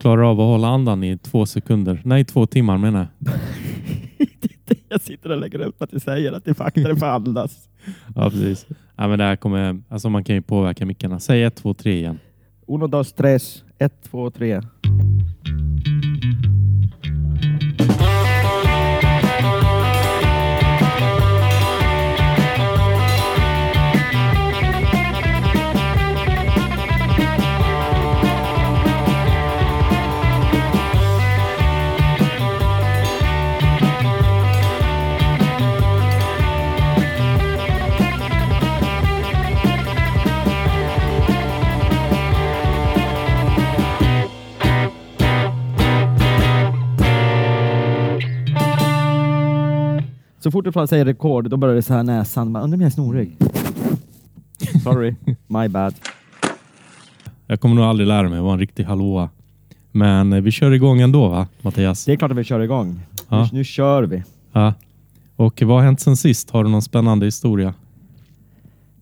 klarar av att hålla andan i två sekunder. Nej, två timmar menar jag. jag sitter och lägger upp att du säger att det fakta får andas. Ja, precis. Ja, men det här kommer, alltså man kan ju påverka mickarna. Säg ett, två, tre igen. Uno, dos, tres. Ett, två, tre. Så fort du säger rekord, då börjar det så här näsan. Undrar om jag är snorig. Sorry, my bad. Jag kommer nog aldrig lära mig vara en riktig hallåa. Men eh, vi kör igång ändå va, Mattias? Det är klart att vi kör igång. Ja. Nu, nu kör vi. Ja. Och vad har hänt sen sist? Har du någon spännande historia?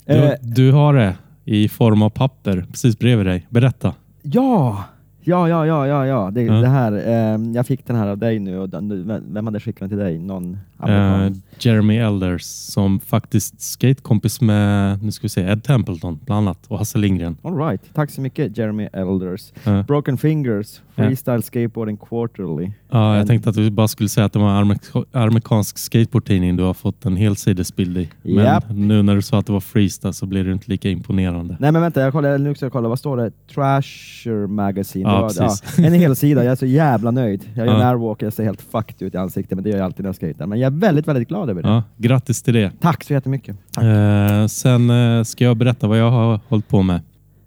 Du, Eh, du har det i form av papper precis bredvid dig. Berätta. ja! Ja, ja, ja, ja, ja. Det, Ja. det här. Eh, jag fick den här av dig nu och den, vem- hade skickat den till dig? Någon? Eh, Jeremy Elders som faktiskt skatekompis med nu ska vi se, Ed Templeton bland annat och Hasse Lindgren. All right. Tack så mycket Jeremy Elders. Eh, Broken Fingers, Ja. Freestyle Skateboarding Quarterly. ja, jag tänkte att du bara skulle säga att det var en amerik- amerikansk skateboardtidning du har fått en helsidesbild i. Men Japp. nu när du sa att det var freestyle så blir det inte lika imponerande. Nej men vänta, jag kollar, nu ska jag kolla, vad står det? Trasher Magazine. Ja, var- precis. en hel sida, jag är så jävla nöjd. Jag gör Ja. airwalk, jag ser helt fucked ut i ansiktet, men det gör jag alltid när jag skejtar. Men jag är väldigt, väldigt glad över det. Ja, grattis till det. Tack så jättemycket. Tack. Eh, sen eh, ska jag berätta vad jag har hållit på med.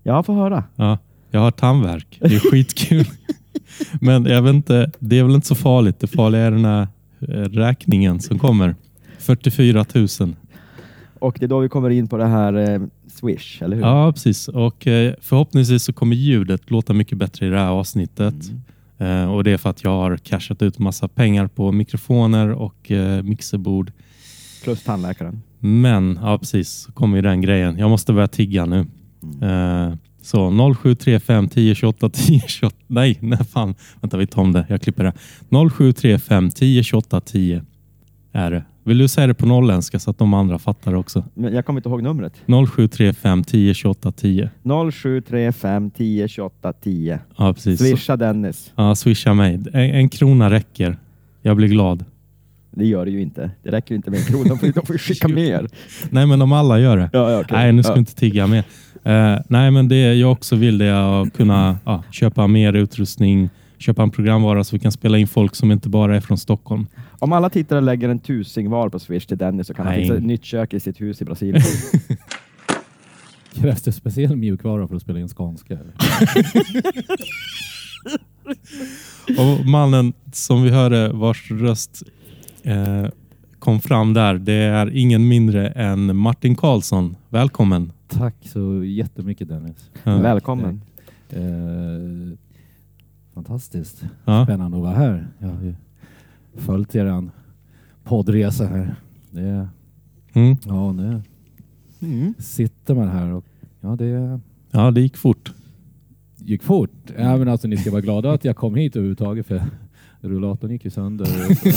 Jag får höra. Ja, jag har tandvärk. Det är skitkul. Men jag vet inte, det är väl inte så farligt. Det farliga är den här eh, räkningen som kommer. 44 000. Och det är då vi kommer in på det här eh, Swish, eller hur? Ja, precis. Och eh, förhoppningsvis så kommer ljudet låta mycket bättre i det här avsnittet. Eh, och det är för att jag har cashat ut massa pengar på mikrofoner och eh, mixerbord. Plus tandläkaren. Men, ja precis, så kommer ju den grejen. Jag måste börja tigga nu. Eh, så 0735 10 28 10 28. Nej, nej fan. Vänta, vi tar om det. Jag klipper det. 0735 10 28 10 är det. Vill du säga det på norrländska så att de andra fattar också? Men jag kommer inte ihåg numret. 0735 10 28 10. 0735 10 28 10. Ja, precis. Swisha Dennis. Ja, swisha mig. En, en krona räcker. Jag blir glad. Det gör det ju inte. Det räcker inte med en krona. De får, de får ju skicka mer. Nej, men om alla gör det. Ja, ja, okej. Nej, nu ska ja. inte tigga mer. Eh, nej, men det jag också vill det är att kunna ja, köpa mer utrustning, köpa en programvara så vi kan spela in folk som inte bara är från Stockholm. Om alla tittare lägger en tusing var på Swish till Dennis så kan han Nej. fixa ett nytt kök i sitt hus i Brasilien. Krävs det speciell mjukvara för att spela in skånska? Och mannen som vi hörde vars röst eh, kom fram där, det är ingen mindre än Martin Karlsson. Välkommen! Tack så jättemycket Dennis. Ja. Välkommen. Eh, fantastiskt. Ja. Spännande att vara här. Jag har ju följt er poddresa här. Det, Mm. ja, nu Mm. sitter man här och ja, det ja, det gick fort. gick fort. Ja, men alltså, ni ska vara glada att jag kom hit överhuvudtaget för rullatorn gick ju sönder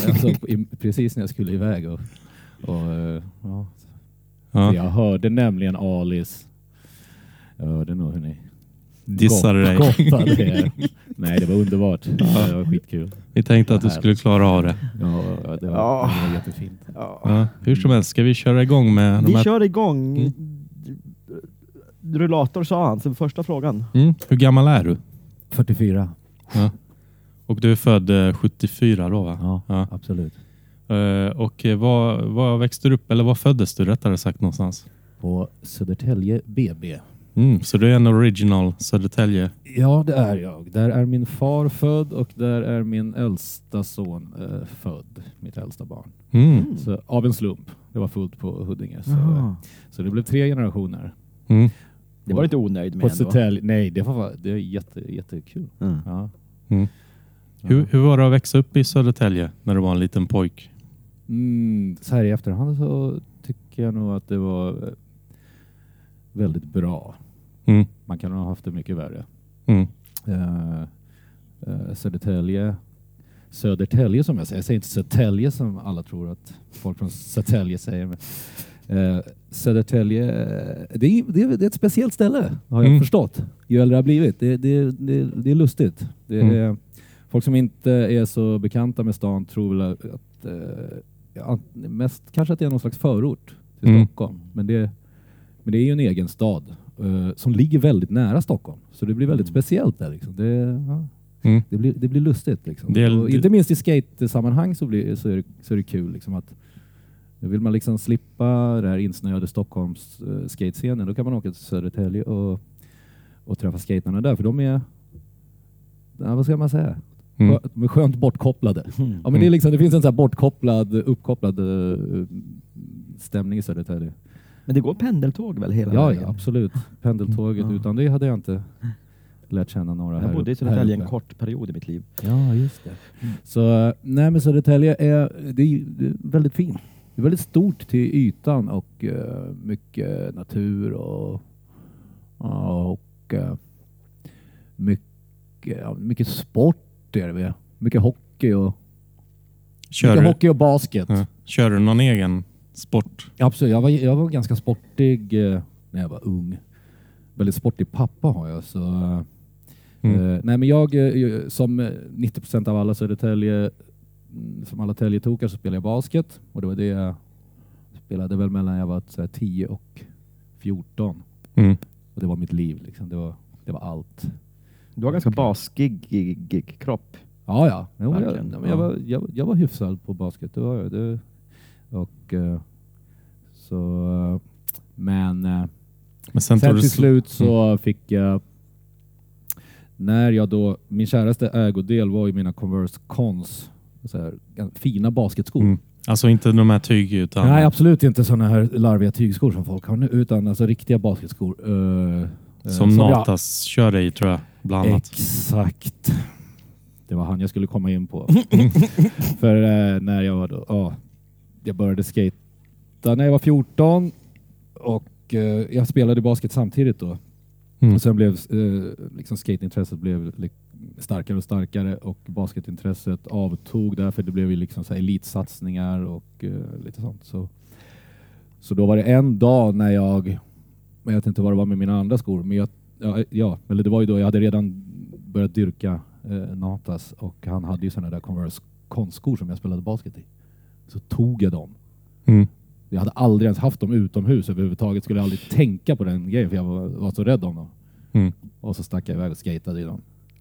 alltså, i, precis när jag skulle iväg. Och, och, eh, ja. Ja. Jag hörde nämligen Alice. Jag hörde nog hur ni Dissade dig. gottade. Nej, det var underbart. Det var skitkul. Vi tänkte att du skulle klara av det. Ja, det var, Ja. det var jättefint. Ja. Ja. Hur som helst, ska vi köra igång med de Vi här... kör igång. Mm. Rullator sa han, så första frågan. Mm. Hur gammal är du? 44. Ja. Och du är född eh, 74 då va? Ja, Ja. absolut. Eh, och eh, var, var växte du upp, eller var föddes du rättare sagt någonstans? På Södertälje BB. Mm. Så du är en original Södertälje? Ja, det är jag. Där är min far född och där är min äldsta son eh, född. Mitt äldsta barn. Mm. Så, av en slump. Det var fullt på Huddinge. Så, Jaha. så det blev tre generationer. Mm. Det var du inte onöjd På med ändå. Södertälje. Nej, det var det är jätte, jättekul. Mm. Ja. Mm. Ja. Hur, hur var det att växa upp i Södertälje när du var en liten pojk? Mm, så här i efterhand så tycker jag nog att det var eh, väldigt bra. Mm. Man kan ha haft det mycket värre. Mm. Eh, Södertälje. Södertälje som jag säger. Jag säger inte Södertälje som alla tror att folk från Södertälje säger. Men, eh, Södertälje, eh, det är, det, är, det är ett speciellt ställe har jag Mm. förstått ju äldre jag har blivit. Det, det, det, det är lustigt. Det Mm. är, Folk som inte är så bekanta med stan tror väl att eh, ja, mest kanske att det är någon slags förort till Mm. Stockholm. Men det, men det är ju en egen stad som ligger väldigt nära Stockholm. Så det blir väldigt speciellt där. Liksom. Det, ja, Mm. det, blir, det blir lustigt. Liksom. Det är- och inte minst i skate-sammanhang så, blir, så, är det, så är det kul. Liksom, att nu vill man liksom slippa det här insnöade Stockholms uh, skatescenen. Då kan man åka till Södertälje och, och träffa skaterna där. För de är, ja, vad ska man säga? Mm. De är skönt bortkopplade. Ja, men det, är liksom, det finns en så bortkopplad, uppkopplad eh, stämning i Södertälje. Men det går pendeltåg väl hela Ja, vägen? ja, absolut. Pendeltåget. Utan det hade jag inte lärt känna några här Jag bodde i Södertälje en kort period i mitt liv. Ja, just det. Så nej, men Södertälje är, det är, det är väldigt fint. Det är väldigt stort till ytan och eh, mycket natur och, och eh, mycket, ja, mycket sport är det. Mycket hockey och, Kör, mycket du, hockey och basket. ja. Kör du någon egen sport? Absolut, jag var, jag var ganska sportig eh, när jag var ung. Väldigt sportig pappa har jag. Så, eh, Mm. eh, nej, men jag, eh, som eh, 90 procent av alla Södertälje, mm, som alla Täljetokar så spelade jag basket. Och det var det jag spelade väl mellan jag var så här, 10 och 14. Mm. Och det var mitt liv. Liksom. Det, var, det var allt. Du har ganska baskig kropp. Ja, ja. Jo, jag, jag, ja. var, jag, jag var hyfsad på basket. Det var jag. Det, och, eh, så, men eh, Men sen, Sen till sl- slut så fick jag, när jag då, min käraste ägodel var ju mina Converse Cons, så här, fina basketskor. Mm. Alltså inte de här tyg utan... Nej, absolut inte sådana här larviga tygskor som folk har nu, utan alltså riktiga basketskor. eh, Som jag- Natas kör i tror jag, bland annat. Exakt. Det var han jag skulle komma in på. För eh, när jag var då, ja, jag började skata när jag var 14 och eh, jag spelade basket samtidigt då. Mm. Och sen blev eh, liksom skateintresset blev starkare och starkare och basketintresset avtog därför det blev ju liksom så här elitsatsningar och eh, lite sånt. Så, så då var det en dag när jag, jag vet inte vad det var med mina andra skor, men jag, ja, ja, eller det var ju då jag hade redan börjat dyrka eh, Natas och han hade ju sådana där Converse konstskor som jag spelade basket i. Så tog jag dem. Mm. Jag hade aldrig ens haft dem utomhus överhuvudtaget. Skulle aldrig tänka på den grejen för jag var, var så rädd om dem. Mm. Och så stack jag iväg och skatade i dem.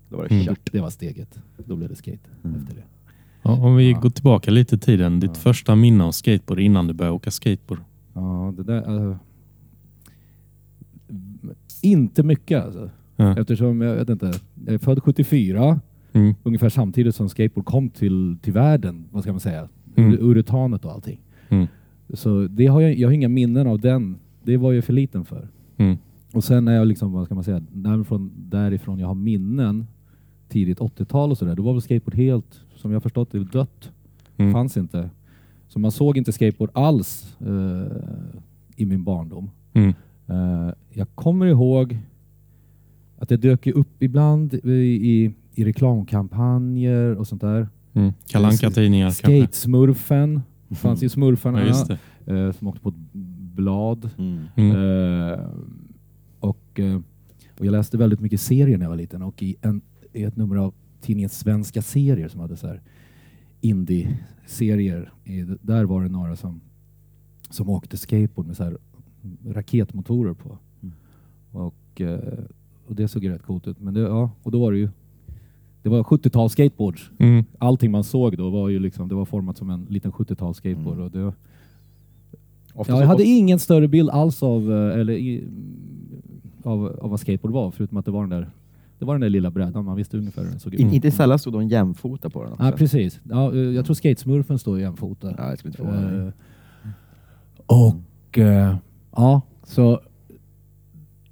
Då var det Mm. kört. Det var steget. Då blev det skate efter det. Ja, om vi Ja. går tillbaka lite i tiden. Ditt Ja. första minne av skateboard innan du började åka skateboard. Ja, det där... eh, inte mycket alltså. Ja. Eftersom jag vet inte, jag är född 74, Mm. ungefär samtidigt som skateboard kom till, till världen, vad ska man säga, Mm. Ur- uretanet och allting. Mm. Så det har jag, jag har inga minnen av den. Det var jag för liten för. Mm. Och sen när jag liksom, vad ska man säga, därifrån, därifrån jag har minnen, tidigt 80-tal och sådär, då var väl skateboard helt, som jag förstått det, dött. Mm. Fanns inte. Så man såg inte skateboard alls eh, i min barndom. Mm. Eh, jag kommer ihåg att det dök upp ibland i, i, i reklamkampanjer och sånt där. Mm. Kalanka tidningar. Skate-smurfen, fanns ju smurfarna Ja, det. eh, som åkte på ett blad. Mm. Mm. Eh, och, eh, och jag läste väldigt mycket serier när jag var liten och i, en, i ett nummer av tidningen Svenska serier som hade så här indie-serier, där var det några som, som åkte skateboard med så här raketmotorer på. Mm. Och, eh, och det såg rätt coolt ut. Men det, ja, och då var det ju det var 70-tals skateboards. Mm. Allting man såg då var ju liksom, det var format som en liten 70-tals skateboard. Mm. Och det, Ofta Ja, jag hade ingen större bild alls av, eh, eller i, av, av vad skateboard var, förutom att det var den där, det var den där lilla brädan. Man visste ungefär hur den såg ut. In, inte sällan stod de jämfota på den också. Ja, precis. Ja, eh, jag tror skatesmurfen står jämfota. Ja, jag skulle inte. Eh, och ja, så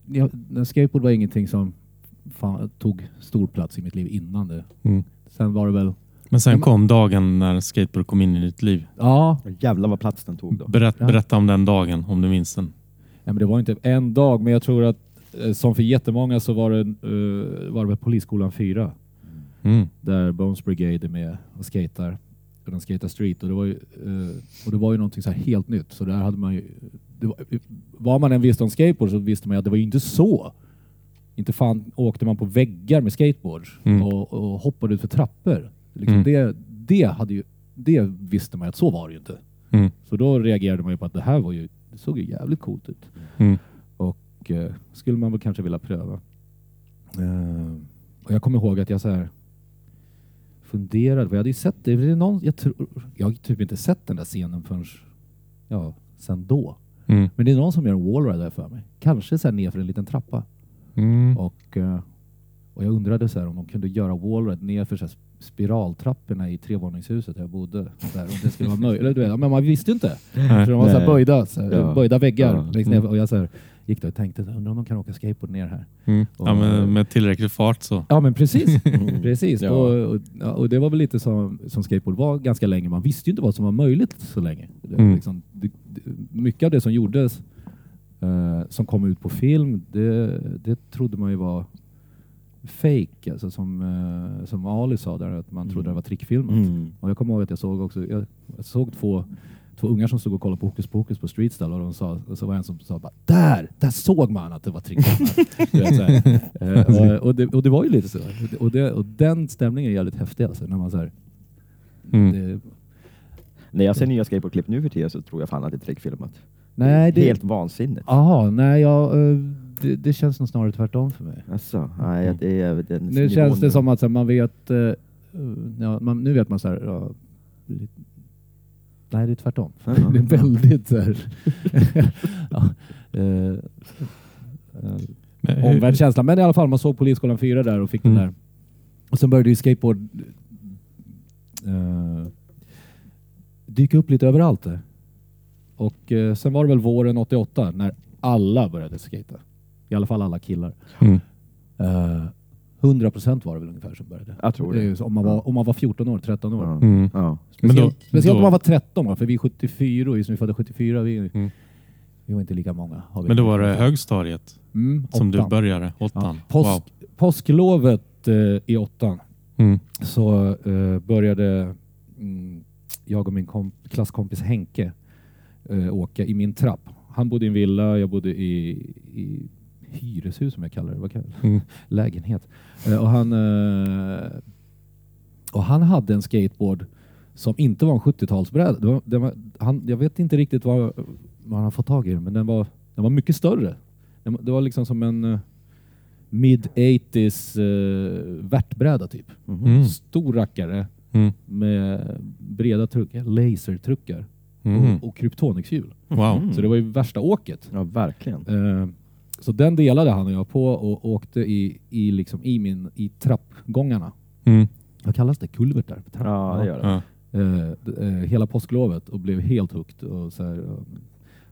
ja, skateboard var ingenting som fan, tog stor plats i mitt liv innan det. Mm. Sen var det väl, Men sen kom dagen när skateboard kom in i ditt liv. ja, Jävlar vad plats den tog då. Berätt, berätta om den dagen, om du minns den. Ja, men det var inte en dag, men jag tror att eh, som för jättemånga så var det, eh, var det Polisskolan 4. Mm. där Bones Brigade är med och skatar. Och den skatar street och det var ju, eh, och det var ju någonting så här helt nytt. Så där hade man ju, det var, vad man än visste om skateboard så visste man ju att det var ju inte så. Inte fan åkte man på väggar med skateboards Mm. och, och hoppade ut för trappor. Liksom Mm. det, det, hade ju, det visste man att så var det ju inte. Mm. Så då reagerade man ju på att det här var ju, det såg ju jävligt coolt ut. Mm. Och eh, skulle man väl kanske vilja pröva. Eh, och jag kommer ihåg att jag så här funderade, för jag hade ju sett det, det någon, jag, tror, jag har typ inte sett den där scenen förrän ja, sen då. Mm. Men det är någon som gör en wallride där för mig. Kanske så här ner för en liten trappa. Mm. Och, eh, och jag undrade så här om de kunde göra wallride ner för så här spiraltrapporna i trevåningshuset där jag bodde. Så här, om det skulle vara möjligt. Du vet, Men man visste inte. För de var så här böjda, så här, Ja. böjda väggar. Ja. längst ner. Mm. Och jag så här, gick där och tänkte, undrar om de kan åka skateboard ner här. Mm. Ja, med, med tillräcklig fart så. Ja men precis. Mm. precis. Ja. Och, och, ja, och det var väl lite som, som skateboard var ganska länge. Man visste ju inte vad som var möjligt så länge. Mm. liksom, det, mycket av det som gjordes eh, som kom ut på film, det, det trodde man ju var fake. Alltså som, eh, som Ali sa där, att man trodde det var trickfilmat. Mm. Och jag kommer ihåg att jag såg också, jag, jag såg två, två ungar som stod och kollade på Hokus Pokus på Streetstyle och, de sa, och så var en som sa bara där, där såg man att det var trickfilmat. Eh, och, och, det, och det var ju lite så. Och, det, och den stämningen är jävligt häftig alltså. När man så här, Mm. det, När jag ser nya skateboardklipp nu för tiden så tror jag fan att det är trickfilmat. Nej, det, Helt vansinnigt. Aha, nej, jag, eh, det, det känns nog snarare tvärtom för mig. Alltså, nej, det är den Nu känns det som att så här, man vet, eh, ja, man, nu vet man så här, ja, lite- nej det är tvärtom. Ja. Det är väldigt så här, ja, eh, eh, Men hur- omvänd känsla. Men i alla fall, man såg Polisskolan 4 där och fick Mm. den där. Och sen började ju skateboard eh, dyka upp lite överallt. Där. Och eh, sen var det väl våren 88 när alla började skata. I alla fall alla killar. Mm. Eh, 100% var det väl ungefär som började. Jag tror Det om, man var, om man var 14 år, 13 år. Ja. Mm. Ja. Speciellt, Men då- speciellt om då- man var 13 år, för vi är 74 och vi som är födda 74, vi, Mm. vi var inte lika många. Har vi Men då var det högstadiet mm, som du åttan. började? Ja. Åttan? Påsk, Wow. Påsklovet eh, i åttan Mm. så eh, började mm, jag och min komp klasskompis Henke eh, åka i min trapp. Han bodde i en villa, jag bodde i, i hyreshus som jag kallar det, vad kallar det? Mm. lägenhet. Eh, och, han, eh, och han hade en skateboard som inte var en 70-talsbräda. Det var, det var, han, jag vet inte riktigt vad, vad han har fått tag i men den var, den var mycket större. Den, det var liksom som en eh, mid-80s uh, värtbräda typ. Mm. Stor rackare Mm. med breda truckar, lasertruckar Mm. och, och kryptonixhjul. Wow. Mm. Så det var ju värsta åket. Ja, verkligen. Eh, så den delade han och jag på och åkte i, i, liksom, i, min, i trappgångarna. Mm. Vad kallas det? Kulvertar? Ja, det gör det. Ja. Eh, eh, hela påsklovet och blev helt hooked och så här,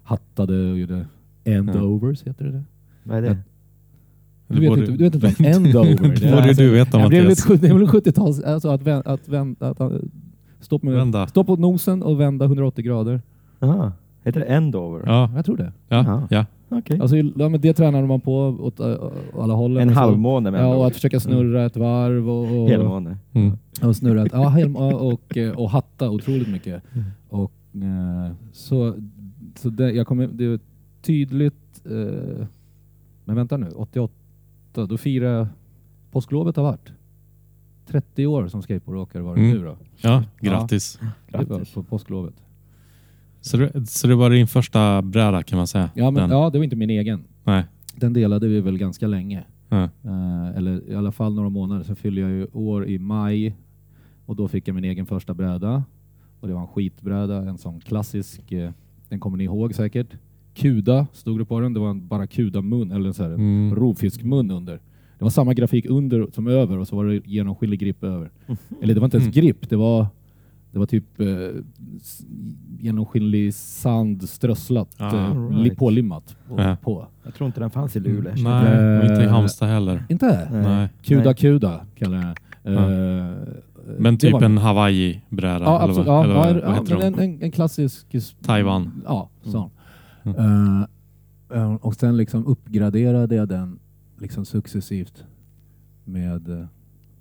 hattade och gjorde endovers, heter det det? Vad är det? Du vet, inte, du vet inte vad endover Det borde du veta Mattias. det är väl 70-tals, alltså att, vän, att, vän, att, att stå, med, Vända. stå på nosen och vända 180 grader. Aha. Heter det Endover? Ja, Jag tror det. ja, ja. Okej. Alltså, ja, men det tränade man på åt äh, alla hållen. En så- halvmåne Ja, och att försöka snurra ett varv och, och, Helmåne. Mm. och snurra ett, ja, hel, och, och, och hatta otroligt mycket. Mm. Och, eh, så så det, jag kommer, det är tydligt, eh, men vänta nu, 88, då firar jag påsklovet har varit. 30 år som skateboardåkare var det Mm. nu då. ja, grattis. Det var Grattis. på påsklovet. Så, det, så det var din första bräda kan man säga? Ja, men, ja, det var inte min egen. Nej. Den delade vi väl ganska länge. Ja. Eh, eller i alla fall några månader. Sen fyllde jag ju år i maj och då fick jag min egen första bräda. Och det var en skitbräda, en sån klassisk, eh, den kommer ni ihåg säkert. Kuda stod det på den, det var en barracuda-mun, eller så här, en Mm. rovfiskmun under. Det var samma grafik under som över och så var det genomskinlig grip över. Eller det var inte ens grip, det var, det var typ eh, genomskinlig sand strösslat, Ah, eh, right. li- pålimmat på. Ja. på. Jag tror inte den fanns i Luleå. Nej, och inte i Eh, Halmstad heller. Inte? Nej. Nej. Kuda Nej. Kuda kallar jag det. Ja. Eh, Men typ var- en Hawaii-bräda? Ja, eller absolut. vad- Ja, eller ja, vad- ja, en, en, en klassisk... Taiwan. Ja, sån. Mm. Eh, eh, och sen liksom uppgraderade jag den liksom successivt med, eh,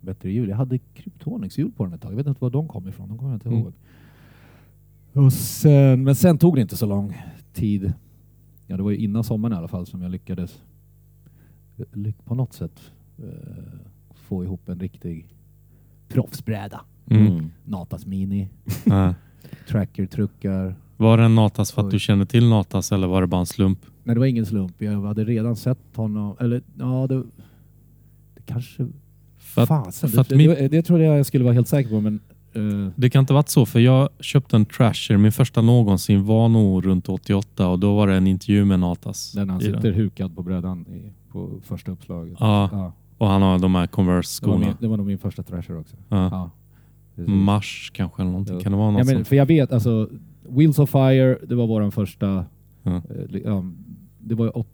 bättre hjul. Jag hade Kryptonix-hjul på den ett tag. Jag vet inte var de kom ifrån. De kommer jag inte Mm. ihåg. Och sen, men sen tog det inte så lång tid. Ja, det var ju innan sommaren i alla fall som jag lyckades eh, ly- på något sätt eh, få ihop en riktig proffsbräda. Mm. Natas Mini, tracker-truckar. Var det en Natas för att du kände till Natas eller var det bara en slump? Nej, det var ingen slump. Jag hade redan sett honom. Eller ja, det, det kanske... För att, Fasen, för att det, min- det, det trodde jag skulle vara helt säker på, men... eh, Det kan inte varit så, för jag köpte en Trasher. Min första någonsin var nog runt 88 och då var det en intervju med Natas. den han sitter hukad på brädan i, på första uppslaget. Ja, Ja, och han har de här det, Converse-skorna. min, det var nog min första thrasher också. Ja. Ja. Mars kanske eller någonting. Ja. Kan det vara något Ja, men, för jag vet, alltså, Wheels of Fire, det var vår första... Ja. eh, ja, det var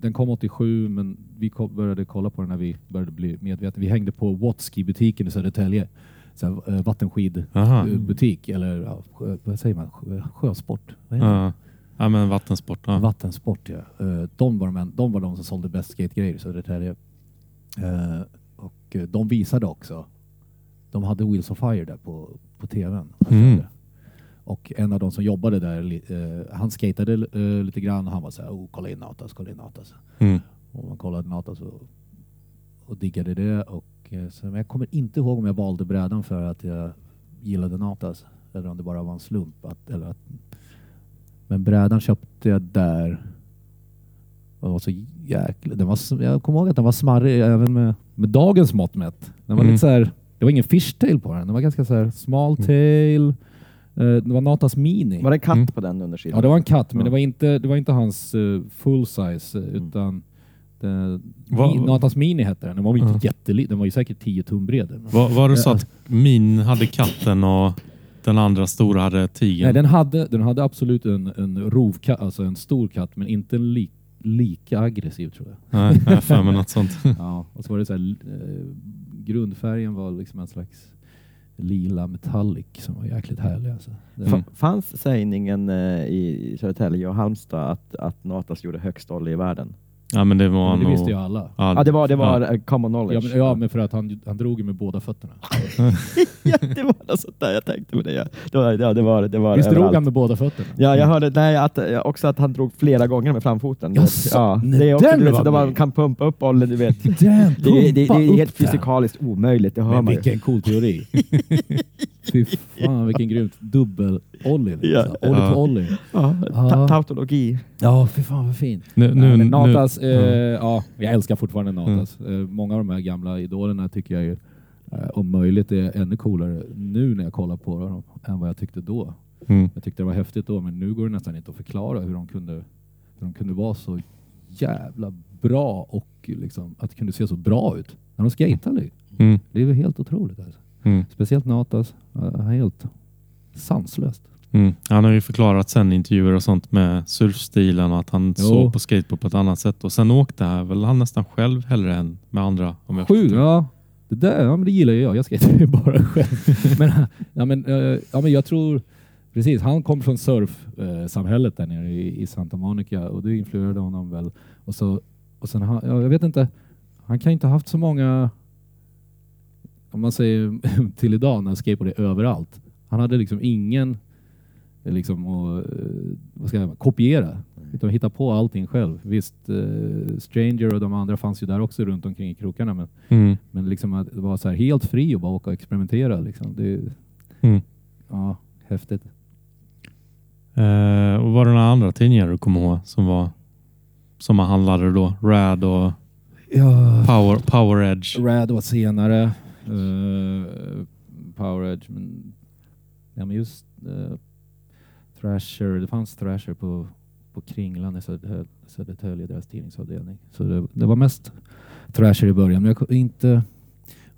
den kom 87, men vi började kolla på den när vi började bli medvetna. Vi hängde på Wattski-butiken i Södertälje. Så här, eh, vattenskidbutik, Aha. eller ja, vad säger man? Sjö, sjösport? Vad? Ja. ja, men vattensport. Ja. Vattensport, ja. Eh, De var de, de var de som sålde bäst skategrejer i Södertälje. Eh, Och eh, de visade också. De hade Wheels of Fire där på, på tvn. Mm. Och en av de som jobbade där, eh, han skatade eh, lite grann och han var så här, oh, kolla in Natas, kolla in Natas. Mm. Och man kollade Natas och, och diggade det. Och, eh, så, men jag kommer inte ihåg om jag valde brädan för att jag gillade Natas. Eller om det bara var en slump. Att, eller att, men brädan köpte jag där. Och den var så jäkla... Den var, jag kommer ihåg att den var smarrig även med, med dagens mått mätt. Den var Mm. lite så här, det var ingen fishtail på den. Den var ganska så här small tail. Eh, det var Natas Mini. Var det katt Mm. på den undersidan? Ja, det var en katt, men Ja. det var inte, det var inte hans eh, full size, eh, utan det, Vad- Mi- Natas Mini hette den. Den var ju inte Ja. jätteliten, den var ju säkert 10 tum bred. Var, var det så att min hade katten och den andra stora hade Nej, tigern? den hade, den hade absolut en, en rovkatt, alltså en stor katt, men inte en li, lika aggressiv tror jag. Nej, jag har mig något sånt. Ja, och så var det så här, eh, grundfärgen var liksom en slags lila metallic som var jäkligt härlig. Alltså. Mm. Fanns sägningen eh, i Södertälje och Halmstad att, att Natas gjorde högst olje i världen? Ja, men det var men det nog... visste ju alla. Ja, det var, det var Ja. common Ja knowledge. men, ja, men för att han, han drog ju med båda fötterna. Ja, det var något sånt där jag tänkte på det. Ja, det var ja, det. Var, det var Visst drog överallt. han med båda fötterna? Ja, jag hörde nej, att, ja, också att han drog flera gånger med framfoten. Jaså? ja, det är också den du vet, man kan pumpa upp oljan, du vet. Den, Det, är- det, det, är helt fysikaliskt omöjligt, det hör Men man ju. vilken cool teori. Fy fan vilken grymt. Dubbel-ollie. Ja. Liksom. Ollie Ja. på ollie. Ja, Ja. ta- tautologi. Ja, fy fan vad fint. Nu, nu, men nu, Natas, eh, ja. ja, jag älskar fortfarande Natas. Eh, många av de här gamla idolerna tycker jag ju, eh, om möjligt är ännu coolare nu när jag kollar på dem än vad jag tyckte då. Mm. Jag tyckte det var häftigt då, men nu går det nästan inte att förklara hur de kunde, hur de kunde vara så jävla bra och liksom, att det kunde se så bra ut när de skejtade. Mm. Det är väl helt otroligt. Alltså. Mm. Speciellt Natas. Uh, helt sanslöst. Mm. Han har ju förklarat sen intervjuer och sånt med surfstilen och att han Jo. såg på skateboard på ett annat sätt. Och sen åkte han väl han nästan själv hellre än med andra. Om jag Sju, ja. Det där, ja men det gillar ju jag. Jag skejtar ju bara själv. men, ja, men, eh, ja, men jag tror, precis, han kom från surfsamhället där nere i, i Santa Monica och det influerade honom väl. Och, så, och sen, ha- ja, jag vet inte, han kan inte ha haft så många, om man säger till idag när skateboard är överallt. Han hade liksom ingen liksom att, eh, vad ska jag säga, kopiera. Utan hitta på allting själv. Visst, eh, Stranger och de andra fanns ju där också runt omkring i krokarna. Men, Mm. men liksom att vara så här helt fri och bara åka och experimentera. Liksom. Det, Mm. ja, häftigt. Eh, och var det några andra tidningar du kommer ihåg som var som man handlade då? Rad och Ja, Power, Power Edge. Rad var senare. Uh, Power Edge. Men, ja, men just uh, Thrasher. Det fanns Thrasher på, på Kringlan i Södertälje, Södertälje deras tidningsavdelning. Så det, det var mest Thrasher i början. Men jag inte...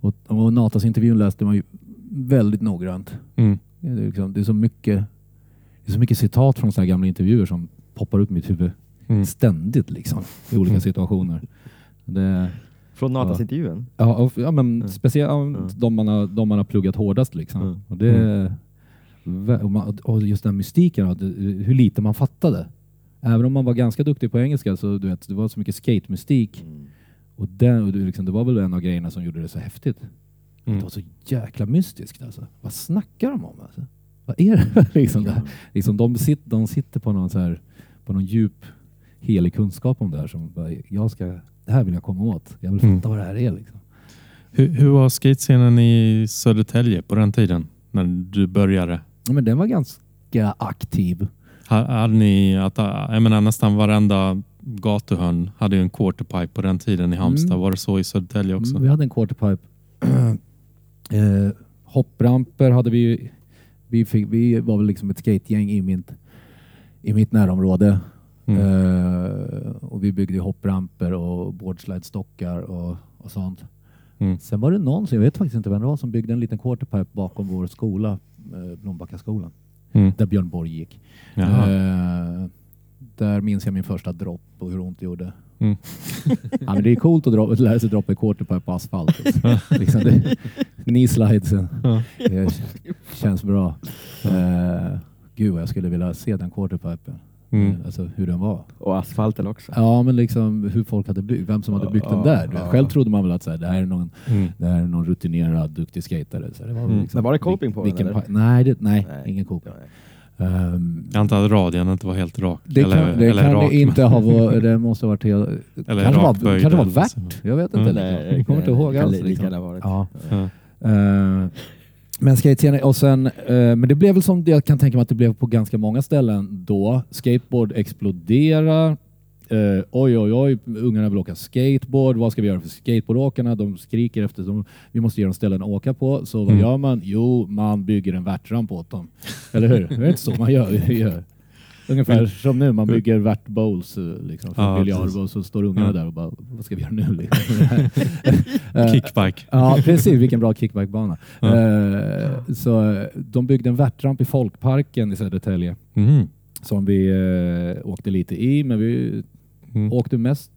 Och, och Natas intervjun läste man ju väldigt noggrant. Mm. Det är, liksom, det är så mycket det är så mycket citat från här gamla intervjuer som poppar upp i mitt huvud Mm. ständigt liksom, i olika Mm. situationer. Det, Från Natas Ja. intervjun. ja, och, ja, men Mm. speciellt ja, Mm. de, man har, de man har pluggat hårdast. Liksom. Mm. Och, det, vä- och, man, och just den mystiken, det- hur lite man fattade. Även om man var ganska duktig på engelska så du vet, det var så mycket skate-mystik. Och, den, och det, liksom, det var väl en av grejerna som gjorde det så häftigt. Mm. Det var så jäkla mystiskt alltså. Vad snackar de om? Alltså? Vad är det? liksom det här? Liksom de, sitter, de sitter på någon, så här, på någon djup helig kunskap om det här. Som bara, jag ska, det här vill jag komma åt. Jag vill fatta Mm. vad det här är. Liksom. Hur, hur var skatescenen i Södertälje på den tiden? När du började? Ja, men den var ganska aktiv. Ha- Hade ni, att, jag menar nästan varenda gatuhörn hade ju en quarterpipe på den tiden i Halmstad. Mm. Var det så i Södertälje också? Mm, Vi hade en quarterpipe. eh, hoppramper hade vi. Vi, fick, vi var väl liksom ett skategäng i mitt, i mitt närområde. Mm. Eh, och vi byggde hoppramper och boardslide-stockar och, och sånt. Mm. Sen var det någon, jag vet faktiskt inte vem det var, som byggde en liten quarterpipe bakom vår skola, eh, Blombackaskolan, Mm. där Björn Borg gick. Eh, där minns jag min första dropp och hur ont det gjorde. Mm. Ja, men det är coolt att, dra, att lära sig droppa i quarterpipe på asfalt. liksom det, knee slidesen. Känns bra. Uh, gud vad jag skulle vilja se den quarterpipen. Mm. Eh, Alltså hur den var. Och asfalten också. Ja, men liksom hur folk hade byggt, vem som hade byggt den där. Vet, Själv trodde man väl att så här, det här är någon, Mm. det här är någon rutinerad, duktig skatare. Så det var, Mm. liksom, Men var det coping på den, vilken eller? Nej, det, nej, Nej. ingen coping. Ja, Ehm, Jag antar att radien inte var helt rak. det eller kan, det, eller kan rak, det inte ha varit. Det måste ha varit helt... Eller kanske, var, rakböjd kanske var eller värt. så. Jag vet inte. Mm. Liksom. Jag kommer inte ihåg alls. Liksom. Ja. Ja. Eh, men skatescenen och sen, eh, men det blev väl som jag kan tänka mig att det blev på ganska många ställen då. Skateboard explodera. Eh, oj, oj, oj, ungarna vill åka skateboard. Vad ska vi göra för skateboardåkarna? De skriker efter, de, vi måste ge dem ställen att åka på. Så vad Mm. gör man? Jo, man bygger en värtramp åt dem. Eller hur? Det är inte så man gör. Ungefär som nu, man bygger vert bowls eh, liksom, för Ja, och så står ungarna Ja. där och bara, vad ska vi göra nu? Liksom? Eh, Kickbike. Ja, precis. Vilken bra kickbackbana. Ja. Eh, så de byggde en värtramp i Folkparken i Södertälje Mm. som vi eh, åkte lite i, men vi Mm. åkte mest...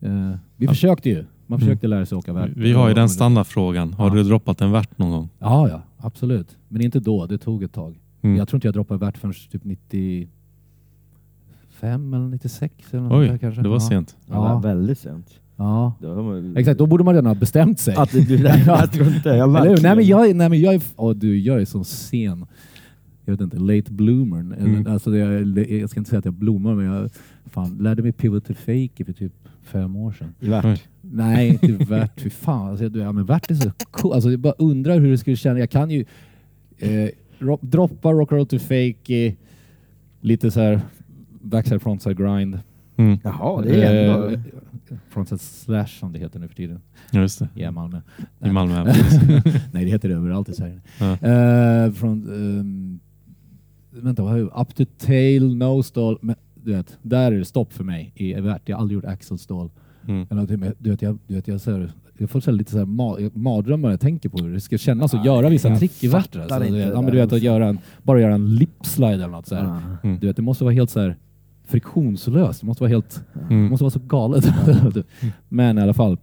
Eh, vi Ja. försökte ju. Man Mm. försökte lära sig åka värt. Vi har ju den standardfrågan. Har du droppat en värt någon gång? Ja, ja, absolut. Men inte då. Det tog ett tag. Mm. Jag tror inte jag droppade värt förrän typ 95 eller 96 eller något Oj, där kanske. det var ja. sent. Ja. Ja. Väldigt sent. Ja. Man- Exakt, då borde man redan ha bestämt sig. Att du, jag tror inte, jag verkligen- Nej men jag, nej, men jag är, åh, du, jag är så sen. Jag vet inte, late bloomer. Mm. Alltså är- jag ska inte säga att jag blommar, men jag fan, lärde mig pivot to fake för typ fem år sedan. Oj. Nej, inte värt. Fy fan. Alltså, jag- ja, men värt är så cool. Alltså, jag bara undrar hur det skulle kännas. Jag kan ju eh, ro- droppa rock roll to fake, lite så här backside frontside grind. Mm. Jaha, det är ändå... Eh, frontside slash som det heter nu för tiden. Ja, just det. I Malmö. I Malmö. Nej, det heter det överallt i Sverige. Ja. Eh, från, ehm, vänta, vad har jag? Up to tail, no stall. Men, du vet, där är det stopp för mig i värt. Jag har aldrig gjort axel stall. Mm. Eller, du vet, jag, du vet, jag, så här, jag får så lite så här, ma- mardrömmar när jag tänker på hur det ska kännas att Nej, göra vissa trick i fattar Alltså, du vet, ja, men du vet, att göra en, bara göra en lipslide eller något. Så här. Ja. Mm. Du vet, det måste vara helt så här friktionslöst. Det måste vara helt det Mm. måste vara så galet. Men i alla fall.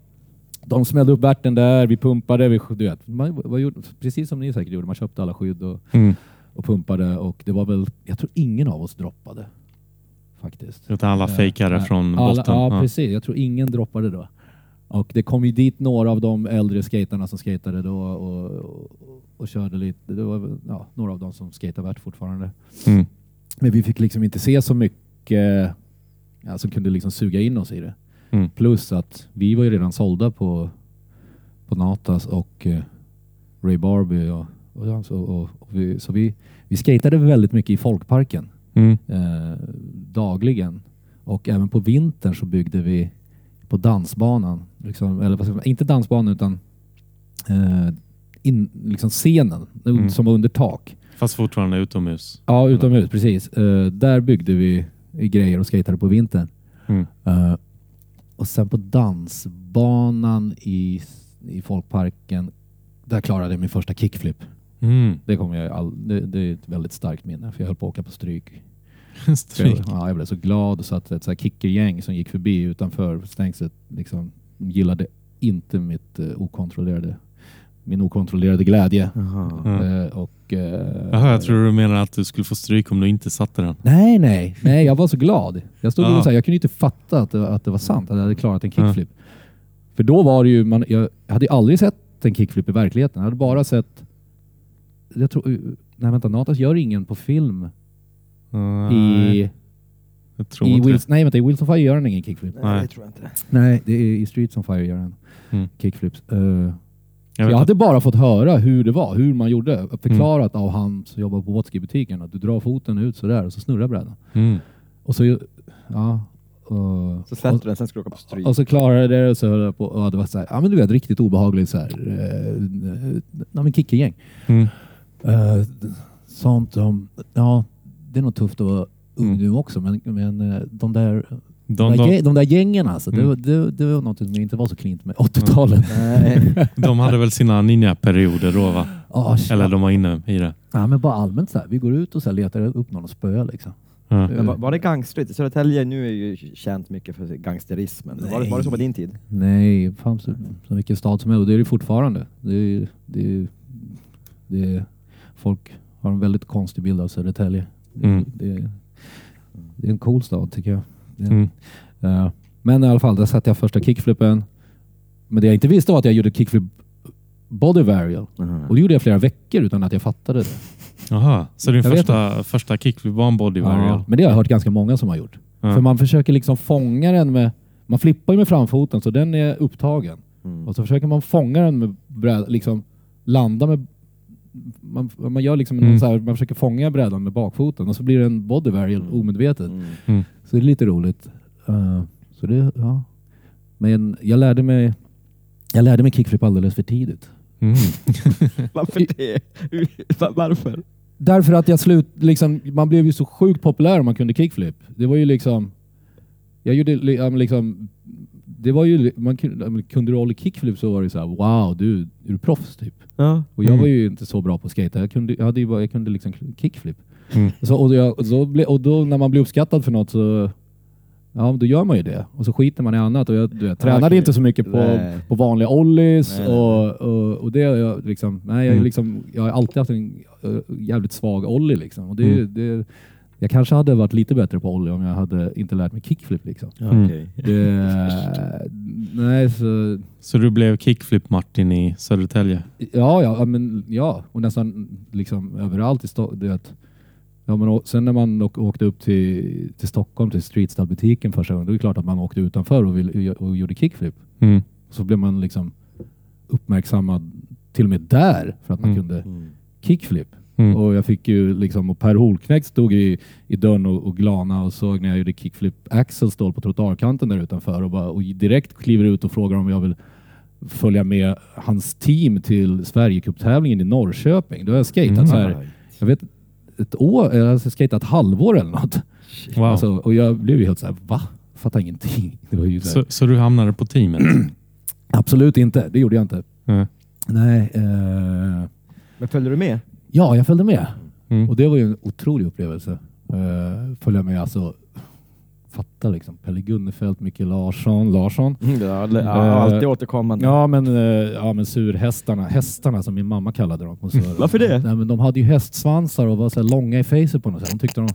De smällde upp värten där, vi pumpade, vi, du vet, man, vad gjorde, precis som ni säkert gjorde, man köpte alla skydd och, Mm. och pumpade och det var väl, jag tror ingen av oss droppade. Faktiskt. Utan alla Eh, fejkade från alla, botten. Ja, Ja. precis. Jag tror ingen droppade då. Och det kom ju dit några av de äldre skaterna som skatade då och, och, och körde lite. Det var ja, några av dem som skatar värt fortfarande. Mm. Men vi fick liksom inte se så mycket ja, som kunde liksom suga in oss i det. Mm. Plus att vi var ju redan sålda på, på Natas och eh, Ray Barbie. Och, och, och, och vi, så vi, vi skatade väldigt mycket i folkparken Mm. eh, dagligen. Och även på vintern så byggde vi på dansbanan. Liksom, eller vad ska man, inte dansbanan utan eh, in, liksom scenen Mm. som var under tak. Fast fortfarande utomhus. Ja, utomhus, precis. Eh, där byggde vi grejer och skatade på vintern. Mm. Eh, och sen på dansbanan i, i folkparken, där klarade jag min första kickflip. Mm. Det, kommer jag all, det, det är ett väldigt starkt minne, för jag höll på att åka på stryk. Stryk. Ja, jag blev så glad så att ett så här kickergäng som gick förbi utanför stängslet liksom, gillade inte mitt eh, okontrollerade, min okontrollerade glädje. Jaha. Ja. Eh, och, eh, Jaha, jag tror du menar att du skulle få stryk om du inte satte den. Nej, nej, nej, jag var så glad. Jag stod Ja. och så här, jag kunde inte fatta att det, att det var sant, att jag hade klarat en kickflip. För då var det ju, man, jag hade aldrig sett sett en kickflip i verkligheten. Jag hade bara sett... Jag tror, nej vänta, Natas gör ingen på film Nej, i... jag tror I inte Wheels, nej vänta, i Wheels on Fire gör han ingen kickflip. Nej. det tror jag inte. Nej, det är i Streets on Fire gör han Mm. kickflips. Eh, det. jag, vet hade inte. bara fått höra hur det var, hur man gjorde. Förklarat av han som jobbar på Wotski-butiken. Att du drar foten ut sådär och så snurrar brädan. Mm. Och så... Ja, och, Så släppte du den, sen skulle du åka på stryk. Och så klarade jag det och så höll jag på. Och det var så här, ja men du vet riktigt obehagligt så här. Eh, ja men kickegäng. Mm. Eh, sånt som, ja det är nog tufft att vara ung Mm. nu också men, men eh, de där, De, de, där, de, där gängen alltså, det, Mm. var- det, det var något som inte var så klint med 80-talet. Nej. de hade väl sina ninja-perioder då va? Shit. Eller de var inne i det. ja, men bara allmänt så här. vi går ut och så här, letar upp någon och spöar liksom. Ja. Men var, var det gangsterigt? Södertälje nu är ju känt mycket för gangsterismen. Var det, var det så på din tid? Nej, fan så, så mycket stad som är och det är det fortfarande. Det är, det är, det är, folk har en väldigt konstig bild av Södertälje. Mm. Det, är, det är en cool stad tycker jag. Det Mm. Ja. men i alla fall, där satte jag första kickflippen. Men det jag inte visste var att jag gjorde kickflip body varial. Och det gjorde jag flera veckor utan att jag fattade det. Jaha, så din Jag första, första kickflip var en body varial? Men det har jag hört ganska många som har gjort. Ja. För man försöker liksom fånga den med... Man flippar ju med framfoten så den är upptagen. Mm. Och så försöker man fånga den med brädan, liksom landa med... Man, man gör liksom Mm. någon så här, man försöker fånga brädan med bakfoten och så blir det en body varial Mm. omedvetet. Mm. Så det är lite roligt. Eh, så det, ja. Men jag lärde mig jag lärde mig kickflip alldeles för tidigt. Mm. Varför det? Va- Varför? Därför att jag slut, liksom, man blev ju så sjukt populär om man kunde kickflip. Det var ju liksom... Jag gjorde liksom... Det var ju, man kunde, kunde du hålla kickflip så var det så här, wow, du, är du proffs typ? Ja. Och jag Mm. var ju inte så bra på att skata. Jag kunde, jag hade ju bara, jag kunde liksom kickflip. Mm. Så, och, jag, så ble, och då när man blir uppskattad för något så ja, då gör man ju det. Och så skiter man i annat. Och jag, jag tränade okej. inte så mycket på, Nej. på vanliga ollies. Nej, nej, och, och, och det jag liksom, nej, jag, Mm. liksom, jag har alltid haft en eh, jävligt svag ollie. Liksom. Och det, Mm. det, jag kanske hade varit lite bättre på ollie om jag hade inte lärt mig kickflip. Liksom. Mm. okej. Det, nej, så, Så du blev kickflip-Martin i Södertälje? Ja, ja, men, ja. och nästan liksom överallt i Stockholm. Ja, men, sen när man åk, åkte upp till, till Stockholm, till Streetstyle-butiken första gången, då är det klart att man åkte utanför och, vill, och gjorde kickflip. Mm. Så blev man liksom uppmärksammad till och med där för att man Mm. kunde Mm. kickflip. Mm. Och jag fick ju liksom, och Per Holknekt stod i, i dörren och, och glana och såg när jag gjorde kickflip Axel stå på trottoarkanten där utanför och, bara, och direkt kliver ut och frågar om jag vill följa med hans team till Sverigecuptävlingen i Norrköping. Då har jag skatat Mm. så här, jag vet ett år, eller jag har skatat ett halvår eller något. Wow. Alltså, och jag blev ju helt så här, va? Fattar ingenting. Det var ju så så, du hamnade på teamet? Absolut inte, det gjorde jag inte. Ja. Nej, eh, Men följde du med? Ja, jag följde med. Mm. Och det var ju en otrolig upplevelse. Uh, följa med, alltså fatta liksom. Pelle Gunnefelt, Micke Larsson, Larsson. Mm, Eh, alltid återkommande. Ja men, uh, ja, men surhästarna, hästarna som min mamma kallade dem. Så, Varför det? Nej, men de hade ju hästsvansar och var så här långa i facet på något sätt. De tyckte de...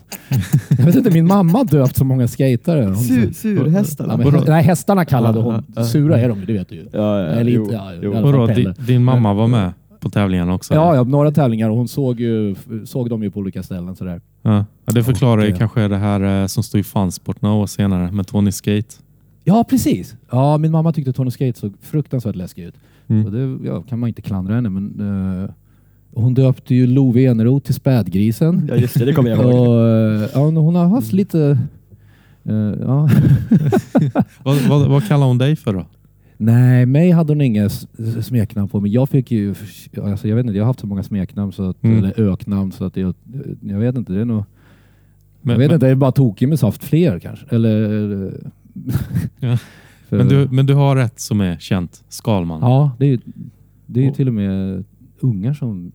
jag vet inte, min mamma döpt så många skatare. Hon, Sur, surhästarna? ja, men, nej, hästarna kallade hon. Sura är de ju, det vet du ju. Ja, ja, Eller jo, inte, ja, jo. din mamma var med på tävlingen också? Ja, ja, några tävlingar och hon såg, ju, såg dem ju på olika ställen. Sådär. Ja. Ja, det förklarar ju Och, kanske det här eh, som stod i Fansport några år senare med Tony Skate. Ja, precis. Ja, min mamma tyckte Tony Skate såg fruktansvärt läskig ut. Mm. Och det ja, kan man inte klandra henne, men eh, hon döpte ju Love Eneroth till Spädgrisen. Ja, just det. Det kommer jag ihåg. och, eh, ja, hon har haft lite... eh, ja. Vad, vad, vad kallar hon dig för då? Nej, mig hade hon inga smeknamn på, men jag fick ju... Alltså, jag vet inte, jag har haft så många smeknamn, så att, Mm. eller öknamn, så att jag, jag vet inte. Det är nog... Men, jag vet men, inte, det är bara tokig med saft fler kanske. Eller... Ja. För- men, du, men du har rätt som är känt. Skalman. Ja, det är, det är Och- till och med ungar som,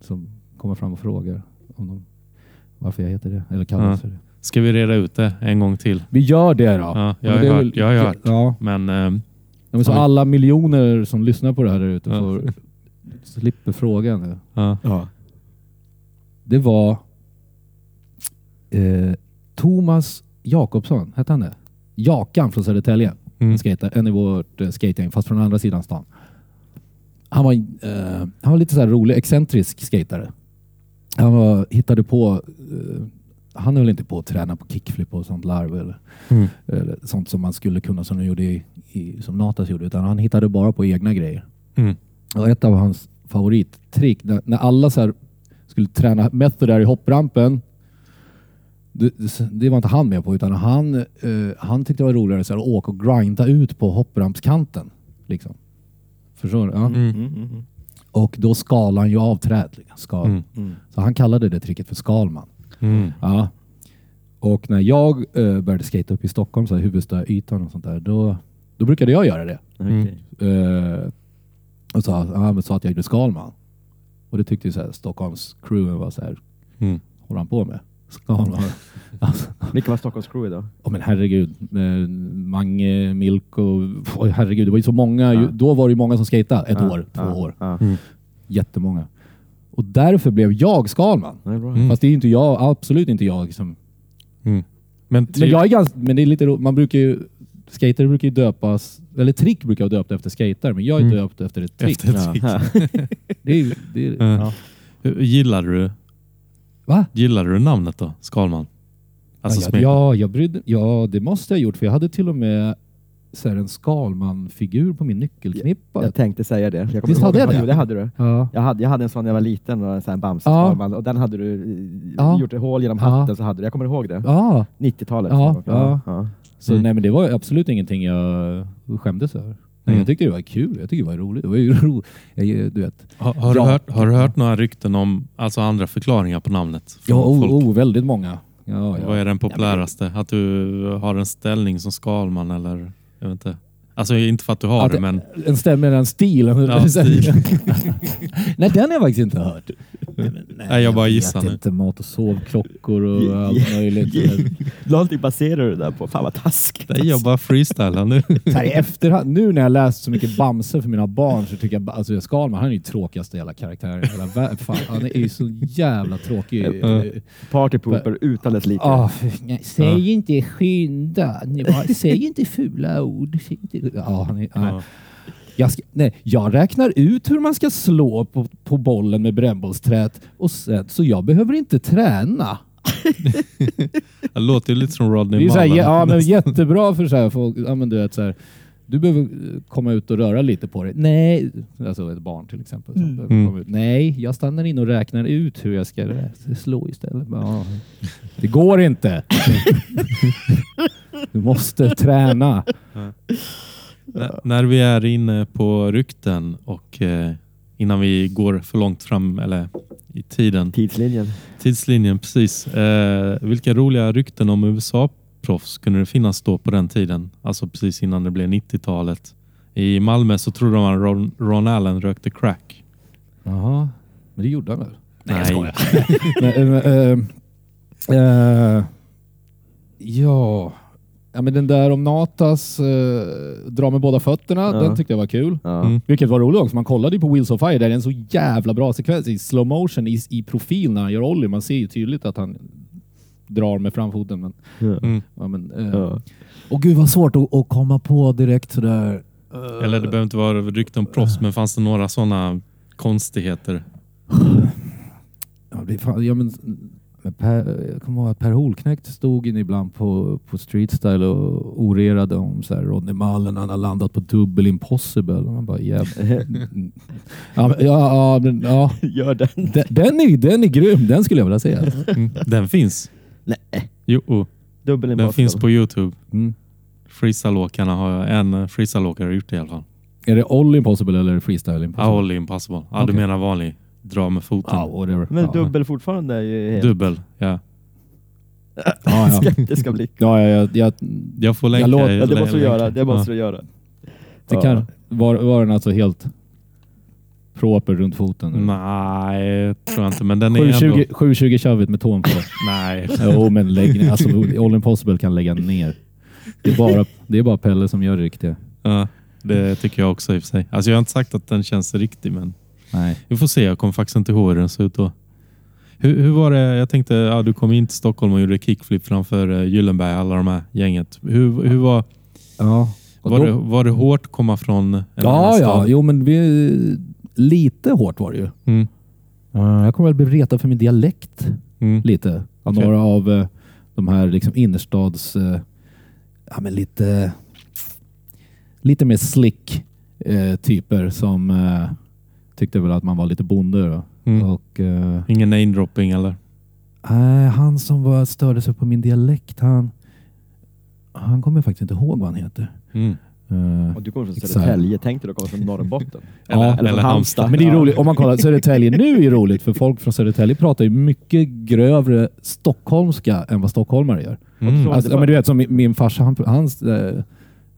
som kommer fram och frågar om de, varför jag heter det, eller kallas Ja. för det. Ska vi reda ut det en gång till? Vi gör det då. Ja, jag har det hört, väl- jag har hört. Ja, Men ehm, men så alla miljoner som lyssnar på det här ute får slipper frågan nu. ja. Ja. Det var eh, Thomas Jakobsson, hette han det? Jakan från Södertälje. Mm. Skater, en i vårt eh, skategäng, fast från andra sidan stan. han, var, eh, han var lite så här rolig, excentrisk skatare. Han var, hittade på, eh, han höll inte på att träna på kickflip och sånt larv eller, Mm. eller sånt som man skulle kunna som de gjorde i, i, som Natas gjorde, utan han hittade bara på egna grejer. Mm. Och ett av hans favorittrick, när, när alla så här skulle träna method där i hopprampen, det, det var inte han med på, utan han, eh, han tyckte det var roligare så här, att åka och grinda ut på hopprampskanten. Liksom. Förstår du? Ja. Mm. Mm, mm, mm. Och då skalar han ju av träd. Liksom. Skal. Mm. Så han kallade det tricket för skalman. Mm. Ja. Och när jag eh, började skata upp i Stockholm, så här, huvudstadsytan och sånt där, då, då brukade jag göra det. Okej. Eh, och sa, ja, men sa att jag gjorde Skalman. Och det tyckte ju så här, Stockholms crewen var så här, Mm. håller han på med? Skalman. alltså, Vilka var Stockholms crew då? oh, men herregud. Eh, Mange, Milko, oj, herregud. Det var ju så många. Ja. ju- Då var det ju många som skejtade. Ett Ja, år, två ja, år. Ja. Mm. Jättemånga. Och därför blev jag Skalman. Mm. Fast det är ju inte jag, absolut inte jag. Som, Mm. Men, men jag är ganska, men det är lite ro- man brukar ju, skater brukar ju döpas, eller trick brukar vara döpt efter skater, men jag är Mm. döpt efter ett trick. Efter ett Ja. trick. Det är, det är, Ja. ja. Gillar du, Va? gillar du namnet då? Skalman? Alltså ja, ja, jag brydde, ja, det måste jag ha gjort, för jag hade till och med så här, en Skalman-figur på min nyckelknippa. Jag tänkte säga det. Jag Visst hade jag det? Jo, det hade du. Ja. Jag hade, jag hade en sån när jag var liten, och en sån här bamse Ja. och den hade du eh, Ja. gjort ett hål genom Ja. hatten, så hade du. Jag kommer ihåg det. ja, 90-talet. Ja, ja. ja. Så Mm. nej, men det var absolut ingenting jag skämdes över. Nej, Mm. Jag tyckte det var kul. Jag tyckte det var roligt. Det var ju ro, jag, du vet. Har, har, du hört, har du hört några rykten om alltså andra förklaringar på namnet? Ja, oh, oh, väldigt många. Ja, ja. Vad är den populäraste? Att du har en ställning som Skalman eller? Jag vet inte. Alltså inte för att du har Att det, men En stämma med den stilen. Ja, stil. Nej, den har jag faktiskt inte hört. Nej, men Nej, jag bara gissar nu. inte. Mat och sovklockor och allt möjligt. Någonting baserar du det där på. Fan vad taskigt. nej, jag bara freestylar nu. Här i efterhand, nu när jag läst så mycket Bamse för mina barn så tycker jag alltså Skalman, han är ju tråkigaste jävla karaktären i hela världen. Fan, Han är ju så jävla tråkig. Ja. Partypooper utan dess like. Ah, fy- nej, säg Ja. inte skynda. Säg inte fula ord. Säg inte- Ja, han är. Ja. Jag, ska, nej, jag räknar ut hur man ska slå på, på bollen med brännbollsträt och sen, så jag behöver inte träna. Det låter lite som Rodney Mullen. ja, men jättebra för så här, folk. Ja, men du, vet, så här, du behöver eh, komma ut och röra lite på dig. Nej, alltså ett barn till exempel. Mm. komma ut. Nej, jag stannar in och räknar ut hur jag ska slå istället. Ja, det går inte. du måste träna. N- när vi är inne på rykten och eh, innan vi går för långt fram eller i tiden, Tidslinjen. tidslinjen precis. Eh, vilka roliga rykten om USA-proffs kunde det finnas då på den tiden? Alltså precis innan det blev 90-talet. I Malmö så trodde man att Ron, Ron Allen rökte crack. Jaha, men det gjorde han väl? Nej. jag skojar. Men, eh, eh, eh, ja. Ja, men den där om Natas uh, dra med båda fötterna, Ja. den tyckte jag var kul. Ja. Mm. Vilket var roligt också. Man kollade ju på Wheels of Fire, där det är en så jävla bra sekvens i slow motion i, i profil när han gör ollie. Man ser ju tydligt att han drar med framfoten. Men. Mm. ja, men, eh, Ja. Och gud vad svårt att, att komma på direkt sådär. Eh, Eller det behöver inte vara rykten om proffs, men fanns det några sådana konstigheter? Ja, det fan, ja, men per, jag kommer ihåg att Per Holknekt stod in ibland på, på Street Style och orerade om så här, Rodney Mullen, han har landat på dubbel impossible. Och man bara, jävlar. ja, ja, ja, men, ja. Gör den. Den, den, är, den är grym, den skulle jag vilja säga. Mm. Den finns. Nej. Jo, oh, Dubbel den finns på Youtube. Mm. Freestyle-åkarna har en freestyle-åkare har gjort det i alla fall. Är det All Impossible eller Freestyle Impossible? Ja, Ollie Impossible. Ja, du Okej. menar vanlig. Dra med foten. Ja, whatever. Men ja. dubbel fortfarande är ju helt Dubbel. Ja. Ja, ja. skeptiska blick. Ja, ja, jag, jag, Jag får länka. låter- Ja, det måste du göra. Det måste du göra. det kan, var, var den alltså helt proper runt foten? Mm. Nej, tror jag inte. Men den är ändå... 720, 720 tjavigt med tån på. Nej. Jo, men lägg ner. Alltså, All Impossible kan lägga ner. Det är, bara, det är bara Pelle som gör det riktiga. Ja, det tycker jag också i och för sig. Alltså jag har inte sagt att den känns riktig, men Nej. vi får se. Jag kommer faktiskt inte ihåg hur den ser ut då. Hur, hur var det? Jag tänkte, ja, du kom in till Stockholm och gjorde kickflip framför uh, Gyllenberg, alla de här gänget. Hur, hur var, Ja. Var, då- det, var det hårt att komma från en annan Ja, ja. stad? Jo, men vi, lite hårt var det ju. Mm. Eh, jag kommer väl bli retad för min dialekt Mm. lite. Av Okej. några av eh, de här liksom innerstads... eh, ja, men lite, lite mer slick eh, typer som eh, tyckte väl att man var lite bonde. Då. Mm. Och, eh, Ingen namedropping eller? nej, han som var, störde sig på min dialekt, han, han kommer jag faktiskt inte ihåg vad han heter. Mm. Eh, Och du kommer från. Södertälje, tänkte du komma från Norrbotten? Eller, Ja, eller, från Halmstad. Men det är roligt, om man kollar Södertälje nu är det roligt för folk från Södertälje pratar ju mycket grövre stockholmska än vad stockholmare gör. Mm. Alltså, ja, men du vet som min, min farsa, han, han, eh,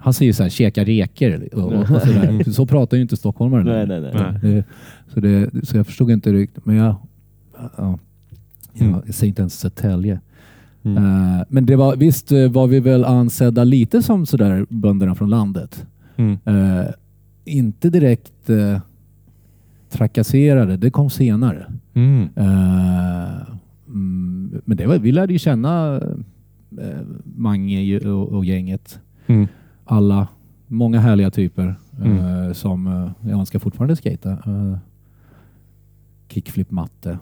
han säger så här, käka reker och, och, sådär. Så pratar ju inte stockholmare. Nej, nej, nej. Nej. Det, så, det, så jag förstod inte riktigt, men jag, ja, Mm. jag, jag säger inte ens Södertälje. Mm. Eh, men det var, visst eh, var vi väl ansedda lite som sådär bönderna från landet. Mm. Eh, inte direkt eh, trakasserade, det kom senare. Mm. Eh, mm, men det var, vi lärde ju känna eh, Mange och, och gänget. Alla, många härliga typer Mm. eh, som eh, jag önskar fortfarande skata. Uh, kickflip matte,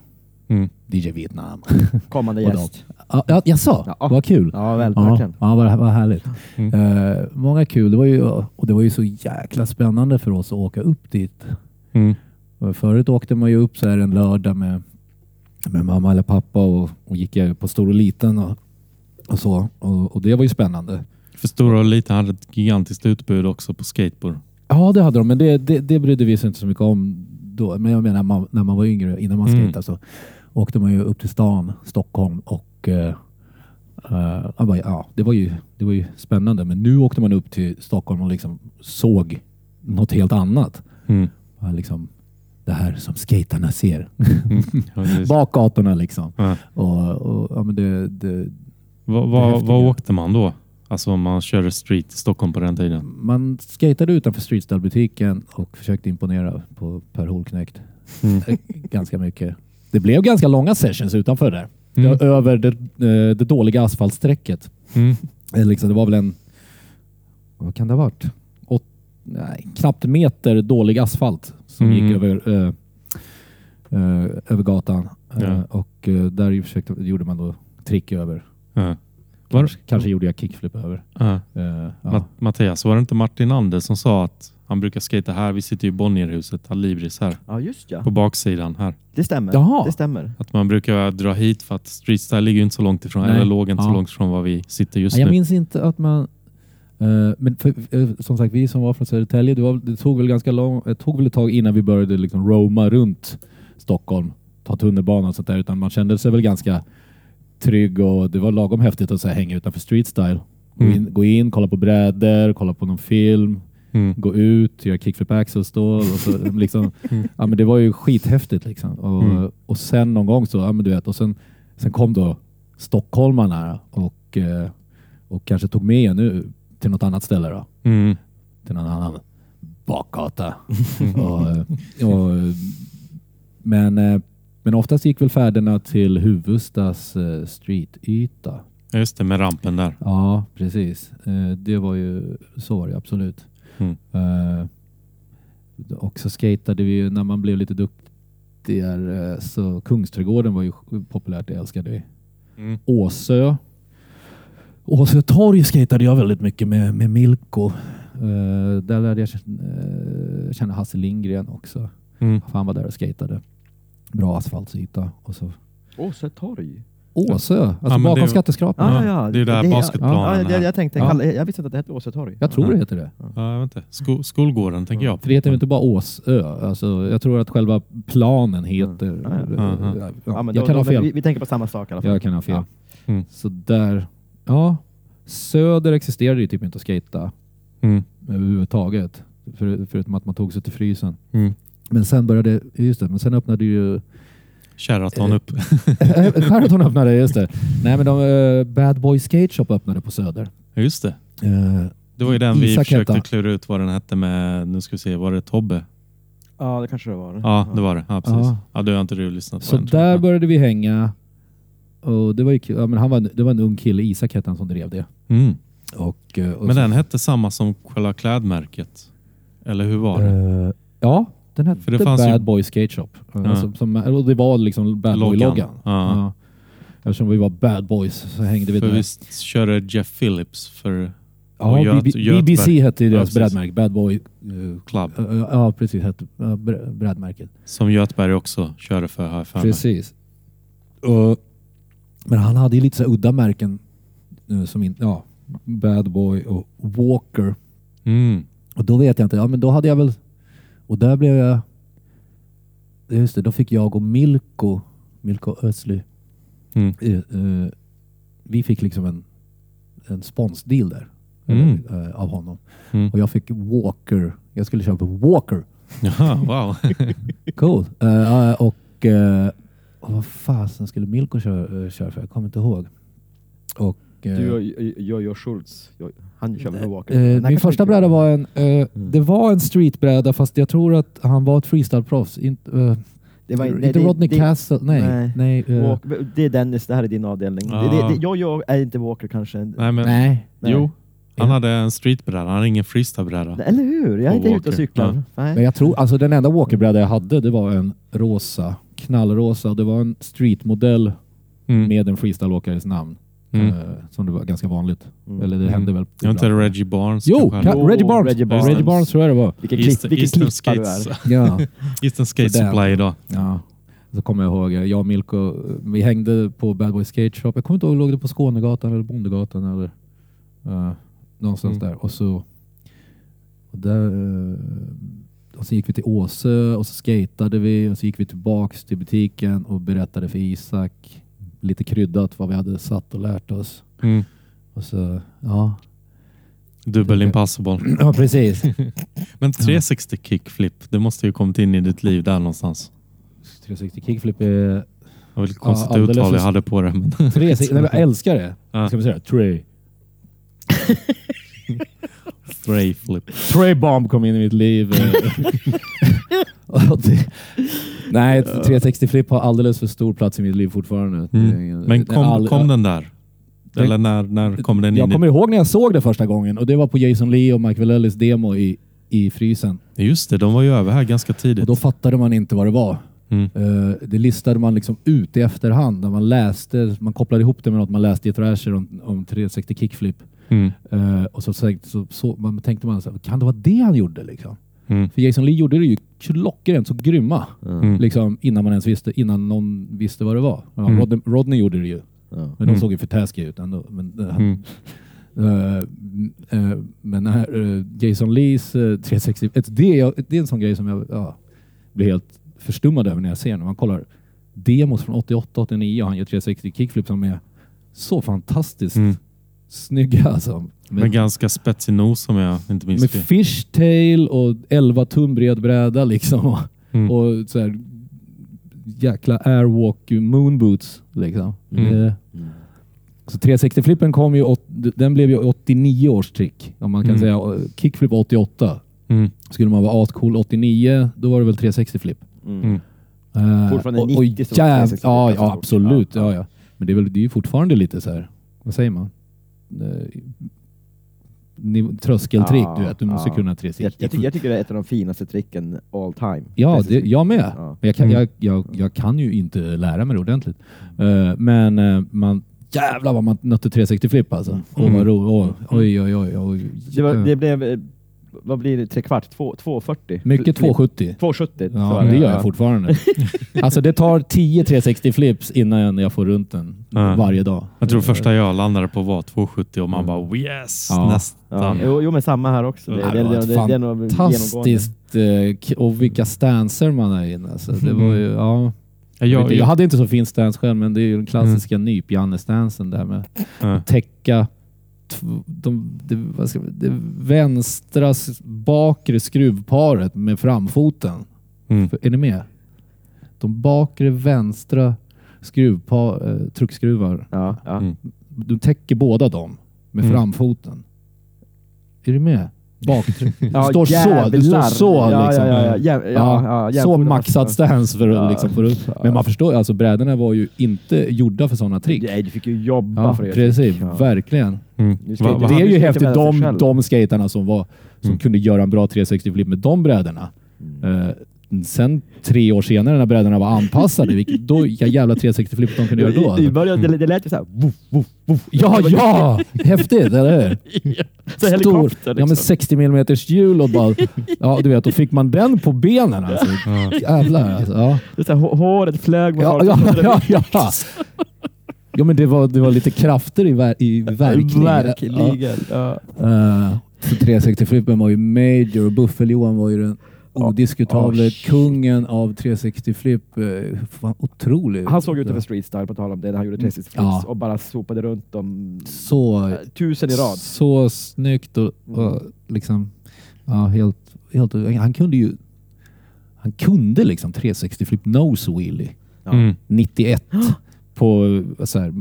Mm. DJ Vietnam. Kommande gäst. ja, ja, jag sa, Ja. vad kul. Ja, väl, verkligen. ja vad, vad härligt. Mm. Eh, många kul. Det var ju, och det var ju så jäkla spännande för oss att åka upp dit. Mm. Förut åkte man ju upp så här en lördag med, med mamma eller pappa och, och gick på stor och liten och, och så. Och, och det var ju spännande. För Stora och Liten hade ett gigantiskt utbud också på skateboard. Ja, det hade de, men det, det, det brydde vi oss inte så mycket om då. Men jag menar man, när man var yngre, innan man Mm. skejtade så åkte man ju upp till stan, Stockholm och jag bara, ja, det, var ju, det var ju spännande. Men nu åkte man upp till Stockholm och liksom såg något helt annat. Mm. Liksom, det här som skaterna ser. Mm. Ja. Bakgatorna liksom. Ja. Och, och, ja, men det, det, Vad, Det vad, häftiga. vad åkte man då? Alltså om man körde street i Stockholm på den tiden. man skatade utanför streetstyle-butiken och försökte imponera på Per Holknekt Mm. Eh, ganska mycket. Det blev ganska långa sessions utanför där. Mm. Det- Över det, eh, det dåliga asfaltsträcket. Mm. Eh, Liksom, det var väl en... Vad kan det ha varit? Åt, nej, knappt meter dålig asfalt som Mm. gick över, eh, eh, över gatan. Ja. och där försökte, gjorde man då trick över. Ja. Var, Kanske, kanske gjorde jag kickflip över. ja. Eh, ja. Ma- Mattias, var det inte Martin Ander som sa att han brukar skata här? Vi sitter ju i Bonnierhuset, Alibris här. Ja, just ja. På baksidan här. Det stämmer. Jaha. Det stämmer. Att man brukar dra hit för att streetstyle ligger ju inte så långt ifrån, Nej. eller låg inte så Ja. långt ifrån var vi sitter just Ja, jag nu. minns inte att man... eh, men för, eh, som sagt, vi som var från Södertälje, det, var, det tog väl ganska lång, det tog väl ett tag innan vi började liksom roama runt Stockholm, ta tunnelbanan och sånt där, utan man kände sig väl ganska trygg och det var lagom häftigt att så här, hänga utanför street style. Gå, Mm. in, gå in, kolla på brädor, kolla på någon film, Mm. gå ut, göra kickflip axel stål. Och så, liksom, ja, men det var ju skithäftigt. Liksom. Och, Mm. och sen någon gång så, ja, men du vet, och sen, sen kom då stockholmarna och, eh, och kanske tog med er nu till något annat ställe då. Mm. Till någon annan bakgata. och, och, men, eh, men oftast gick väl färderna till Huvudstads eh, streetyta. Just det, med rampen där. Ja, precis. Eh, Det var ju, så var det absolut. Mm. Eh, Och så skatade vi ju när man blev lite duktigare. Så Kungsträdgården var ju populärt, det älskade vi. Mm. Åsö. Åsö torg skatade jag väldigt mycket med, med Milko. Där lärde jag känna, Hasse Lindgren också. Mm. Han var där och skatade. Bra asfaltsyta. Och så Åsö torg. Åsö, alltså Ja, bakom skatteskrapan. Ja, ja, ja. det är där Det- basketplanen Ja, jag, jag tänkte, Ja. kalla, jag visste inte att det hette Åsö torg. Jag tror det heter det. Ja, jag vet inte. Sko skolgården tänker jag. För det heter ju inte bara Åsö. Alltså, jag tror att själva planen heter... Ja, men jag då, kan då, ha fel. Vi, vi tänker på samma sak i alla fall. Jag kan ha fel. Ja. Mm. Så där... Ja. Söder existerade ju typ inte att skejta Mm. överhuvudtaget. För, förutom att man tog sig till frysen. Mm. Men sen började... Just det, men sen öppnade ju... Sheraton Eh, upp. Sheraton öppnade, just det. Nej men de, eh, Bad Boy Skate Shop öppnade på Söder. Just det. Eh, Det var ju den vi Isak försökte klura ut vad den hette med, nu ska vi se, var det Tobbe? Ja, det kanske det var. Ja, det var det. Ja, precis. Ja. Ja, det har inte du lyssnat på Så tror där började vi hänga. Och det var ju kul. Ja, men han var, det var en ung kille, Isak hette han, som drev det. Mm. Och, eh, och Men så- den hette samma som själva klädmärket. Eller hur var det? Eh, ja, Den hette För det fanns Bad ju- Boy Skate Shop. Ja. Alltså, som, och det var liksom Bad Loggan. Boy-loggan. Ja. Eftersom vi var bad boys så hängde vi För där. visst körde Jeff Phillips för Ja, Göt-. BBC hette Ja, deras precis. brädmärke. Bad Boy. eh, Club. eh, ja, precis. Hette uh, brä- brädmärket. som Götberg också körde för jag för. Precis. Men han hade ju lite så här udda märken. eh, som in, ja, Bad Boy och Walker. Mm. Och då vet jag inte. Ja, men då hade jag väl... Och där blev jag... Just det, då fick jag och Milko, Milko Ösly, Mm. eh, eh, vi fick liksom en, en sponsdeal där. Mm. eh, av honom. Mm. Och jag fick Walker. Jag skulle köpa Walker. Jaha, wow. Cool. Eh, eh, och, och vad fasen skulle Milko köra, köra för? Jag kommer inte ihåg. Och, eh, Du och Jojo Schultz, Jo- han kör med Walker. eh, min första bräda var en, eh, Mm. det var en streetbräda fast jag tror att han var ett freestyle-proffs. Inte, eh, Det var inte nej, det- Rodney det- Castle. Nej. nej. nej. eh, Walk, det är Dennis, det här är din avdelning. Ja. Det, det, det, Jojo är inte Walker kanske. Nej, men, nej. Jo, han Ja. hade en streetbräda. Han hade ingen freestylebräda. Eller hur? Jag är inte ute och cyklar. Ja. Nej. Men jag tror, alltså den enda Walker-bräda jag hade det var en rosa, knallrosa. Det var en streetmodell Mm. med en freestyleåkares namn. Mm. eh, som det var ganska vanligt. Mm. Eller det Mm. hände väl. Jag inte. Reggie Barnes Jo, Ka- hade. Reggie Barnes. Reggie Reggie Barnes. Barnes, tror jag det var. Vilken, klipp, vilken klippa du är. Skates, Ja. Eastern Skate. Supply idag. ja. Så kommer jag ihåg, jag och Milko, vi hängde på Bad Boy Skate Shop. Jag kommer inte ihåg, låg det på Skånegatan eller Bondegatan eller uh, någonstans Mm. där. Och så, och där, eh, och så gick vi till Åsö och så skatade vi och så gick vi tillbaks till butiken och berättade för Isak lite kryddat vad vi hade satt och lärt oss. Mm. Och så, ja. Dubbel impossible. Ja, precis. Men 360 kickflip, det måste ju kommit in i ditt liv där någonstans. 360 kickflip är... Var lite konstigt alldeles uttal jag hade på det. Men 360, nej, jag älskar det. Ja. Ska vi säga Trey? Tray flip. Trey Bomb kom in i mitt liv. Nej, 360 flip har alldeles för stor plats i mitt liv fortfarande. Mm. Men kom, all- kom den där? Eller när, när kom den in? Jag kommer ihåg när jag såg det första gången och det var på Jason Lee och Mike Vallellis demo i, i frysen. Just det, de var ju över här ganska tidigt. Och då fattade man inte vad det var. Mm. Eh, det listade man liksom ut i efterhand när man läste, man kopplade ihop det med något man läste i Thrasher om, om 360 kickflip. Mm. Eh, och så, så, så, så man tänkte man, så här, kan det vara det han gjorde? Liksom? Mm. För Jason Lee gjorde det ju klockrent så grymma. Mm. Liksom, innan man ens visste, innan någon visste vad det var. Ja, Mm. Rodney, Rodney gjorde det ju. Ja. Men de Mm. såg ju för taskiga ut ändå. Men, eh, Mm. eh, eh, men här, eh, Jason Lees eh, 360, ett, det, är, det är en sån grej som jag ja, blir helt förstummad över när jag ser när man kollar demos från 88, 89 och han gör 360 kickflip som är så fantastiskt Mm. snygga. Alltså. Med ganska spetsig nos om jag inte minns med fishtail och 11 tum bred bräda liksom. Mm. Och så här, jäkla airwalk moonboots liksom. Mm. Det- Så 360-flippen kom ju, åt, den blev ju 89 års trick. Om man kan Mm. säga kickflip 88. Mm. Skulle man vara ascool 89, då var det väl 360-flip. Mm. Mm. Uh, Fortfarande och, 90 och jäv, 360 ja, ja, absolut. ja. Ja, ja. Men det är, väl, det är ju fortfarande lite så här, vad säger man? Tröskeltrick, Ja, du vet. Du måste ja. kunna Jag, 360. jag, tycker, jag tycker det är ett av de finaste tricken all time. Ja, det, jag med. Ja. Men jag, kan, Mm. jag, jag, jag kan ju inte lära mig det ordentligt. Eh, men uh, man, jävlar vad man nötte 360 flip alltså. Mm. Åh, vad Mm. roligt. Oj, oj, oj. oj. Det, var, det blev, eh, vad blir det, tre kvart? Två- 240? Mycket 270. 270. Ja, det gör ja. jag fortfarande. alltså det tar 10 360 flips innan jag får runt den Ja. varje dag. Jag tror första jag landade på var 270 och man Mm. bara yes, Ja. Ja, nästan. jo, jo, men samma här också. Det, Ja, det, det det. Fantastiskt. eh, Och vilka stanser man är inne. Alltså, det var ju, ja. Jag, Jag, hade inte så fin stance själv, men det är ju den klassiska nyp-Janne-stansen där med ja. täcka de, det, vad ska, det vänstra bakre skruvparet med framfoten. Mm. För- Är ni med? De bakre vänstra skruvpar, eh, truckskruvar. Ja, ja. Mm. Du täcker båda dem med Mm. framfoten. Är du med? Bak, Ja, står så. Du står jävlar. så. Ja, liksom. ja, ja, ja, ja, ja, ja, så maxad stance för att Ja. liksom få upp. Men man förstår, alltså brädorna var ju inte gjorda för sådana trick. Nej, du fick ju jobba Ja, för det. precis. Ja. Verkligen. Mm. Va- Det är ju häftigt, de, de skaterna som, var, som Mm. kunde göra en bra 360 flip med de brädorna. Mm. Eh, sen tre år senare när brädorna var anpassade, vilket, då, vilka jävla 360-flip de kunde göra då. I, början det, det lät ju såhär... Woof, woof, woof. Ja, ja! Häftigt, eller hur? Så helikopter Ja, men liksom. 60 mm hjul och bara... Ja, du vet, då fick man den på benen alltså. Ja. Jävlar alltså. Ja. Det är så här, hå- håret flög mot Ja, folk. ja, ja, ja. ja, men det var, det var lite krafter i, ver i verkligen. Verkligen. Ja. Ja. Uh, så 360-flippen var ju major och Buffel-Johan var ju den odiskutabla Oh, kungen av 360-flip. Uh, fan, otrolig. Han såg ut över street style på tal om det när han gjorde 360 flips Ja. och bara sopade runt dem Så, eh, tusen i rad. så snyggt och, och liksom... Ja, helt, helt... Han kunde ju... Han kunde liksom 360-flip nose wheelie. Ja. Mm. 91 på så här,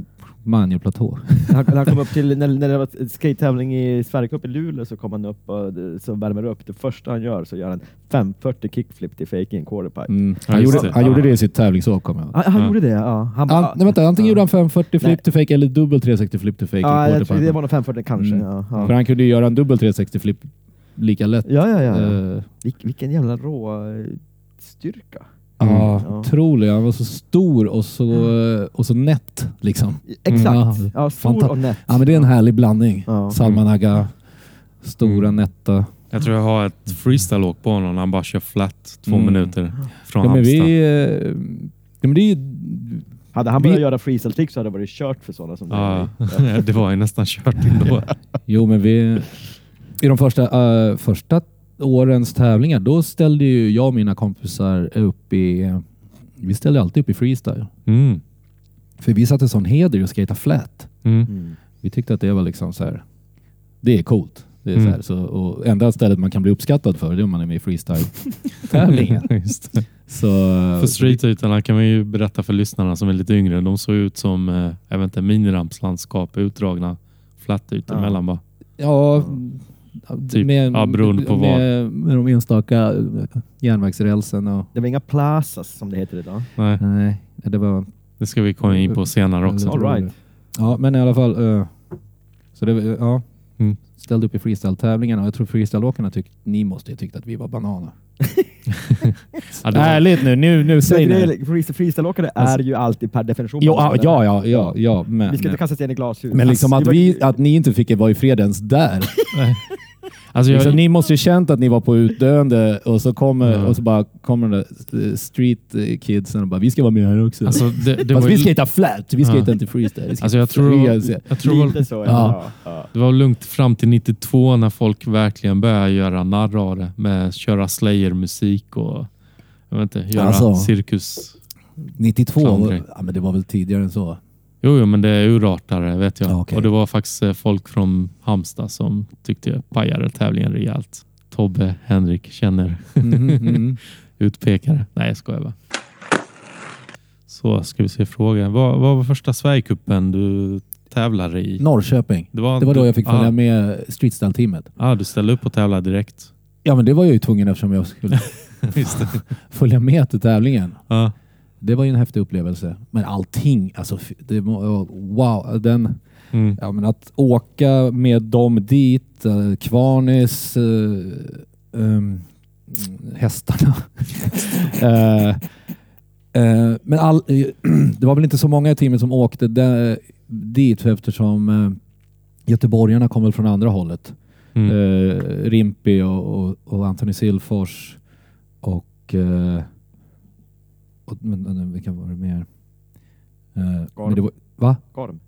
Manjo-platå. Han, han kom upp till, när, när det var skate-tävling i Sverigecup i Luleå så kom han upp och så värmer upp. Det första han gör så gör han 540 kickflip till fake in quarterpipe. Mm. Han, just gjorde, det. han gjorde det i sitt tävlingsåk kommer jag. Han, han Ja. gjorde det, ja. Han An, nej, vänta, antingen ja. gjorde han 540 flip to fake eller dubbel 360 flip to fake. i Ja, jag tror quarterpipe. det var nog 540 kanske. Mm. Ja, För ja. han kunde ju göra en dubbel 360 flip lika lätt. ja, ja. ja. Vilk, vilken jävla rå styrka. Ja, Ja. otrolig. Han var så stor och så, och så nätt. Liksom. Exakt. Ja. Ja, stor och nätt. Ja, men det är en härlig blandning. Ja. Salman Agha, stora, Mm. nätta. Jag tror jag har ett freestyle-åk på honom han bara kör flat två Mm. minuter från Ja, men Halmstad. vi, eh, ja, men det är ju, Hade han Vi- börjat göra freestyle tricks så hade det varit kört för sådana som Ja, dig. det var ju nästan kört ändå. jo, men vi, i de första, eh, första årens tävlingar, då ställde ju jag och mina kompisar upp i, vi ställde alltid upp i freestyle. Mm. För vi satte sån heder i att skata flat. Mm. Mm. Vi tyckte att det var liksom så här. Det är coolt. Det är Mm. så här, så, och enda stället man kan bli uppskattad för det är om man är med i freestyle-tävlingen. Så, För streetytorna kan man ju berätta för lyssnarna som är lite yngre. De såg ut som eh, jag vet inte, minirampslandskap, utdragna flatytor Ja. mellan bara. Ja, Typ, ja, beroende på med, med de enstaka järnvägsrälsen och... Det var inga plazas som det heter idag. Nej, Nej, det var... det ska vi komma in på senare också. All right. Ja, men i alla fall. eh, så det, var- ja, Mm. ställde upp i freestyle-tävlingarna och jag tror freestyleåkarna tyckte, ni måste ju tyckt att vi var bananer. Ja, det var, Ärligt nu, nu, nu säg det. är, Freestyleåkare Alltså- är ju alltid per definition Jo, ja, bananer. ja, ja, ja, ja, men... Vi ska inte kasta sten i glashus. Men liksom Alltså, att, vi, att ni inte fick vara i fred ens där. alltså Liksom, jag, ni måste ju känt att ni var på utdöende och så kommer, Ja. och så bara kommer de där street eh, kidsen och bara vi ska vara med här också. alltså, det, det Fast var vi ju, skatar flat, vi Ja. skatar inte freestyle. Alltså jag tror, jag tror Lite så. Ja. Ja. Det var lugnt fram till 92 när folk verkligen började göra narr av det med köra Slayer-musik och jag vet inte, göra Alltså. cirkus. 92, Klandring. ja, men det var väl tidigare än så. Jo, jo, men det är urartare vet jag. Ja, okej. Och det var faktiskt eh, folk från Halmstad som tyckte jag pajade tävlingen rejält. Tobbe, Henrik känner Mhm, mhm. utpekare. Nej, jag skojar bara. Så ska vi se frågan. Vad, vad var första Sverigecupen du tävlade i? Norrköping. Det var, Det var då jag fick följa ah, med streetstyle-teamet. Ah, du ställde upp och tävlade direkt. Ja, men det var jag ju tvungen eftersom jag skulle följa med till tävlingen. Ja. Det var ju en häftig upplevelse. Men allting, alltså det wow, den, Mm. ja, men att åka med dem dit, eh, Kvarnis, eh, ehm, hästarna. Eh, men all, det var väl inte så många i teamet som åkte där, dit eftersom eh, göteborgarna kom väl från andra hållet. Mm. Rimpi och, och, och Anthony Silfors och, och men, men, vilka var det mer? Eh, men det var, va? Gorm.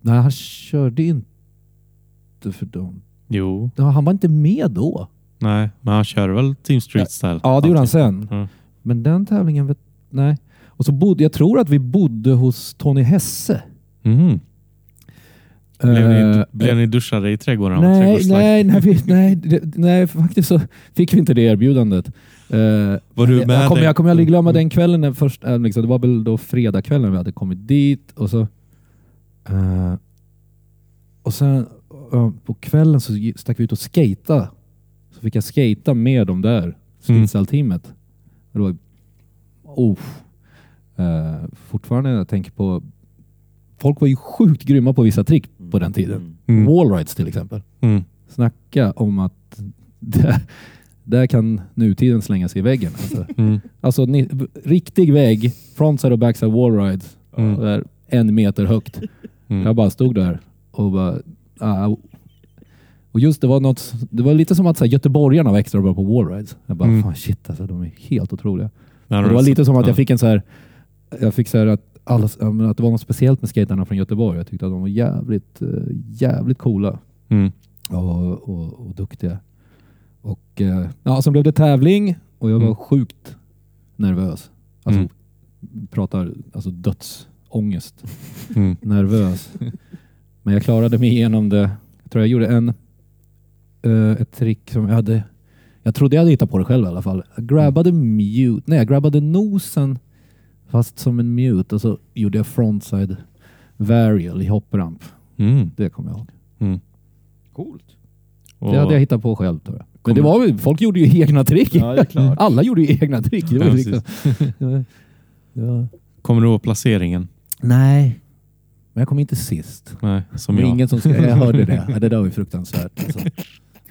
Nej, han körde inte för dem. Jo, Han var inte med då. nej, men han kör väl Team Street Style? Ja, det gjorde han sen. Ja. Men den tävlingen, vet, nej. Och så bodde, jag tror att vi bodde hos Tony Hesse. Mhm. Blev, Eh, ni, blev ni duschade i trädgården? Nej, nej, nej, vi, nej, nej, faktiskt så fick vi inte det erbjudandet. Eh, Var du med jag, kommer, jag kommer aldrig glömma den kvällen. När först, äh, liksom, det var väl då fredagskvällen vi hade kommit dit och så eh, och sen eh, på kvällen så stack vi ut och skata. Så fick jag skata med dem där, Mm. Det var oh, eh, fortfarande jag tänker på Folk var ju sjukt grymma på vissa trick på den tiden. Mm. Mm. Wallrides till exempel. Mm. Snacka om att det, där kan nutiden slänga sig i väggen. Alltså, Mm. alltså ni, riktig vägg, frontside och backside wallride, Mm. där, en meter högt. Mm. Jag bara stod där och bara... ah, och just det var något, det var lite som att så här, göteborgarna var extra bra på wallrides. Jag bara, Mm. fan shit alltså, de är helt otroliga. Och det var lite som att ja. jag fick en så här, jag fick så här att, alla, att det var något speciellt med skaterna från Göteborg. Jag tyckte att de var jävligt, eh, jävligt coola Mm. och, och, och duktiga. Och eh, ja, sen blev det tävling och jag var Mm. sjukt nervös. Alltså, Mm. pratar alltså dödsångest. Mm. Nervös. Men jag klarade mig igenom det. Jag tror jag gjorde en, eh, ett trick som jag hade, jag trodde jag hade hittat på det själv i alla fall. Jag grabbade mute, nej jag grabbade nosen fast som en mute och så gjorde jag frontside varial i hoppramp. Mm. Det kommer jag ihåg. Mm. Coolt. Och, Det hade jag hittat på själv tror jag. Men det var ju, folk gjorde ju egna trick. Ja. Alla gjorde ju egna trick. Det var Ja, ja. Kommer du ihåg placeringen? Nej, men jag kom inte sist. Nej, som Det jag. ingen som ska, jag hörde det. Ja, det där var ju fruktansvärt. Alltså.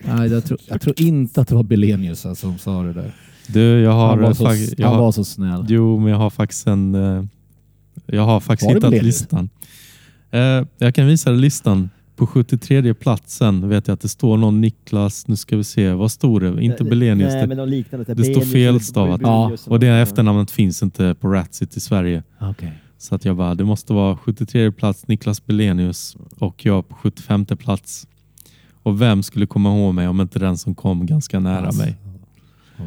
Nej, jag, tror, jag tror inte att det var Belenius alltså, som sa det där. Du, jag har... Han var så, jag han har var så snäll. Jo, men jag har faktiskt en... eh, Jag har faktiskt Var hittat listan. Eh, jag kan visa dig listan. På 73 platsen vet jag att det står någon Niklas, nu ska vi se, vad står det? Inte Belenius. Nej, det, men något liknande. här det står felstavat. Benius och det efternamnet finns inte på Ratsit i Sverige. Okej. Så att jag bara, det måste vara 73 plats Niklas Belenius och jag på 75 plats. Och vem skulle komma ihåg mig om inte den som kom ganska nära Alltså, mig?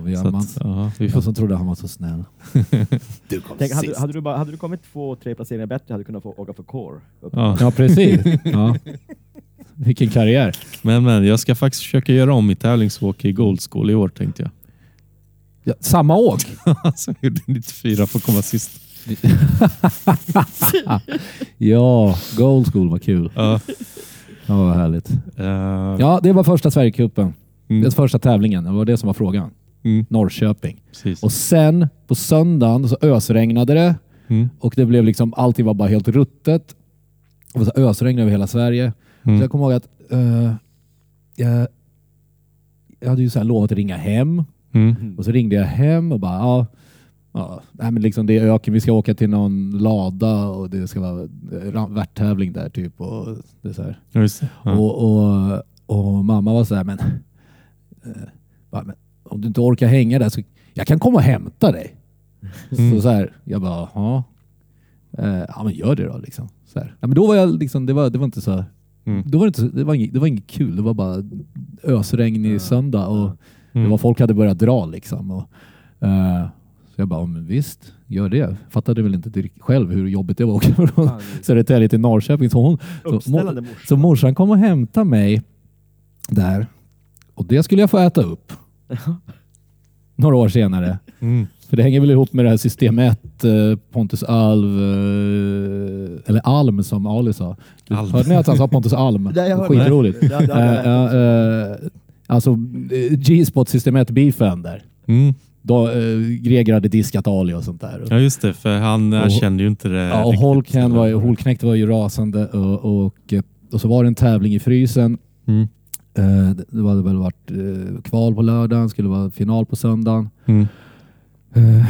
Vi, Så man, att, ja, vi jag får, som trodde han var så snäll. du kom Tänk, hade, hade, du bara, hade du kommit två, tre placeringar bättre hade du kunnat få åka för core. Ja. Ja, precis. Ja. Vilken karriär. Men, men jag ska faktiskt försöka göra om mitt tävlingsåk i Gold School i år tänkte jag. Ja, samma åk. Jag gjorde 94 för att komma sist. ja, Gold School var kul. Ja, Ja, vad härligt. eh, Ja, det var första Sverigecupen. mm, Den första tävlingen. Det var det som var frågan. Mm, Norrköping. precis. Och sen på söndagen så ösregnade det Mm, och det blev liksom, allting var bara helt ruttet. Var så ösregn över hela Sverige. Så mm, jag kommer ihåg att eh, jag, jag hade ju så här lovat att ringa hem mm, och så ringde jag hem och bara ja, ja nej, men liksom det är öken, vi ska åka till någon lada och det ska vara värttävling där typ. Och det så här. ja. Och, och, och mamma var så här, men, eh, bara, men om du inte orkar hänga där så jag kan komma och hämta dig. Mm. Så, så här, jag bara, ja. Eh, ja men gör det då liksom. Så här. Ja, men då var jag liksom, det var, det var inte så, Mm. då var det, inte, så- det, var inget, det var inget kul. Det var bara ösregn i söndag och Mm. det var, folk hade börjat dra liksom. Och, eh, så jag bara, ja, men visst, gör det. Fattade väl inte själv hur jobbigt det var att åka från Södertälje till Norrköping. Så hon, Uppställande morsa. så morsan kom och hämtade mig där och det skulle jag få äta upp några år senare. Mm. För det hänger väl ihop med det här system 1, eh, Pontus Alv, eh, eller Alm som Ali sa. Alm. Hörde ni att han sa Pontus Alm? Nej, jag hörde Skitroligt. det. Det- det- Eh, alltså G-spot system 1-beefen där. Mm. Då, eh, Greger hade diskat Ali och sånt där. Ja just det, för han Och- erkände ju inte det. Ja, och. Holken var, ju- Holknekt var ju rasande och, och, och så var det en tävling i frysen. Mm. Eh, det det hade väl varit eh, kval på lördagen, skulle vara final på söndagen. Mm. Eh,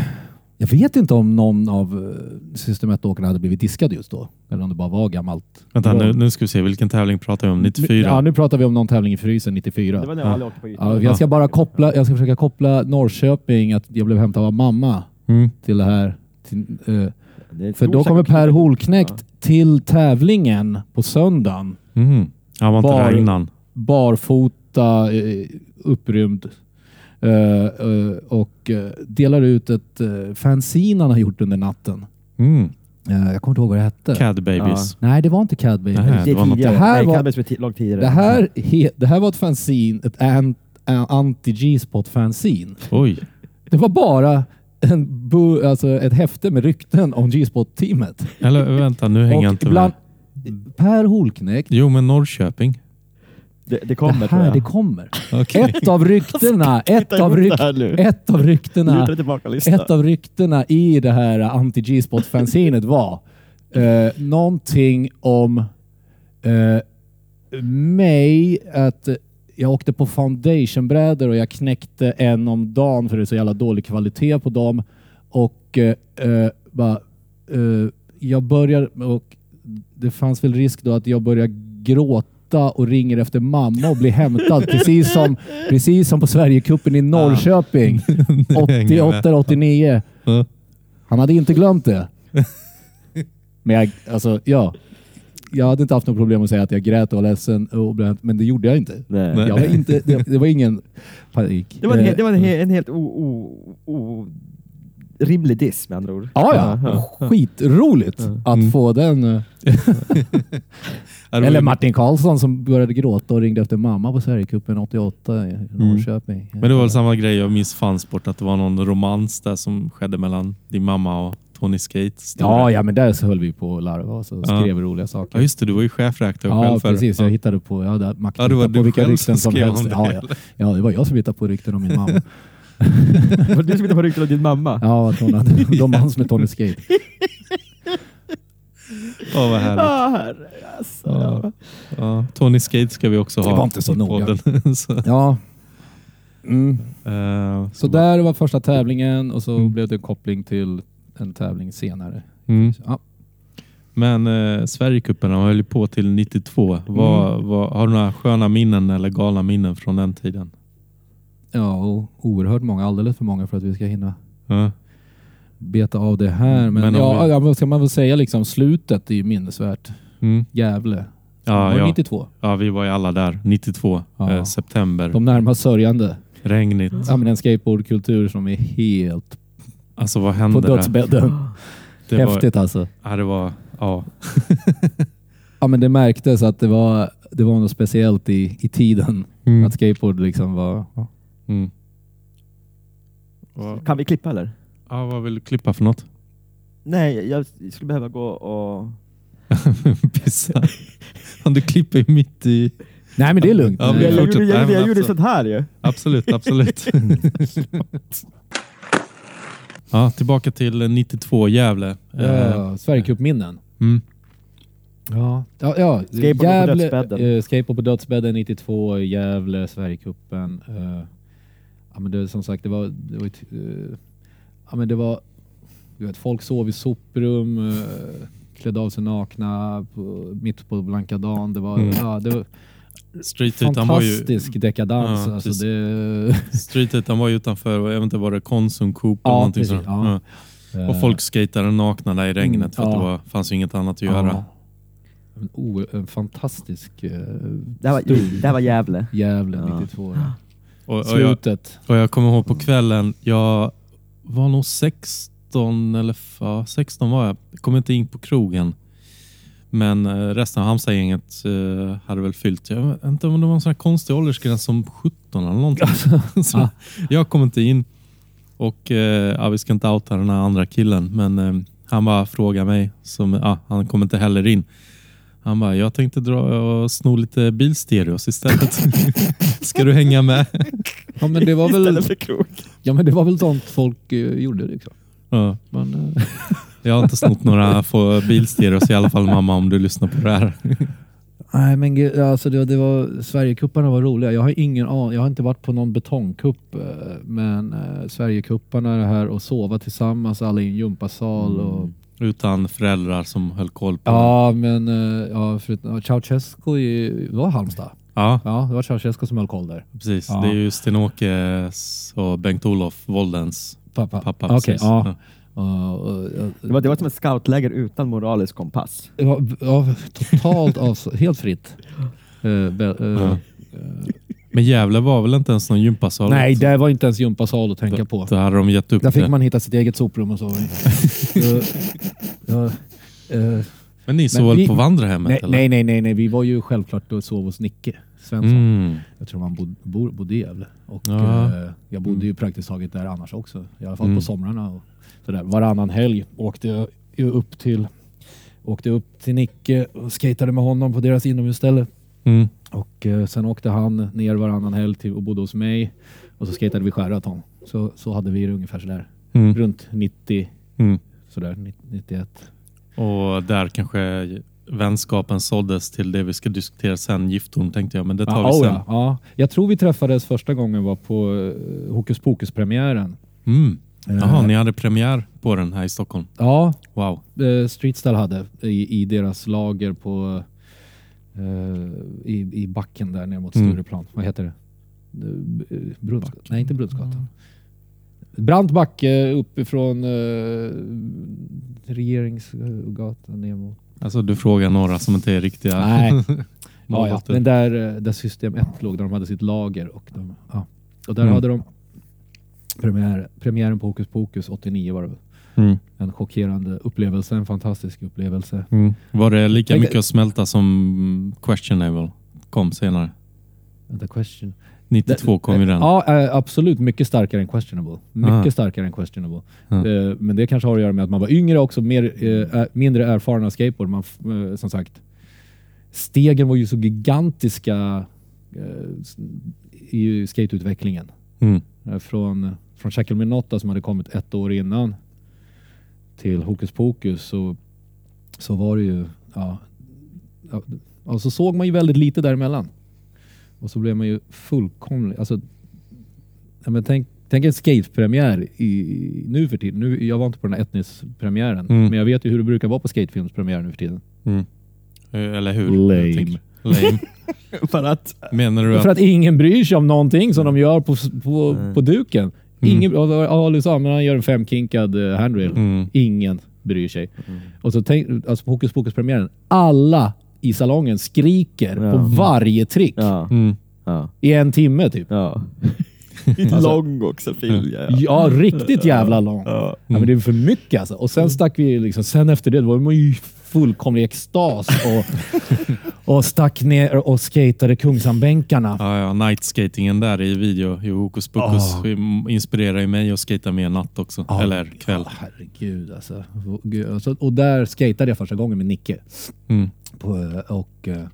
jag vet inte om någon av System 1-åkarna hade blivit diskad just då. Eller om det bara var gammalt. Vänta, nu, nu ska vi se. Vilken tävling pratar vi om? 94? Ja, nu pratar vi om någon tävling i frysen 94. Det var när Ja. alla åkte på. Ja, jag ska bara koppla, jag ska försöka koppla Norrköping, att jag blev hämtad av mamma Mm. till det här. Till, eh, Det för då kommer Per Holknekt Ja. till tävlingen på söndagen. Mm. Han var inte där innan. Barfota, eh, upprymd eh, eh, och delar ut ett uh, fanzine han har gjort under natten. Mm. Jag kommer inte ihåg vad det hette. Cad Babies. Nej, det var inte Cad Baby. Nej. Det det var är något- tidigare. Det här var- Cadbury var långt tidigare. Det här, he, det här var ett fanzine, ett an, an, anti-G-spot fanzine. Oj. Det var bara en bu, alltså ett häfte med rykten om G-spot-teamet. Eller vänta, nu hänger jag inte ibland, med. Per Holknekt, Jo, men Norrköping. Det, det kommer det tror här jag. det kommer. Okej. Ett av ryktena, ett av, ryk, det här nu. ett av ryktena. Ett av ryktena i det här anti-G-spot-fanzinet var eh, någonting om eh, mig, att jag åkte på foundationbrädor och jag knäckte en om dagen för det är så jävla dålig kvalitet på dem. Och eh, eh, bara, eh, jag börjar och det fanns väl risk då att jag börjar gråta och ringer efter mamma och blir hämtad precis som, precis som på Sverigecupen i Norrköping. 88 eller 89. Ja. Han hade inte glömt det. Men jag, alltså, ja. Jag hade inte haft något problem att säga att jag grät och var ledsen, och, blev- men det gjorde jag inte. Nej. Jag var inte det, det var ingen panik. Det var en, Eh, det var en, he- en helt o, o, orimlig diss med andra ord. Ja, ja. Skitroligt att Mm. få den. eh, Ja, det Eller Martin Karlsson som började gråta och ringde efter mamma på Sverigecupen 88 i Norrköping. Men det var väl samma grej, jag minns fansport, att det var någon romans där som skedde mellan din mamma och Tony Skate. Ja, ja, men där så höll vi på att larva oss och Ja. skrev roliga saker. Ja, just det, du var ju chefredaktör Ja, själv. för- precis. Ja. Jag hittade på, jag hade makt Ja, det var på du vilka själv rykten som som helst. det, Ja, ja. ja, det var jag som hittade på rykten om min mamma. Det var du som inte har rykten om din mamma. Ja, att hon hade, de vanns med Tony Skate. Ja, vad härligt. Ah, herre, alltså, Ja. ja. Tony Skate ska vi också ha. Det var inte så noga. så, Ja. Mm. eh, Så där var första tävlingen och så Mm. blev det en koppling till en tävling senare. Mm. Ja. Men eh, Sverigecupen höll ju på till 92. Vad, Mm. vad, har du några sköna minnen eller galna minnen från den tiden? ja, och oerhört många. Alldeles för många för att vi ska hinna Ja. Beta av det här. Men, Men om ja, vi- ja, vad ska man väl säga liksom, slutet är ju minnesvärt. Mm. Gävle. Ja, var det ja. 92? ja, vi var ju alla där. 92, Ja. eh, september. De närmast sörjande. Regnigt. Ja, men en skateboardkultur som är helt Alltså vad på hände där? dödsbädden. Det var, Häftigt alltså. ja, det var... Ja. Ja, men det märktes att det var, det var något speciellt i, i tiden. Mm. Att skateboard liksom var... Mm. Kan vi klippa eller? Ja, vad vill du klippa för något? Nej, jag skulle behöva gå och... Pissa. Om du klipper ju mitt i... Nej, men det är lugnt. Ja, jag, jag, gjorde, jag, jag, men gjorde sånt här ju. Absolut, absolut. ja, tillbaka till 92 Gävle. Eh, Ja, Sverigecupminnen. Mm. Ja, ja, ja. Skateboard på Gävle, dödsbädden. eh, skateboard på dödsbädden 92, Gävle, Sverigecupen. Eh, ja, men det, som sagt, det var... Det var, ett, eh, ja, men det var du vet, folk sov i soprum, eh, klädde av sig nakna på, mitt på blanka dagen. Det var, Mm. ja, det var Street Heat, han var ju, fantastisk dekadans. Ja, alltså det, Street Heat, han var ju utanför, och jag vet inte, var det Konsum Coop Ja, eller någonting precis, sånt. ja. Ja. Och folk skatade nakna där i regnet för att ja. det var, fanns ju inget annat att göra. Ja. En, o, en fantastisk eh, Det här var, det här var Gävle. Gävle Ja. 92. Och, och, jag, Slutet. och jag kommer ihåg på kvällen, jag var nog 16 eller f- ja, 16 var jag. Jag kom inte in på krogen. Men eh, resten av Halmstad-gänget eh, hade väl fyllt. Jag vet inte om det var en sån här konstig åldersgräns som 17 eller någonting. Så Ja. Jag kom inte in. Och eh, ja, vi ska inte outa den här andra killen, men eh, han bara frågade mig. Som, ja, han kom inte heller in. Han bara, jag tänkte dra och sno lite bilstereos istället. ska du hänga med? Ja, men det var väl, Istället för krog. ja, men det var väl sånt folk eh, gjorde. Liksom. Ja. Men, eh, Jag har inte snott några få bilstereos i alla fall mamma om du lyssnar på det här. nej, men ge- alltså det, det var, Sverigekupparna var roliga. Jag har ingen an, Jag har inte varit på någon betongkupp, eh, men eh, Sverigekupparna är det här och sova tillsammans, alla i en gympasal. Och, Utan föräldrar som höll koll på Ja, men eh, ja, Ceausescu var Halmstad. Ja, Ja, det var Ceausescu som höll koll där. precis. Ja. Det är ju Sten-Åkes och Bengt-Olof Woldens Pappa. pappa. Precis. ja. Det var, det var som ett scoutläger utan moralisk kompass. Ja, ja, totalt av, helt fritt. Eh, be, Ja. eh, Men Gävle var väl inte ens någon gympasal? nej, det var inte ens gympasal att tänka på. Då hade de gett upp Där fick det. man hitta sitt eget soprum och så. Men ni sov väl på vandrarhemmet? nej, eller? nej, nej, nej, nej, vi var ju självklart och sov hos Nicke Svensson. Mm. Jag tror han bod, bor, bodde i Gävle. Och, Ja. eh, jag bodde ju praktiskt taget där annars också. I alla fall Mm. på somrarna. Och sådär. Varannan helg åkte jag upp till, åkte upp till Nicke och skatade med honom på deras inomhusställe. Mm. Och eh, sen åkte han ner varannan helg till och bodde hos mig. Och så skatade vi Sheraton. Så, så hade vi det ungefär sådär. Mm. Runt 90, Mm. sådär 90, 91. Och där kanske vänskapen såddes till det vi ska diskutera sen, giftorn tänkte jag, men det tar Ja, vi oh sen. ja, ja. Jag tror vi träffades första gången var på uh, Hokus Pokus-premiären. Mm. Jaha, Eh, ni hade premiär på den här i Stockholm. Ja, Wow. uh, Streetstyle hade i, i deras lager på eh, i, i backen där ner mot Mm. Stureplan. Vad heter det? Uh, Brunnsgatan? Nej, inte Brunnsgatan. Brant backe uppifrån uh, Regeringsgatan ner mot... Alltså du frågar några som inte är riktiga. Nej. Ja, ja. Men där, eh, där System 1 låg, där de hade sitt lager. Och, de, ja. och där Mm. hade de premiär, premiären på Hokus Pokus 89 var det. Mm. En chockerande upplevelse, en fantastisk upplevelse. Mm. Var det lika mycket att smälta som Questionable kom senare? The question. 92 kom ju den. Ja, eh, absolut. Mycket starkare än Questionable. Mycket Ah. starkare än Questionable. Ja. Eh, Men det kanske har att göra med att man var yngre också, mer, eh, mindre erfaren av skateboard. Man, som sagt, stegen var ju så gigantiska i skateutvecklingen. Mm. Från, från Shackle Minotta som hade kommit ett år innan till Hokus Pokus så, så var det ju, ja, ja, ja, så såg man ju väldigt lite däremellan. Och så blev man ju fullkomligt, alltså, ja, men tänk, tänk en skatepremiär i, nu för tiden. Nu, jag var inte på den här Etnis-premiären, Mm. men jag vet ju hur det brukar vara på skatefilmspremiär nu för tiden. Mm. Eh, Eller hur? Lame. Lame. För att... Menar du För att... att ingen bryr sig om någonting som de gör på, på, Nej. på duken. Mm. Ingen, ja, Ali sa, men han gör en femkinkad uh, handrail. Mm. Ingen bryr sig. Mm. Och så tänk, alltså på Hokus Pokus-premiären, alla i salongen skriker Ja. på varje trick Ja. Mm. Ja. i en timme typ. ja. Lite Alltså- lång också, Phil. Ja. Ja, riktigt jävla lång. Ja. Ja, men det är för mycket alltså. Och sen stack vi liksom, sen efter det, då var man ju fullkomlig extas och, och stack ner och skatade Kungsanbänkarna. Ja, ja, nightskatingen där i video i Hokus Pokus Ah. inspirerar ju mig att skata mer natt också. Ja, Eller kväll. Ja, herregud alltså. Alltså. Och där skatade jag första gången med Nicke. Mm. På, och eh,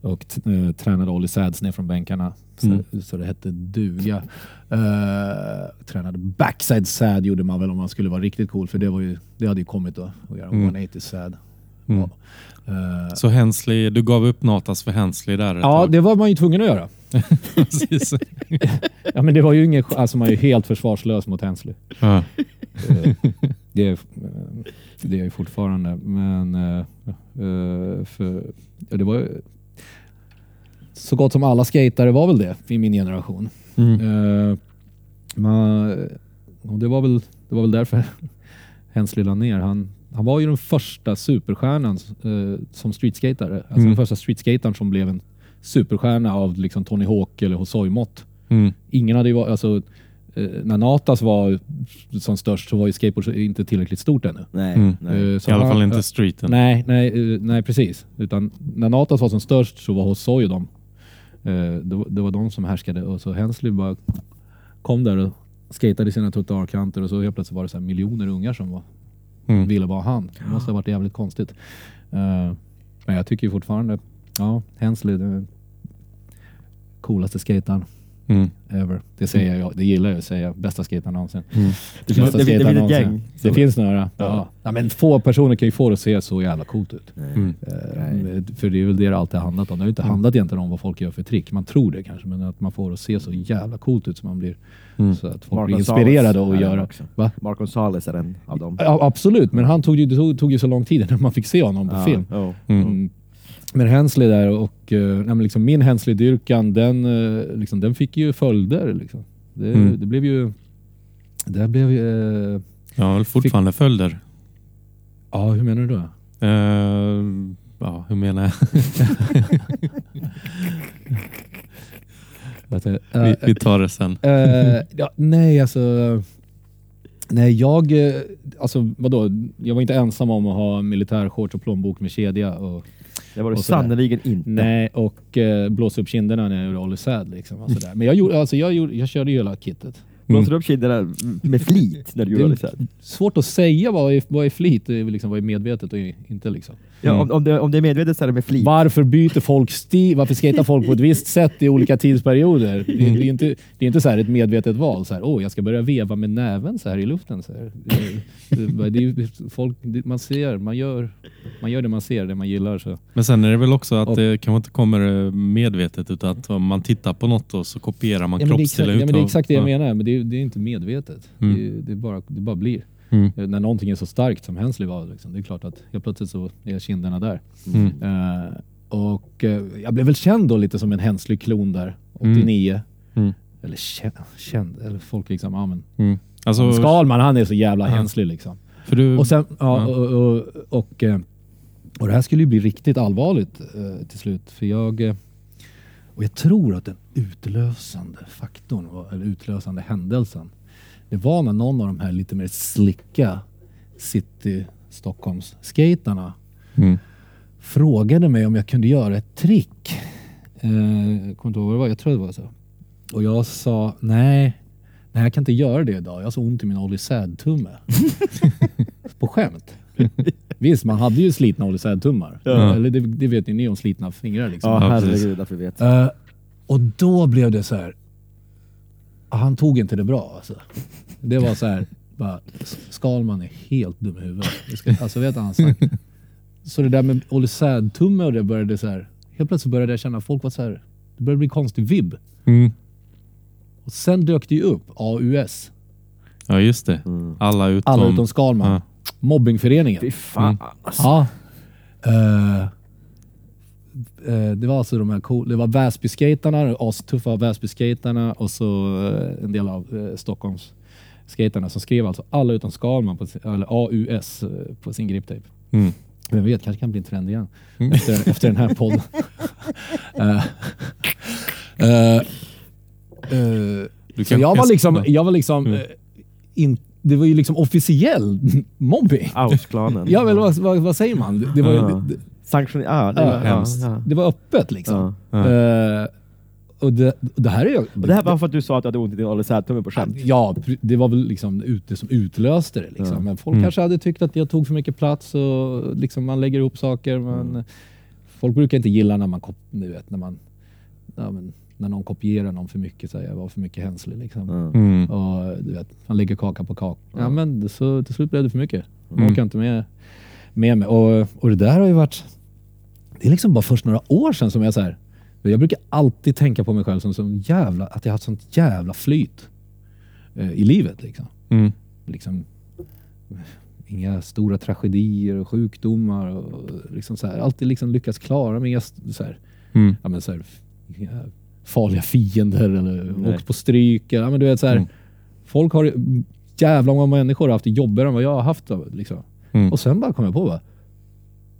och eh, tränade Ollie Sads ner från bänkarna. Så, Mm. så det hette duga. Eh, tränade backside sad gjorde man väl om man skulle vara riktigt cool. För det, var ju, det hade ju kommit då. Att göra Mm. 180 sad. Mm. Eh, Så Hensley, du gav upp Natas för Hensley där ja, det var man ju tvungen att göra. Ja, men det var ju ingen, alltså man är ju helt försvarslös mot Hensley. Ja. Det, är, eh, det är jag ju fortfarande. Men eh, eh, för, ja, det var ju- så gott som alla skatare var väl det i min generation. Mm. Man, och det, var väl, det var väl därför Hensley la ner. Han, han var ju den första superstjärnan eh, som streetskatare. Alltså Mm. den första streetskataren som blev en superstjärna av liksom Tony Hawk eller Hosoi-mått. Mm. Ingen hade ju varit, alltså, när Natas var som störst så var ju skateboard inte tillräckligt stort ännu. Nej. Mm. nej. Eh, I alla fall inte streeten. Nej, nej, eh, nej precis. Utan när Natas var som störst så var Hosoi de. Eh, det, var, det var de som härskade och så Hensley bara kom där och skatade i sina trottoarkanter och så helt plötsligt var det så här miljoner ungar som var, Mm. ville vara han. Det måste ha varit jävligt konstigt. Eh, men jag tycker ju fortfarande, ja, Hensley, den coolaste skataren Mm. ever. Det säger jag, det gillar jag att säga. Bästa skataren någonsin. Mm. Det finns, Bästa det, det, det någonsin. gäng. Det som- finns några. Ja. Ja. men få personer kan ju få det att se så jävla coolt ut. Mm. Eh, För det är väl det det alltid har handlat om. Det har ju inte handlat egentligen om vad folk gör för trick. Man tror det kanske, men att man får det att se så jävla coolt ut så man blir Mm. så att folk Mark blir inspirerade att göra. också. Va? Mark Gonzales är en av dem. Ja, absolut, men han tog ju, det tog, tog ju så lång tid innan man fick se honom på Ja, film. jo. Men Hensley där och uh, nej, liksom min Hensley-dyrkan, den, eh, liksom, den fick ju följder. Liksom. Det, Mm. det blev ju... Det blev ju... eh, väl fortfarande följder. ja, hur menar du då? Eh, ja, hur menar jag? Eh, vi, vi tar det sen. Eh, ja, nej, alltså... Nej, jag... eh, Alltså vadå? Jag var inte ensam om att ha militärshorts och plånbok med kedja. Och, Det var det sannerligen inte. nej, och eh, blåsa upp kinderna när jag gjorde Ollie Sad. Liksom, och sådär. Men jag, gjorde, alltså, jag, gjorde, jag körde ju hela kittet. Blåser upp kinderna med flit när du gör Det- det så här. Svårt att säga vad är, vad är flit, det är liksom, vad är medvetet och inte. Liksom. Ja, om, om, det, om det är medvetet så är det med flit. Varför byter folk stil? Varför skater folk på ett visst sätt i olika tidsperioder? Det, det är inte, det är inte så här ett medvetet val. Så här, oh, jag ska börja veva med näven så här i luften. Så här. Det, det, det är folk, det, man ser, man gör, man gör det man ser, det man gillar. Så. Men sen är det väl också att Och- det kanske inte kommer medvetet utan att om man tittar på något och så kopierar man Ja, men det, är exakt, kroppsstilar ja, men det är exakt det jag ja. menar, men det är, det är inte medvetet. Mm. Det, det, bara, det bara blir. Mm. Eh, När någonting är så starkt som Hensley var, liksom, det är klart att helt plötsligt så är kinderna där. Mm. Eh, och eh, jag blev väl känd då lite som en Hensley-klon där, 89. Mm. Eller känd, känd, eller folk liksom, ja men. Mm. Alltså, Skalman han är så jävla. Hensley liksom. för du, Och, sen, ja, och, och, och, och det här skulle ju bli riktigt allvarligt till slut. För jag, och jag tror att den utlösande faktorn, eller utlösande händelsen, det var när någon av de här lite mer slicka city Stockholms skaterna mm. frågade mig om jag kunde göra ett trick. Eh, jag kommer inte ihåg vad det var, jag tror det var så. Och jag sa nej, nej jag kan inte göra det idag. Jag har så ont i min Olli Säd-tumme. På skämt. Visst, man hade ju slitna Olli Säd-tummar. Ja. Eller det, det vet ju ni om slitna fingrar liksom. Ja, herregud att vi vet. Eh, och då blev det så här. Han tog inte det bra alltså. Det var så här. Bara, Skalman är helt dum i huvudet. Alltså vet han sagt? Så det där med Olle Säd-tumme och det började så här. Helt plötsligt började jag känna att folk var så här. Det började bli konstig vibb. Mm. Och sen dök det ju upp AUS. Ja, just det. Mm. Alla utom... Alla utom Skalman. Ja. Mobbingföreningen. Fy fan. Alltså. Ja. Eh, eh, det var alltså de här cool, det var Väsby-skatarna, de astuffa Väsby-skatarna och så eh, en del av uh, Stockholms skatarna som skrev alltså alla utom Skalman, på, eller AUS, på sin griptape. Mm. Vem vet, kanske kan bli en trend igen Mm. efter, efter den här podden. Du så kan- jag var liksom, jag var liksom Mm. in, det var ju liksom officiell mobbing. Ausklanen. Ja, men vad, vad, vad säger man? Det, det, var, Ja. det, Sanktion... Ja, det, var- ja, hemskt. ja. det var öppet liksom. Ja. Ja. Eh, och det, det här är ju... Och det här var för att du sa att du hade ont i din Olle Säd-tumme på skämt. Ja, det var väl liksom ut, det som utlöste det. Liksom. Ja. Men folk Mm. kanske hade tyckt att jag tog för mycket plats och liksom man lägger ihop saker. Men Mm. Folk brukar inte gilla när man, vet, när man ja, men, när någon kopierar någon för mycket. Så här, jag var för mycket hänslig. Liksom. Mm. Och du vet, man lägger kaka på kaka. Ja, Ja. men så till slut blev det för mycket. Man Mm. orkar inte med, med mig. Och, och det där har ju varit... Det är liksom bara först några år sedan som jag så här. Jag brukar alltid tänka på mig själv som, som jävla, att jag har ett sånt jävla flyt eh, i livet. Liksom. Mm. Liksom, inga stora tragedier och sjukdomar. Och liksom så här, alltid liksom lyckats klara mig. Jag, så här, Mm. ja, men så här, farliga fiender eller Nej. åkt på stryk. Ja, men du vet, så här, Mm. Folk har jävla många människor har haft det jobbigare än vad jag har haft. Liksom. Mm. Och sen bara kom jag på bara,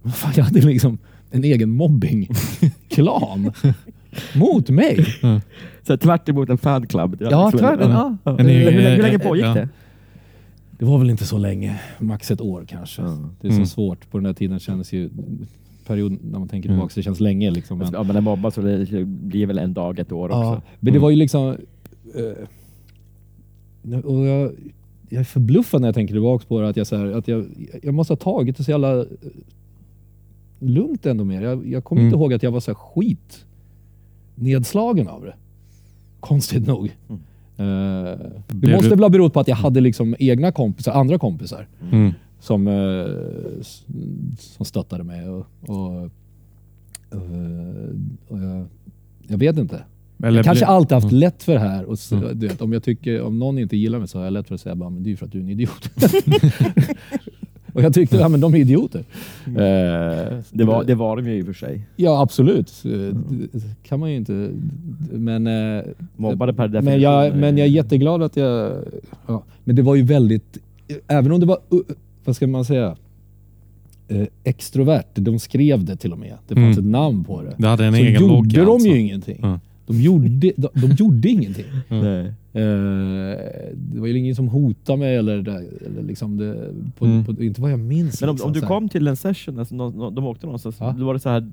vad fan, jag hade liksom en egen mobbingklan mot mig. Så här, tvärt emot en fanclub. Det är Ja, tvärtom. Ja. Ja. Hur, hur, länge pågick ja. det? Det var väl inte så länge, max ett år kanske. Det är så Mm. svårt. På den här tiden kändes ju perioden när man tänker Mm. tillbaka, det känns länge. Liksom. Men, Ja, men den mobbas så det blir väl en dag, ett år också. Ja, men det var ju liksom... eh, och jag, jag är förbluffad när jag tänker tillbaka på det. Att jag, så här, att jag, jag måste ha tagit det så jävla eh, lugnt ändå mer. Jag, jag kommer Mm. inte ihåg att jag var så här skit nedslagen av det. Konstigt nog. Mm. Eh, det måste du- väl ha berott på att jag hade liksom egna kompisar, andra kompisar Mm. Som, eh, som stöttade mig. Och, och, eh, och jag, jag vet inte. Eller Jag kanske alltid haft Mm. lätt för det här. Och så, Mm. du vet, om, jag tycker, om någon inte gillar mig så har jag lätt för att säga bara, men det är för att du är en idiot. och jag tyckte, ja men de är idioter. Eh, Det var, det var de ju i och för sig. Ja absolut. Det kan man ju inte. Men, eh, Mobbade per definition. men, jag, men jag är jätteglad att jag... Ja, men det var ju väldigt... Även om det var, uh, vad ska man säga, eh, extrovert. De skrev det till och med. Det fanns Mm. ett namn på det. Det hade en så egen gjorde logga. de alltså. ju ingenting. Ja. De, gjorde, de, de gjorde ingenting. Nej. Eh, det var ju ingen som hotade mig eller, det- eller liksom det, på, Mm. på, inte vad jag minns. Men om, liksom, om du så här. kom till en session, alltså, nå- nå- de åkte någonstans, Ja. då var det så här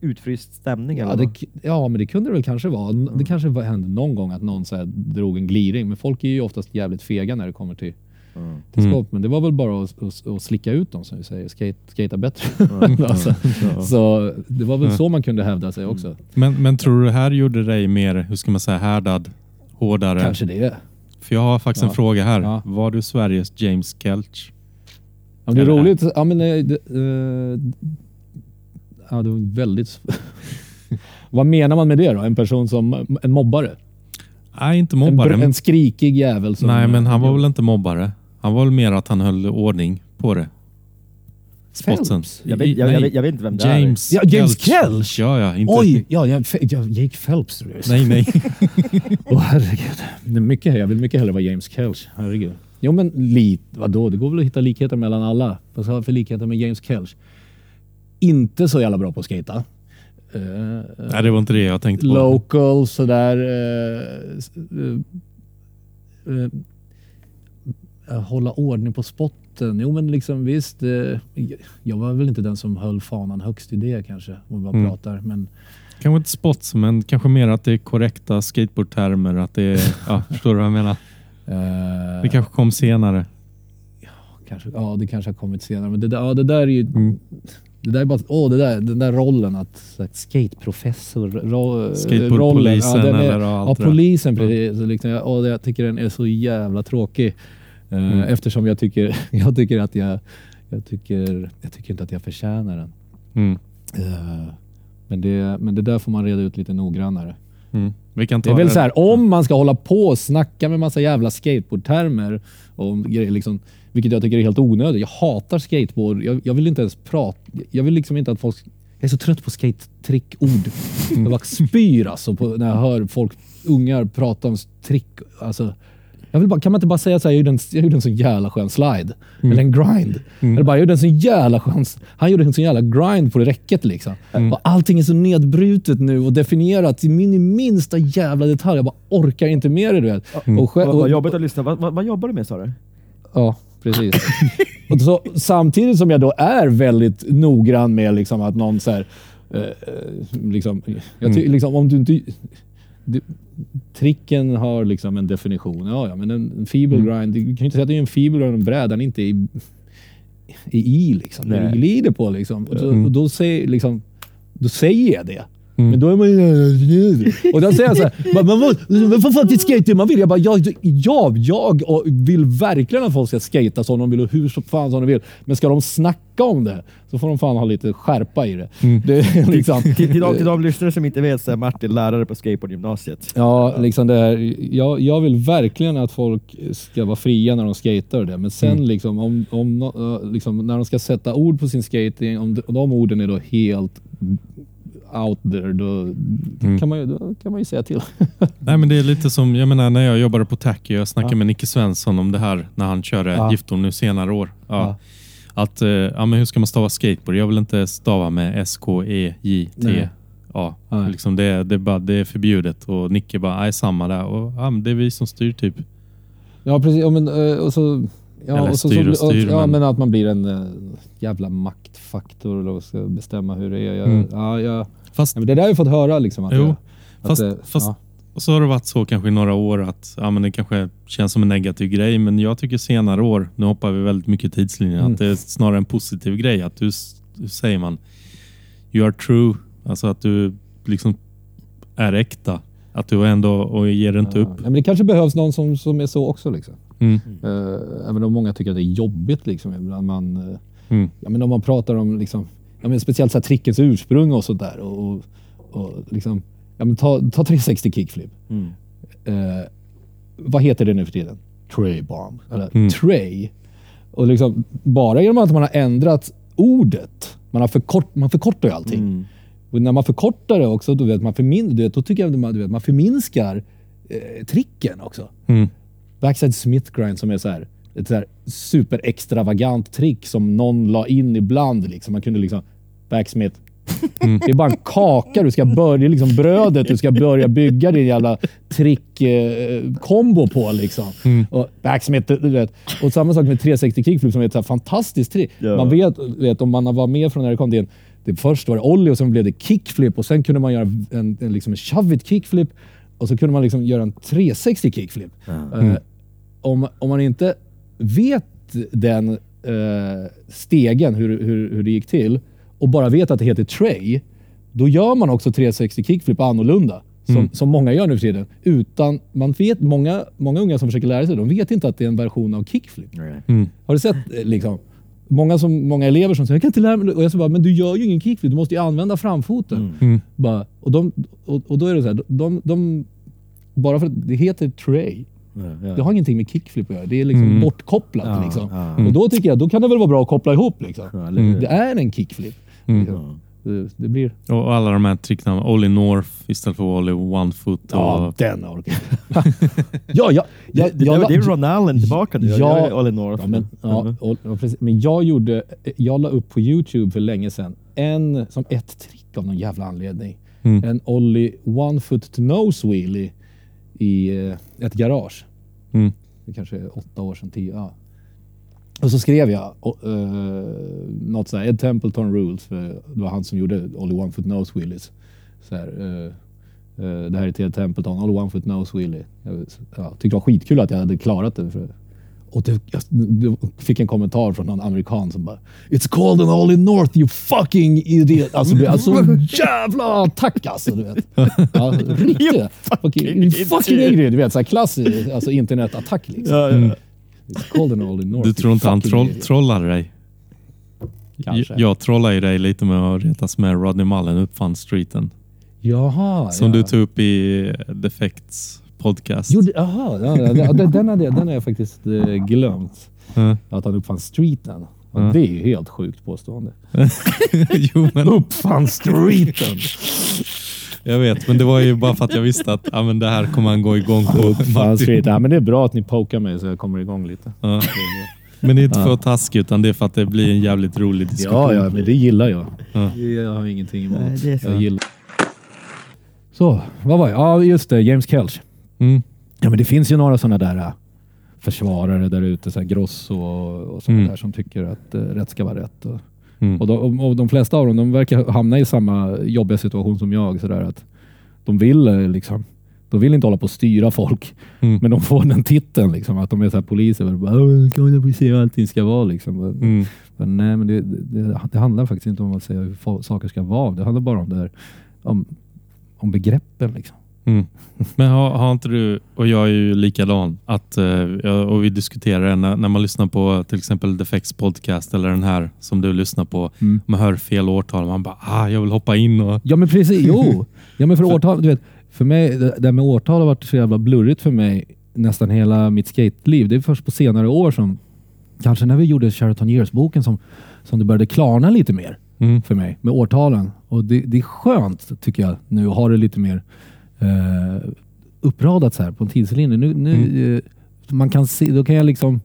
utfryst stämning? Ja, eller det, vad? ja, men det kunde det väl kanske vara. Det kanske var- hände någon gång att någon så här drog en gliring, men folk är ju oftast jävligt fega när det kommer till, Mm. till Mm. skott. Men det var väl bara att, att, att slicka ut dem som vi säger, skate, skata bättre. alltså, Ja. Så det var väl så man kunde hävda sig också. Men, men tror du det här gjorde dig mer, hur ska man säga, härdad? Hårdare? Kanske det. För jag har faktiskt en Ja. fråga här. Ja. Var du Sveriges James Kelch? Ja, det är roligt. Ja, men, eh, det, eh, ja, det var väldigt... Vad menar man med det då? En person som en mobbare? Nej, inte En, mobbare. br- en skrikig jävel som... Nej, men han var väl inte mobbare. Han var väl mer att han höll ordning på det. Spotsen. Jag vet, jag, jag, vet, jag vet inte vem det är. James, Ja, James Kelch. Ja, ja. Inte, Oj! Ja, jag, jag gick Phelps. tror jag. Nej, nej. Åh herregud. Det är mycket, jag vill mycket hellre vara James Kelch. Herregud. Jo men lit, vadå? Det går väl att hitta likheter mellan alla. Vad ska jag ha för likheter med James Kelch? Inte så jävla bra på att skata. Uh, nej, det var inte det jag tänkte på. local sådär. Uh, uh, hålla ordning på spotten. Jo men liksom visst. Uh, jag var väl inte den som höll fanan högst i det kanske. Om vi bara Mm. pratar. Men Kanske inte spots, men kanske mer att det är korrekta skateboardtermer. Att det är, ja, förstår du vad jag menar? uh, Det kanske kom senare. Kanske, ja, det kanske har kommit senare. Men det där, ja, det där är ju... Mm. Det där är bara, åh, det där, den där rollen att skateprofessor, ro, Skateboardpolisen ja, är- eller Ja, allt där. polisen precis. Liksom, jag, åh, jag tycker den är så jävla tråkig. Eh, Mm. Eftersom jag tycker, jag tycker att jag, jag tycker, jag tycker inte att jag förtjänar den. Mm. Eh, men, det, men det där får man reda ut lite noggrannare. Mm. Vi kan ta Det är väl så här, om man ska hålla på och snacka med massa jävla skateboardtermer, och grejer liksom, vilket jag tycker är helt onödigt. Jag hatar skateboard. Jag, jag vill inte ens prata. Jag vill liksom inte att folk... Jag är så trött på skate-trick-ord. Jag bara spyr alltså på, när jag hör folk, ungar, prata om trick. Alltså, jag vill bara, kan man inte bara säga så här, jag gjorde en, jag gjorde en så jävla skön slide. Eller en grind. Eller bara, jag gjorde en så jävla skön... Han gjorde en så jävla grind på räcket liksom. Och allting är så nedbrutet nu och definierat i min minsta jävla detalj. Jag bara orkar inte med det du vet. Och, själv- Vad, vad och, jobbigt att lyssna. Vad, vad, vad jobbar du med sa du? Ja, precis. och så, samtidigt som jag då är väldigt noggrann med liksom att någon så här, eh, eh, liksom, jag ty, liksom, om du inte... Du, tricken har liksom en definition. Ja, ja men en, en feeble grind, du kan ju inte säga att det är en feeble grind om brädan inte är i, är i liksom. Nej. Du glider på liksom. Och, så, Mm. och då, säger, liksom, då säger jag det. Mm. Men då är man ju... Och då säger jag så här, "Men vad, vad, vad fan skate man vill? Jag bara, ja, ja, jag vill verkligen att folk ska skata som de vill och hur så fan som de vill. Men ska de snacka om det så får de fan ha lite skärpa i det. Mm. det liksom, Till, till, de, till de lyssnare som inte vet så är Martin lärare på skateboardgymnasiet. Ja, liksom det här, jag, jag vill verkligen att folk ska vara fria när de skater och det. Men sen Mm. liksom, om, om, eh, liksom, när de ska sätta ord på sin skating, om de, om de orden är då helt out there, då, Mm. kan, man ju, då kan man ju säga till. Nej, men det är lite som, jag menar när jag jobbade på Tacky, jag snackade Ja. med Nicke Svensson om det här när han körde Ja. Giftorn nu senare år. Ja. Ja. Att, eh, ja men hur ska man stava skateboard? Jag vill inte stava med. S-K-E-J-T. Ja, Nej. liksom det, det, är bara, det är förbjudet och Nicke bara, nej samma där. Och, ja, men det är vi som styr typ. Ja, precis. Ja, men, eh, och så, ja, Eller och så, styr och styr, ja, men- men att man blir en eh, jävla maktfaktor och ska bestämma hur det är. Jag, Mm. ja, jag, Fast, ja, men det där har jag fått höra. Liksom, att Jo, att, fast, eh, fast ja. och så har det varit så kanske i några år att ja, men det kanske känns som en negativ grej. Men jag tycker senare år, nu hoppar vi väldigt mycket i tidslinjen, Mm. att det är snarare en positiv grej. Att du, hur säger man, you are true. Alltså att du liksom är äkta. Att du ändå och ger inte Ja. upp. Ja, men det kanske behövs någon som, som är så också. Liksom. Mm. Uh, även om många tycker att det är jobbigt. Liksom, ibland man, eh, Mm. ja, men om man pratar om liksom, ja, men speciellt så här, trickens ursprung och sådär. Och, och, och liksom, ja, men ta, ta 360 kickflip. Mm. Eh, vad heter det nu för tiden? Tray bomb. Eller Mm. tray. Och liksom, bara genom att man har ändrat ordet. Man, har förkort, man förkortar ju allting. Mm. Och när man förkortar det också, då, vet man förmin, du vet, då tycker jag att man, du vet, man förminskar eh, tricken också. Mm. Backside Smith grind som är så här, ett så här superextravagant trick som någon la in ibland. Liksom. Man kunde liksom, backsmith. Mm. Det är bara en kaka du ska börja, det är liksom brödet du ska börja bygga din jävla trick-kombo på. Liksom. Mm. Och backsmith, du vet. Och samma sak med 360 kickflip som är ett så här fantastiskt trick. Ja. Man vet, vet, om man har varit med från när det kom till en det först var det ollie och sen blev det kickflip och sen kunde man göra en, en, liksom en shove it kickflip och så kunde man liksom göra en 360 kickflip. Eh, om, om man inte vet den eh, stegen, hur, hur, hur det gick till, och bara vet att det heter tray, då gör man också 360 kickflip annorlunda. Som, som många gör nu för tiden. Utan, man vet, många, många unga som försöker lära sig, de vet inte att det är en version av kickflip. Mm. Har du sett eh, liksom? Många, som, många elever som säger jag kan inte lära mig Och jag säger bara, men du gör ju ingen kickflip. Du måste ju använda framfoten. Mm. Bara, och, de, och, och då är det så här, de, de, bara för att det heter tray, det har ingenting med kickflip att göra. Det är liksom Mm. bortkopplat. Ja, liksom. ja. Och då tycker jag, då kan det väl vara bra att koppla ihop. Liksom. Ja, hur? Det är en kickflip. Mm. Liksom. Det, det blir... Och alla de här tricknamnen. Ollie North istället för Ollie One Foot. Ja, Och, den orkar ja, ja, jag, Det, det, jag, det är Ron Allen tillbaka nu. Ja. Ollie North. Ja, men, ja, Mm. och, ja, precis. men jag gjorde, jag la upp på Youtube för länge sedan en, som ett trick av någon jävla anledning. Mm. En Ollie one foot to nose wheelie i eh, ett garage. Mm. Det kanske är åtta år sedan, tio. Ja. Och så skrev jag uh, något sånt här, Ed Templeton rules, för det var han som gjorde Ollie one foot nose wheelies. Så här, eh, eh, det här är till Ed Templeton, Ollie one foot nose wheelie. Jag ja, tyckte det var skitkul att jag hade klarat det. För, och det, jag det fick en kommentar från någon amerikan som bara It's called an all in north you fucking idiot. Alltså det är så jävla attack alltså. Du vet. Ja, riktigt. Fucking, you fucking idiot. Du vet, så här klassisk alltså, internetattack liksom. Ja, ja. It's called an all in north Du tror inte han troll, trollade dig? Kanske. Jag, jag trollar ju dig lite med att retas med Rodney Mullen uppfann streeten. Jaha. Som ja. du tog upp i Defects podcast. Gjorde, jaha, ja, ja, ja, den, den, hade jag, den har jag faktiskt eh, glömt. Ja. Att han uppfann streeten. Ja. Det är ju helt sjukt påstående. jo, men Uppfann streeten! jag vet. Men det var ju bara för att jag visste att ja, men det här kommer han gå igång på. Streeten. Ja, men det är bra att ni pokar mig så jag kommer igång lite. Ja. Men det är inte för att taska utan det är för att det blir en jävligt rolig diskussion. Ja, ja, men det gillar jag. Ja. Jag har ingenting emot. Nej, det är så. Jag gillar. Så, vad var jag? Ja, just det. James Kelch. Mm. Ja, men det finns ju några sådana där äh, försvarare där ute, så här Grosso och, och sådana Mm. där som tycker att äh, rätt ska vara rätt. Och, Mm. och, de, och de flesta av dem de verkar hamna i samma jobbiga situation som jag. Så där, att de vill äh, liksom de vill inte hålla på och styra folk, Mm. men de får den titeln. Liksom, att de är så här poliser. Och bara, "Åh, kan och säga hur allting ska vara. Liksom. Mm. Men nej, men det, det, det handlar faktiskt inte om att säga hur saker ska vara. Det handlar bara om det här, om, om begreppen. Liksom. Mm. Men har, har inte du, och jag är ju likadan, att, eh, och vi diskuterar det när, när man lyssnar på till exempel Defects podcast eller den här som du lyssnar på. Mm. Man hör fel årtal man bara, ah, jag vill hoppa in och... Ja men precis, jo. Ja, men för årtal, du vet, för mig, det här med årtal har varit så jävla blurrigt för mig nästan hela mitt skateliv. Det är först på senare år som, kanske när vi gjorde Sheraton Years-boken som, som det började klarna lite mer Mm. för mig med årtalen. Och det, det är skönt tycker jag nu att ha det lite mer eh, uppradat så här på en tidslinje. Nu, nu, eh, man kan se, då kan jag liksom,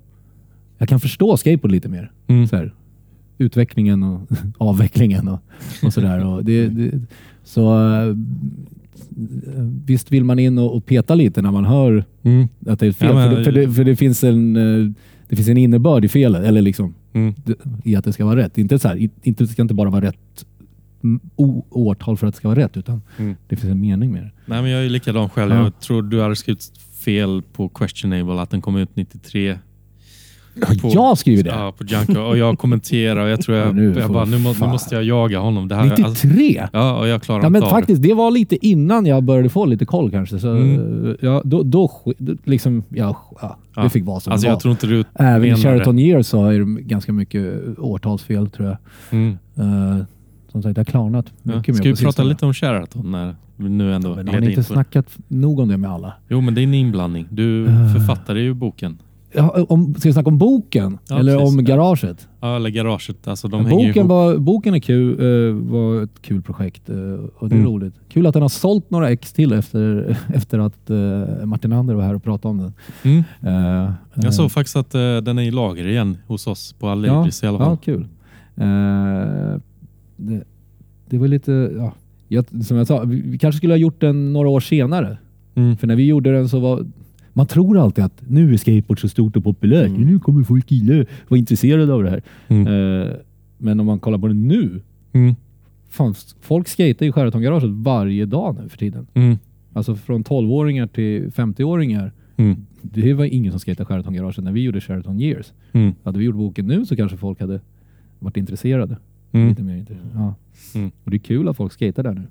jag kan förstå skateboard lite mer. Mm. Så här, utvecklingen och avvecklingen och, och sådär. Det, det, så eh, visst vill man in och, och peta lite när man hör Mm. att det är fel. Ja, men- för, det, för, det, för det finns en det finns en innebörd i felet, eller liksom Mm. i att det ska vara rätt. Inte så här, inte, det ska inte bara vara rätt mm, årtal för att det ska vara rätt, utan Mm. det finns en mening med det. Nej, men jag är likadan själv. Ja. Jag tror du hade skrivit fel på Questionable, att den kom ut 93. På- jag skriver det! Ja, på Junker. Och jag kommenterar och jag tror Ja, jag, nu jag bara, nu, må, nu måste jag jaga honom. Det här, alltså, 93! ja, och jag klarar Ja, inte men av faktiskt, det var lite innan jag började få lite koll kanske. Så, Mm. ja, då, då, liksom, ja, ja, Ja. det fick vara som Alltså, det var. jag tror inte du Även i Sheraton Years så är det ganska mycket årtalsfel tror jag. Mm. Uh, som sagt, det har klarnat Ja. mycket Ska mer vi prata lite om Sheraton när vi nu ändå Men gled har ni in inte snackat nog om det med alla? Jo, men det är en inblandning. Du Ah. författade ju boken. Ja, om, ska vi snacka om boken? Ja, eller precis. om garaget? Ja, eller garaget. Alltså, de boken, var, boken är kul, eh, var ett kul projekt eh, och det är Mm. roligt. Kul att den har sålt några ex till efter, efter att uh, Martin Ander var här och pratade om den. Mm. Eh, Jag eh, såg faktiskt att eh, den är i lager igen hos oss på Allegris i alla Ja, fall. kul. Det, det var lite, ja, jag, som jag sa, vi, vi kanske skulle ha gjort den några år senare. Mm. För när vi gjorde den så var man tror alltid att nu är skateboard så stort och populärt. Mm. Nu kommer folk gilla vara intresserade av det här. Mm. Eh, men om man kollar på det nu Mm. fan, folk skater i Sheraton-garaget varje dag nu för tiden. Mm. Alltså från 12-åringar till 50-åringar. Mm. Det var ingen som skatade Sheraton-garaget när vi gjorde Sheraton Years. Mm. Hade vi gjort boken nu så kanske folk hade varit intresserade. Mm. Lite mer. Ja. Mm. Och det är kul att folk skater där nu.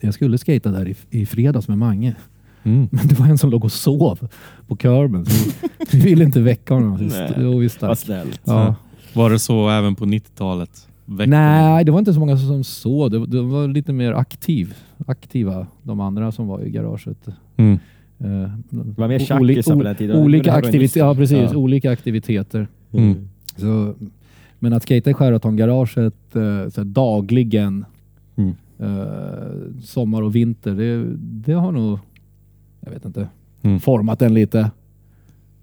Jag skulle skata där i, i fredags med Mange. Mm. Men det var en som låg och sov på körben. Så vi ville inte väcka honom. Vi Nej. st- och vi stack. Vad snällt. Ja. Var det så även på 90-talet? Väckte Nej, det var inte så många som såg. Det, det var lite mer aktiv, aktiva, de andra som var i garaget. Mm. Eh, Det var mer tjackisar på den tiden. Olika aktiviteter, ja precis. Ja. Olika aktiviteter. Mm. Så, men att skata i Sheraton-garaget eh, dagligen, Mm. eh, sommar och vinter, det, det har nog, jag vet inte, Mm. format en lite.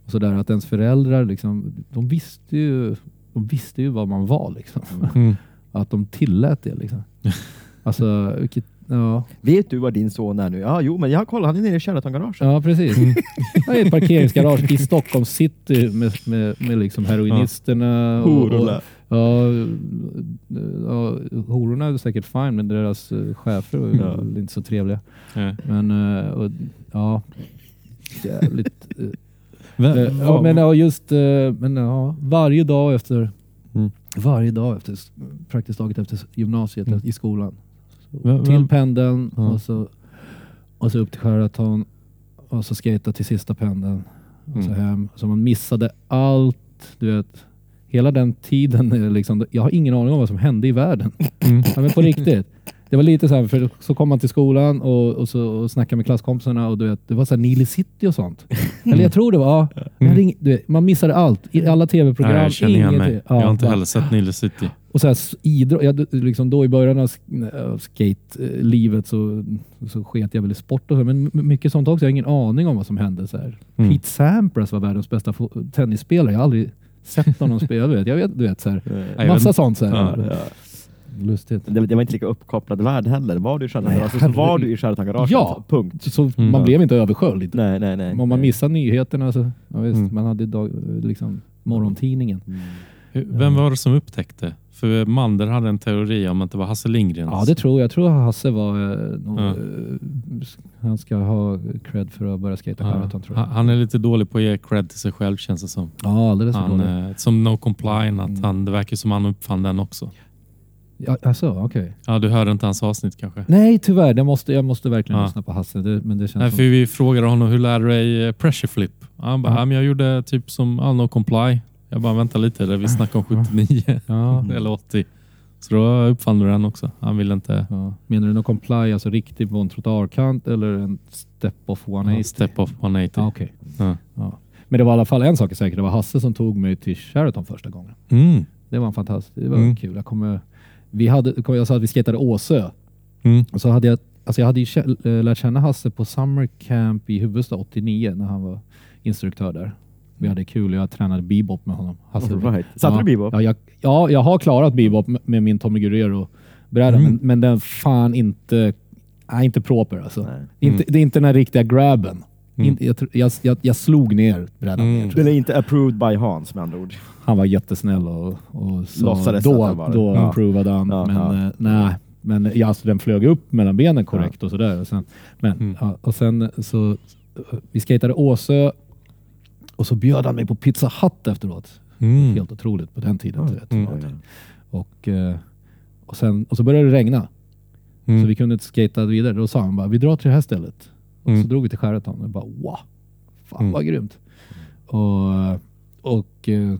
Och så där att ens föräldrar, liksom, de visste ju de visste ju vad man var. Liksom. Mm. Att de tillät det. Liksom. Alltså, vilket, ja. Vet du vad din son är nu? Ja, jo, men jag kollar, han är nere i Sheraton-garaget. ja, precis. Jag är i ett parkeringsgarage i Stockholm city med, med, med liksom heroinisterna. och- Hororna. Ja, ja, hororna är säkert fine, men deras eh, chefer var Ja. inte så trevliga. Ja. Men eh, och, ja, jävligt. eh, eh, ja, men ja, just men, ja, varje dag efter Mm. varje dag efter praktiskt taget efter gymnasiet Mm. i skolan. Så, till pendeln Ja. och, så, och så upp till Sheraton och så skata till sista pendeln och så Mm. hem. Så man missade allt, du vet. Hela den tiden, liksom, jag har ingen aning om vad som hände i världen. Mm. Ja, men på riktigt. Det var lite så här, för så kom man till skolan och, och, så, och snackade med klasskompisarna och du vet, det var så här Nile City och sånt. Eller jag tror det var, ja. Hade ing, du vet, man missade allt. I alla tv-program. Jag känner igen mig. ingenting. jag har inte bara- heller sett Nile City. och så här, idrott, jag, liksom då i början av sk- av skate-livet så, så sket jag väl i sport och så, men mycket sånt också. Jag har ingen aning om vad som hände. Så här. Mm. Pete Sampras var världens bästa tennisspelare. Jag har aldrig sett honom spela. Jag vet, jag vet, du vet så här. Massa sånt. Så här. Ja, Ja. Lustigt. Det, det var inte lika uppkopplad värld heller. Var du i Sheraton-garaget så var du i Sheraton-garaget. Ja. Punkt. Så Mm. man blev inte översköljd. Nej, nej, nej. Om man missade nyheterna så, ja, visst, Mm. man hade dag, liksom morgontidningen. Mm. Vem var det som upptäckte? För Mander hade en teori om att det var Hasse Lindgren. Ja, det tror jag. Jag tror Hasse var... Eh, nog, Ja. eh, han ska ha cred för att börja skata Ja. Sheraton tror jag. Han han är lite dålig på att ge cred till sig själv känns det som. Ja, alldeles för dålig. eh, som No Compline, att Mm. han, det verkar som han uppfann den också. Ja, alltså, okej. Ja, du hörde inte hans avsnitt kanske? Nej, tyvärr. Det måste, jag måste verkligen Ja. lyssna på Hasse. Det, men det känns Nej, som... för vi frågade honom hur lärde du dig eh, pressure flip? Han bara, Ja. men jag gjorde typ som all No Comply. Jag bara, vänta lite, där vi snackar om 79 Ja. eller 80. Så då uppfann du den också. Han ville inte Ja. Menar du någon comply, alltså riktigt på en trottoarkant eller en step off 180? ja, step off 180. Ja, okej. Ja. Ja. Men det var i alla fall en sak är säker. Det var Hasse som tog mig till Sheraton första gången. Mm. Det var fantastiskt. Det var Mm. kul. Jag, kommer, vi hade, jag sa att vi skatade Åsö. Mm. Och så hade jag, alltså jag hade ju äh, lärt känna Hasse på Summer Camp i Huvudsta 89 när han var instruktör där. Vi hade kul jag tränade bebop med honom. Hasse. All right. Satte ja, du bebop? Ja jag, ja, jag har klarat bebop med- min Tommy Guerrero-bräda, Mm. men, men den fan inte, nej, inte proper alltså. Inte, Det är inte den riktiga grabben. Mm. Inte, jag, jag, jag, jag slog ner brädan Mm. ner. Den är inte approved by Hans med andra ord. Han var jättesnäll och, och så Låtsades då, att han var det. då Ja. approvade han. Ja, men ja. eh, nej, men ja, alltså, den flög upp mellan benen korrekt och sådär. Och sen, men, Mm. ja, och sen så, vi skatade Åsö och så bjöd han mig på Pizza Hut efteråt. Mm. Helt otroligt på den tiden. du vet. Mm. Och, eh, och, sen, och så började det regna. Mm. Så vi kunde inte skata vidare. Då sa han bara, vi drar till det här stället. Och Mm. så drog vi till Sheraton och bara wow, fan Mm. vad grymt. Och, och eh,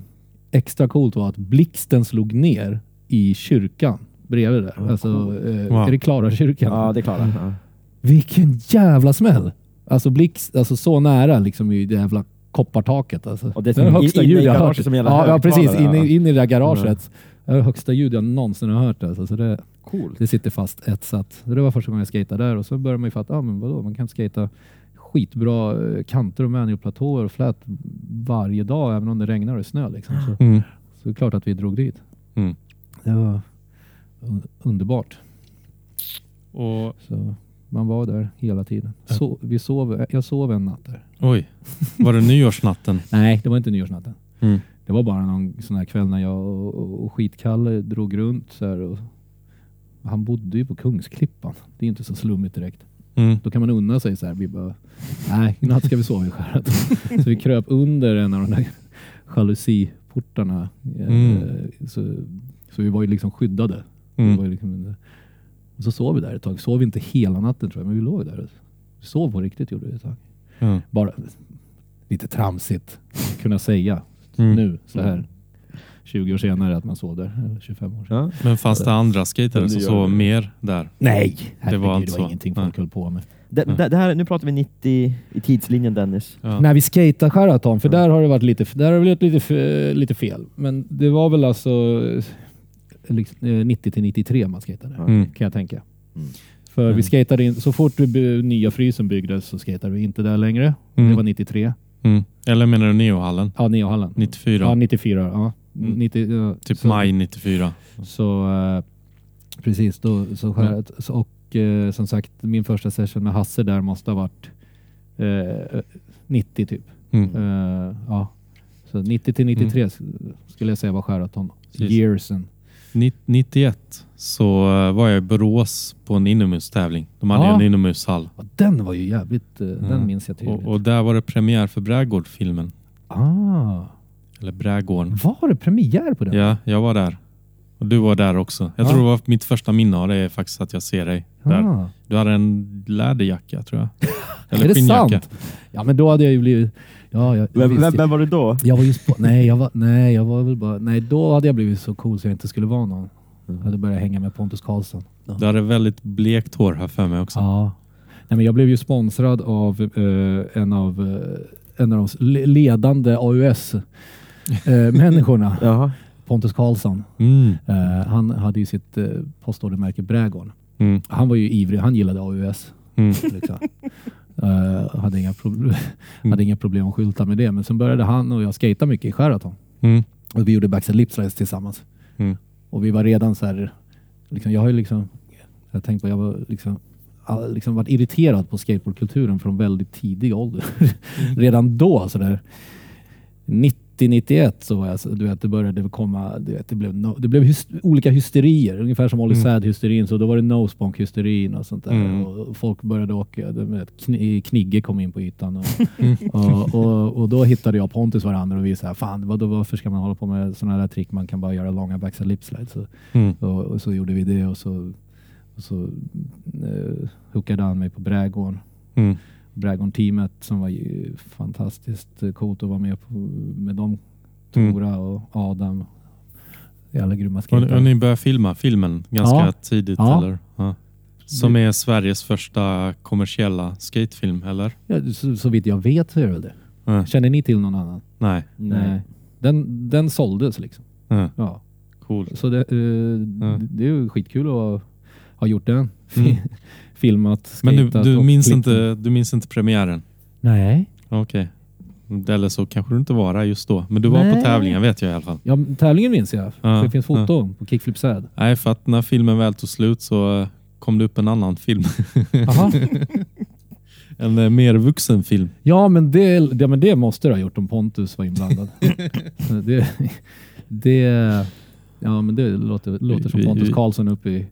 extra coolt var att blixten slog ner i kyrkan bredvid där. Oh, alltså, eh, Wow. är det Klara kyrkan? Ja, det är klart. Ja. Vilken jävla smäll! Alltså blixt, alltså så nära liksom i det jävla koppartaket. Alltså. Och det är det är som det högsta ljud jag hört. som Ja, ja, precis. Inne in i det där garaget. Det är det högsta ljud jag någonsin har hört. Alltså. Så det, Coolt. det sitter fast etsat. Det var första gången jag skejtade där och så började man ju fatta, ah, men vadå, man kan skata skitbra eh, kanter och manualplatåer och flät varje dag även om det regnar och snö. Liksom. Så, Mm. så det är klart att vi drog dit. Mm. Det var un- underbart. Och, Så man var där hela tiden. Så, vi sov, jag sov en natt där. oj, var det nyårsnatten? Nej, det var inte nyårsnatten. Mm. Det var bara någon sån här kväll när jag och, och, och Skitkalle drog runt så här och han bodde ju på Kungsklippan. Det är inte så slummigt direkt. Mm. Då kan man unna sig så här. Vi bara, nej, i natt ska vi sova i skäret. så vi kröp under en av de där jalusiportarna. Eh, Mm. Så, så vi var ju liksom skyddade. Mm. Ju liksom, och så sov vi där ett tag. Sov inte hela natten tror jag, men vi låg där. Vi sov på riktigt gjorde vi ett tag. Bara lite tramsigt kunna säga Mm. nu så här 20 år senare att man sov där. Eller 25 år sedan. Ja. Men fanns det andra skatare Men som sov mer där? Nej, Det var det var, inte så. ingenting Nej. folk höll på med. Det, Mm. det, det här, nu pratar vi 90 i tidslinjen Dennis. Ja. När vi skejtar Sheraton, för Ja. där har det varit lite, där har det blivit lite, lite fel. Men det var väl alltså eh, liksom, eh, 90 till 93 man skejtade, Mm. kan jag tänka. Mm. För Mm. vi skejtade in, så fort vi, nya frysen byggdes så skejtade vi inte där längre. Mm. Det var 93. Mm. Eller menar du Neohallen? Ja, Neohallen. 94? Ja, 94. Ja. Mm. 90, ja, typ så, maj 94? Så eh, precis, då, så, skäret, så, och eh, som sagt min första session med Hasse där måste ha varit eh, 90 typ. Mm. Eh, ja. Så 90 till 93 sk- skulle jag säga var Sheraton. Yearsen. Ni- 91 så eh, var jag i Borås på en inomhustävling. De hade Ja. en inomhushall. Ja, den var ju jävligt, eh, den Ja. minns jag tydligt. Och, och där var det premiär för Brädgård-filmen. ah, Eller Brädgården. var det premiär på den? Ja, jag var där. Och du var där också. Jag Ja. tror det var mitt första minne av det är faktiskt att jag ser dig där. Ah. Du hade en läderjacka tror jag. Eller Är det skinnjacka. sant? Ja men då hade jag ju blivit... Ja, jag, Vem, vem, vem var du då? jag var ju spo- nej, jag var, nej, jag var väl bara... Nej, då hade jag blivit så cool så jag inte skulle vara någon. Jag hade börjat hänga med Pontus Karlsson. Du hade väldigt blekt hår här för mig också. Ja. Nej, men jag blev ju sponsrad av eh, en av, eh, en av de s- le- ledande AUS-människorna, Jaha. Pontus Karlsson. Mm. Eh, han hade ju sitt uh, postordermärke Brädgården. Mm. Han var ju ivrig, han gillade AUS. Mm. Liksom. Eh, hade, inga problem, hade inga problem att skylta med det. Men sen började han och jag skata mycket i Sheraton. Mm. Och vi gjorde backside lip slides tillsammans. Mm. Och vi var redan så här, liksom, jag har ju liksom, jag tänkte på, jag var liksom, liksom varit irriterad på skateboardkulturen från väldigt tidig ålder. redan då så där 90-91 så var jag, du vet, det började komma, du vet, det blev, no, det blev hys, olika hysterier, ungefär som Olly Mm. Sad-hysterin, så då var det nosebonk-hysterin och sånt där. Mm. Och folk började åka, du vet, kn, Knigge kom in på ytan. Och, Mm. och, och, och då hittade jag Pontus varandra och vi sa, fan vadå, varför ska man hålla på med sådana där trick? Man kan bara göra långa backside lip slides. Så, Mm. och, och så gjorde vi det och så, och så uh, hookade han mig på Brädgården. Mm. Brädgården-teamet som var ju fantastiskt coolt att vara med på, med dem. Mm. Tora och Adam. Jävla grymma Och, och skatare. ni började filma filmen ganska Ja. tidigt Ja. eller? Ja. Som är Sveriges första kommersiella skatefilm eller? Ja, så, så vitt jag vet så är det väl det. Ja. Känner ni till någon annan? Nej. Nej. Den, den såldes liksom. Ja. Ja. Cool. Så det, eh, Ja. det är ju skitkul att ha, ha gjort den. Mm. Filmat, Men du, du, minns inte, du minns inte premiären? Nej. Okej. Eller så kanske du inte var där just då. Men du var Nej. på tävlingen vet jag i alla fall. Ja, tävlingen minns jag. Ja, det finns foton på Kickflip Sad. Nej, för att när filmen väl tog slut så eh, kom det upp en annan film. En eh, mer vuxen film. Ja, men det, ja, men det måste du ha gjort om Pontus var inblandad. det, det, ja, men det låter, låter som Pontus Karlsson uppe i,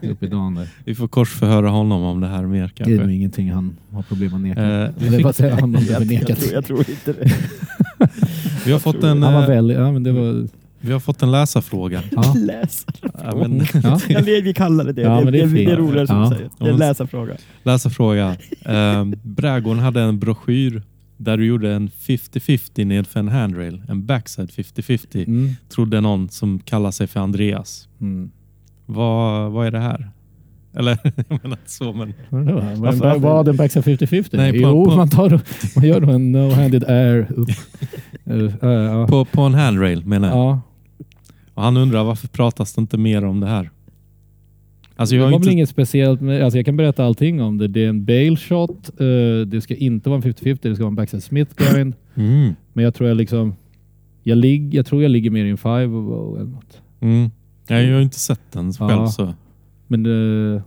uppe i dagen. Där. Vi får korsförhöra honom om det här mer Det är kanske. nog ingenting han har problem att neka. Eh, vi, Eller fick, vad säger han om det Jag, tror, jag tror inte det. vi, har fått en, Han var eh, väl, ja, men det var, vi har fått en läsarfråga. ja. Läs. Ja, men, Ja. Ja, det- vi kallar det det. Ja, det, det är det, det är roligare som Ja. säger. Det är en läsarfråga. läsarfråga. Eh, Brädgården hade en broschyr där du gjorde en 50-50 nedför en handrail. En backside 50-50. Mm. Trodde någon som kallar sig för Andreas. Mm. Vad, vad är det här? Eller, jag menar så men... Vadå? Varför- Vad den backside 50-50? Nej, på- jo, på- Man, tar, man gör då en no-handed air upp. Uh, uh. På, på en handrail menar jag. ja. Och han undrar varför pratas det inte mer om det här? Alltså det jag var har väl inte... inget speciellt. Med, alltså jag kan berätta allting om det. Det är en bail shot. eh, det ska inte vara en 50-50. Det ska vara en backside smith grind. Mm. Men jag tror jag liksom... Jag, lig, jag tror jag ligger mer i en five och, eller något. Mm. Nej, Jag har inte sett den själv Ja. så. Men eh,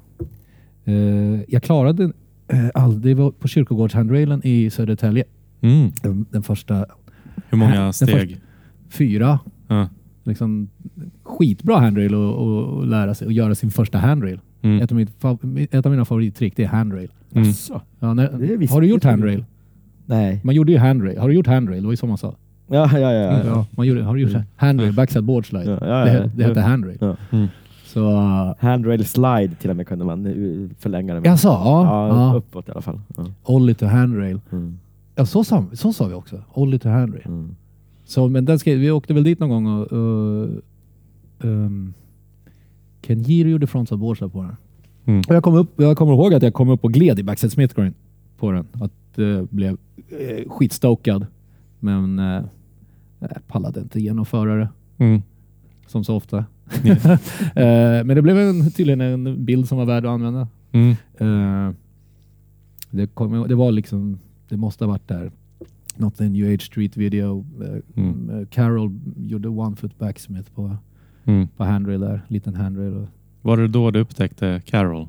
eh, jag klarade uh, Det var på kyrkogårdshandrailen i Södertälje. Mm. Den, den första Hur många steg? fyra. Ja. Liksom skitbra handrail att att lära sig och göra sin första handrail. Mm. Ett, av mitt, ett av mina favorittrick det är handrail. Mm. Ja, Det när, har du gjort handrail? Nej. Man gjorde ju handrail. Har du gjort handrail? Det var ju så man sa. Ja, ja, ja. ja. Ja, man gjorde, har du gjort Mm. handrail? Backside board slide. Ja, ja, det, det hette handrail. Ja. Mm. Så, uh, Handrail slide till och med kunde man eh, förlänga det med. jag sa, ja. Ja, ja. uppåt i alla fall. Ja. Ollie to handrail. Mm. Ja, så sa, så sa vi också. Ollie to handrail. Mm. Så, men den skrev, vi åkte väl dit någon gång och... och um, Ken Giro gjorde frontside boardslide på den. Mm. Och jag, kom upp, jag kommer ihåg att jag kom upp och gled i backside smith grind på den. Att uh, blev uh, skitstokad. Men uh, pallade inte genomföra det. Mm. Som så ofta. Eh, men det blev en, tydligen en bild som var värd att använda. Mm. Eh, det, kom, det var liksom, det måste ha varit där. Något en New Age Street video. Eh, Mm. eh, Carol gjorde one foot backsmith på, Mm. på handrail där. Liten handrail. Och, Var det då du upptäckte Carol?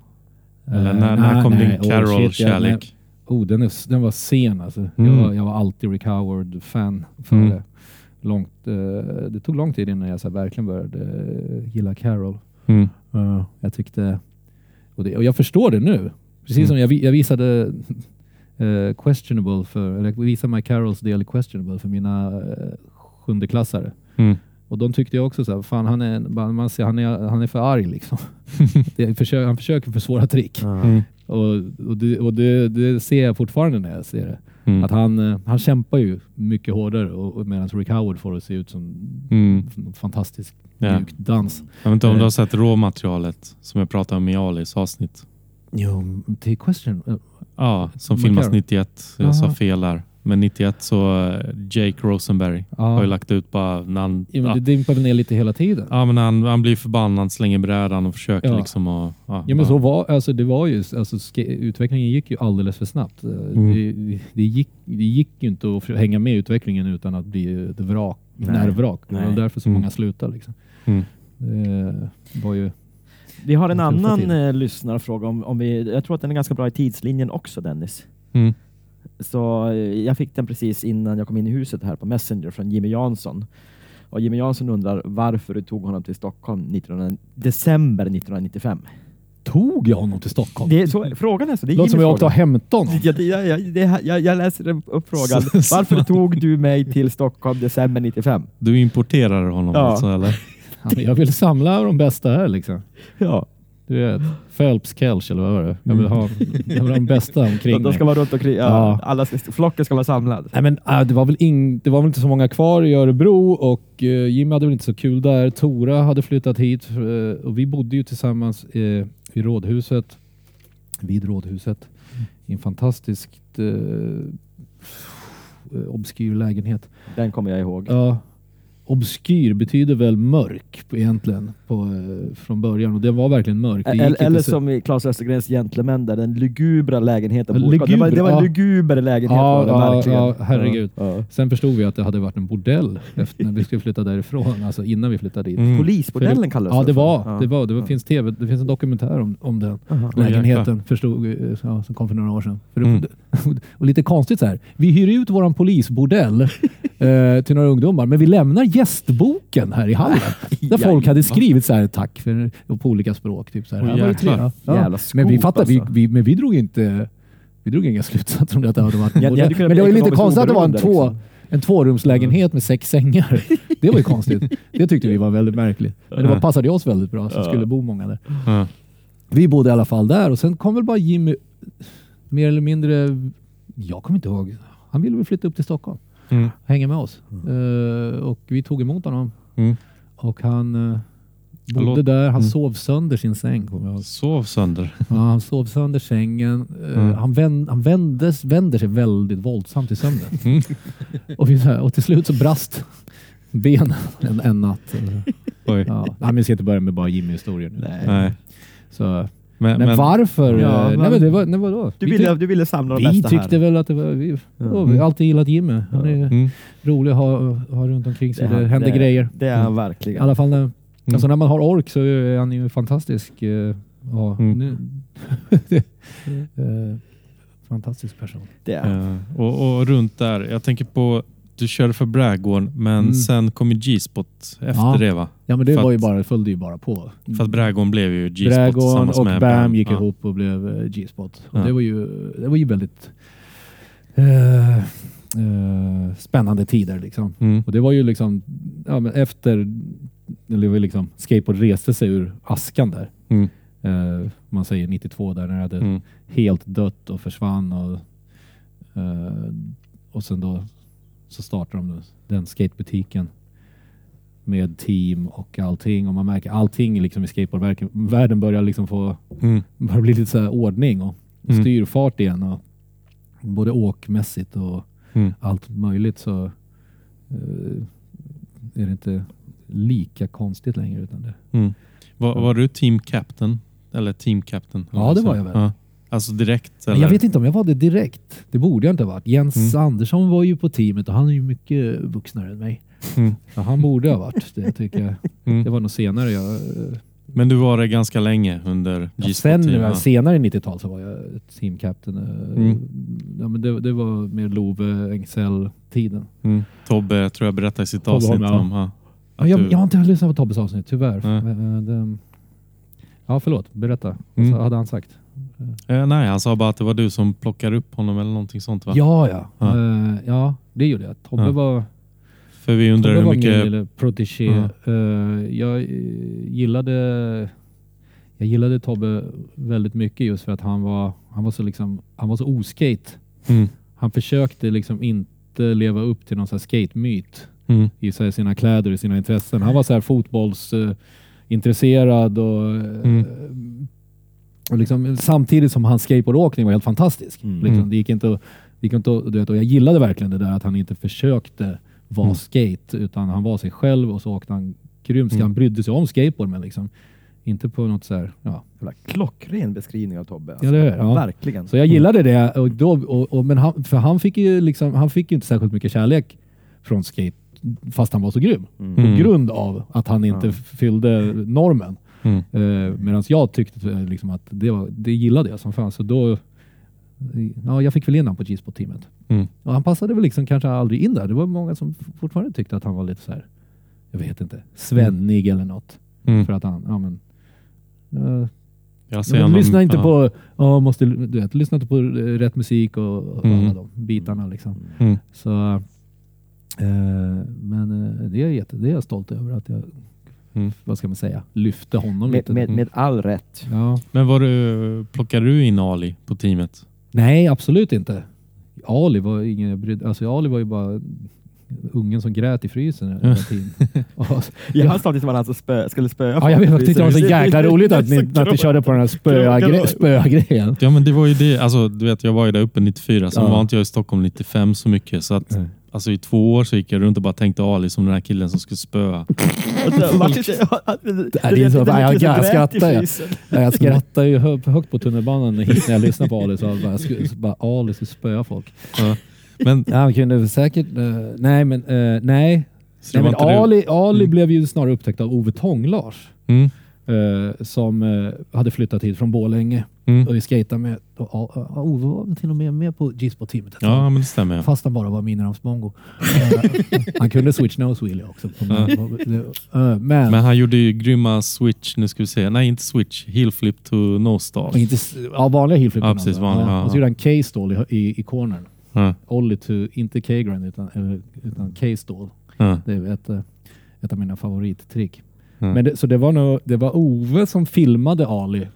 Eller Eh, när, nej, när kom nej. din Oh, Carol-kärlek? jag- Oh, den, är, den var sen alltså. Mm. Jag, var, jag var alltid Rick Howard-fan. för Mm. det. Långt, eh, det tog lång tid innan jag så här, verkligen började eh, gilla Carol. Mm. Ja, jag tyckte... Och, det, och jag förstår det nu. Precis Mm. som jag, jag visade eh, questionable för, eller jag visade My Carols del questionable för mina uh, sjundeklassare. Och de tyckte jag också så här, fan han är, man ser, han är, han är för arg liksom. det, försöker, han försöker försvåra trick. Mm. Och, och, det, och det, det ser jag fortfarande när jag ser det. Mm. Att han, eh, han kämpar ju mycket hårdare och, och medan Rick Howard får det se ut som Mm. en fantastisk Ja. mjuk dans. Jag vet inte om du Eh. har sett råmaterialet som jag pratade om i Alis avsnitt. Jo, till question. eh, Ja, som filmas kan du? 91. Jag sa Aha. fel där. Men 91 så eh, Jake Rosenberg har ju lagt ut bara när han, Ja, men ja, det dimpar väl ner lite hela tiden. ja, men han, han blir förbannad, slänger brädan och försöker Ja. liksom att... Ja, Ja men så var alltså det var ju, alltså utvecklingen gick ju alldeles för snabbt. Eh, Mm. Det, det, gick, det gick ju inte att hänga med i utvecklingen utan att bli ett vrak, Nej. nervvrak. Det var Nej. därför så Mm. många slutade. Liksom. Mm. Det var ju... Vi har en annan eh, lyssnarfråga. Om, om vi, jag tror att den är ganska bra i tidslinjen också Dennis. Mm. Så eh, jag fick den precis innan jag kom in i huset här på Messenger från Jimmy Jansson. Och Jimmy Jansson undrar varför du tog honom till Stockholm 19, december 1995. Tog jag honom till Stockholm? Det är så, frågan är så. Det är Låter som jag åkte och hämtade honom. jag, jag, jag, jag, jag läser upp frågan. Varför tog du mig till Stockholm december 95? Du importerar honom Ja. alltså eller? Ja, Jag vill samla de bästa här liksom. Ja, Du vet, Phelps, Kelch eller vad var det? Jag vill ha, jag vill ha de bästa omkring de, ska vara runt omkring. Ja, Ja. Alla, flocken ska vara samlad. Nej, men, äh, det, var väl ing, det var väl inte så många kvar i Örebro och uh, Jimmy hade väl inte så kul där. Tora hade flyttat hit eh, och vi bodde ju tillsammans eh, i Rådhuset, vid Rådhuset, i en fantastiskt uh, obskyr lägenhet. Den kommer jag ihåg. Ja, obskyr betyder väl mörk på- egentligen på, eh, från början och den var verkligen mörk. Det gick Eller, eller som i Claes Östergrens Gentlemän där den lugubra lägenheten. Ja, bor- det var, det var en luguber, luguber lägenhet Ja, var det ja, verkligen. ja, herregud. Ja. Sen förstod vi att det hade varit en bordell efter när vi skulle flytta därifrån, alltså innan vi flyttade dit. Mm. Polisbordellen kallades Ja, det för. var, Ja. det var. Det var, finns TV, det finns en dokumentär om, om den Aha. Lägenheten, förstod, vi, ja, som kom för några år sedan. För det, Mm. och lite konstigt så här, vi hyr ut våran polisbordell eh, till några ungdomar, men vi lämnar gästboken här i hallen. Där folk hade skrivit så här, tack för, på olika språk. Typ så här, jäklar. tre, ja. Jävla Men vi skop, fattade, vi, alltså. vi, men vi drog inte vi drog inga slutsatser om det att det hade varit Men det var ju lite konstigt att det var en, två, liksom. en tvårumslägenhet med sex sängar. Det var ju konstigt. Det tyckte vi var väldigt märkligt. Men det var, passade oss väldigt bra Ja. skulle bo många där. Vi bodde i alla fall där och sen kom väl bara Jimmy mer eller mindre, jag kommer inte ihåg, han ville väl flytta upp till Stockholm Mm. hänga med oss. Eh, och vi tog emot honom Mm. och han uh, bodde Låt- där. Han Mm. sov sönder sin säng. Sov sönder. Ja, han sov sönder sängen. Mm. Han, vänd, han vändes, vänder sig väldigt våldsamt i sömnen. Mm. och, vi, och till slut så brast benen en, en natt. Oj. Ja. Nej, men vi ska inte börja med bara Jimmy-historier nu. Nej. Nej. Så, Men, men, men, varför? Ja, eh, men- nej, men det var, nej, vadå? Du Vi ville, du ville samla de vi bästa tyckte här. väl att det var... Vi, Ja. vi har alltid gillat Jimmy. Han Ja. är mm. rolig att ha, ha runt omkring sig. Det, han- händer det, grejer. Det är han I verkligen. alla fall när, alltså när man har ork så är han ju fantastisk. eh, Ja, Mm. nu, Eh, fantastisk person. Det är. Eh, och, och runt där, jag tänker på du körde för Brädgården, men Mm. sen kom ju G-spot efter Ja. det va? Ja, men det För var ju bara, följde ju bara på. För att Brädgården blev ju G-spot tillsammans och med Bam gick ja. ihop och blev eh, G-spot. Ja. det, var ju, det var ju väldigt eh, eh, spännande tider liksom. Mm. Och det var ju liksom, ja, men efter, eller liksom, skateboard reste sig ur askan där. Mm. Eh, man säger 92 där när det hade Mm. helt dött och försvann. Och, eh, och sen då så startade de den skatebutiken med team och allting. Och man märker allting liksom i skateboardvärlden börjar liksom få Mm. börjar bli lite så ordning och Mm. styrfart igen. Och både åkmässigt och Mm. allt möjligt så eh, är det inte lika konstigt längre. Utan det. Mm. Var, var du team captain? Eller team captain? Ja, det var jag väl. Ja. Alltså direkt? Eller? jag vet inte om jag var det direkt. Det borde jag inte ha varit. Jens Mm. Andersson var ju på teamet och han är ju mycket vuxnare än mig. Mm. Så han borde ha varit det tycker jag. Mm. Det var nog senare jag... eh, Men du var det ganska länge under Ja, sen team, ja. senare i 90-tal så var jag team captain. eh, Mm. Ja, men det, det var mer Love Engsell-tiden. Mm. Tobbe tror jag berättade i sitt avsnitt Holm, ja. om... Ja, Ja, jag, du- jag har inte lyssnat på Tobbes avsnitt, tyvärr. Nej. Eh, ja, förlåt. Berätta. Vad Mm. hade han sagt? Eh, nej, han sa bara att det var du som plockade upp honom eller någonting sånt va? Ja, ja. Ja. Ja, ja det gjorde jag. Tobbe Ja. var, För vi undrar Tobbe hur min mycket... lille protégé. Ja. Eh, jag eh, gillade jag gillade Tobbe väldigt mycket just för att han var, han var så liksom, han var så oskate. Mm. Han försökte liksom inte leva upp till någon sån skate-myt Mm. i så sina kläder och sina intressen. Han var så här fotbollsintresserad intresserad och, eh, Mm. Och liksom, samtidigt som hans skateboardåkning var helt fantastisk. Mm. Liksom, Mm. det gick inte att, det gick inte att, du vet, och jag gillade verkligen det där att han inte försökte vara Mm. skate utan han var sig själv och så åkte han grymt. Mm. Han brydde sig om skateboard men liksom inte på något så här, ja. Klockren beskrivning av Tobbe. alltså. Ja, ja. Verkligen. Så jag gillade det, och då, och, och, men han, för han fick, ju liksom, han fick ju inte särskilt mycket kärlek från skate fast han var så grym. Mm. På Mm. grund av att han inte Ja. fyllde normen. Mm. Eh, Medan jag tyckte eh, liksom att det, var, det gillade jag som fan. Så då, ja, jag fick väl in honom på G-spot-teamet. Mm. Och han passade väl liksom kanske aldrig in där. Det var många som fortfarande tyckte att han var lite så här, jag vet inte, svennig eller något. Mm. För att han, ja men, eh, Jag men lyssna inte ja. på, ja, måste, du vet, lyssna inte på rätt musik och, och Mm. alla de bitarna. Liksom. Mm. Så, eh, men eh, det är, jätte, det är jag stolt över att jag, Mm. vad ska man säga, lyfte honom Med, lite. med, med all rätt. Ja. Men var du, plockade du in Ali på teamet? Nej, absolut inte. Ali var ingen jag brydde, alltså Ali var ju bara ungen som grät i frysen hela tiden. Jag har samtidigt som han alltså spö, skulle spöa Ja, jag vet, jag tyckte det var så jäkla roligt att ni, att ni körde på den här spöa-grejen. Ja men det var ju det, alltså du vet jag var ju där uppe 94, sen Ja. var inte jag i Stockholm 95 så mycket så att Nej. Alltså i två år så gick jag runt och bara tänkte Ali som den här killen som skulle spöa. Jag- skrattar. Ja, Jag skrattar ju hö högt på tunnelbanan när jag lyssnar på Ali. Så jag bara, så bara Ali skulle spöa folk. Ja. Men, Ja, han kunde säkert... eh, nej, men eh, nej. nej men Ali, Ali Mm. blev ju snarare upptäckt av Ove Tånglars. Mm. eh, som hade flyttat hit från Borlänge Mm. och vi skejtade med. Ove var väl till och med med på G-spot-teamet. ett tag. Ja men det stämmer. Fast han bara var miniramsmongo. Eh, han kunde switch nose wheelie också. Eh, men, Men han gjorde ju grymma switch, nu ska vi se, nej inte switch, heel flip to no star. och inte, s- ja, vanliga heel Ja, precis, vanliga, ja, Och så gjorde han K-stall i, i, i cornern. Ja. Ollie to, inte K-grind utan, eller- utan K-stall. Ja. Det är ett, eh, ett av mina favorittrick. Ja. Men det, så det var, nog, det var Ove som filmade Ali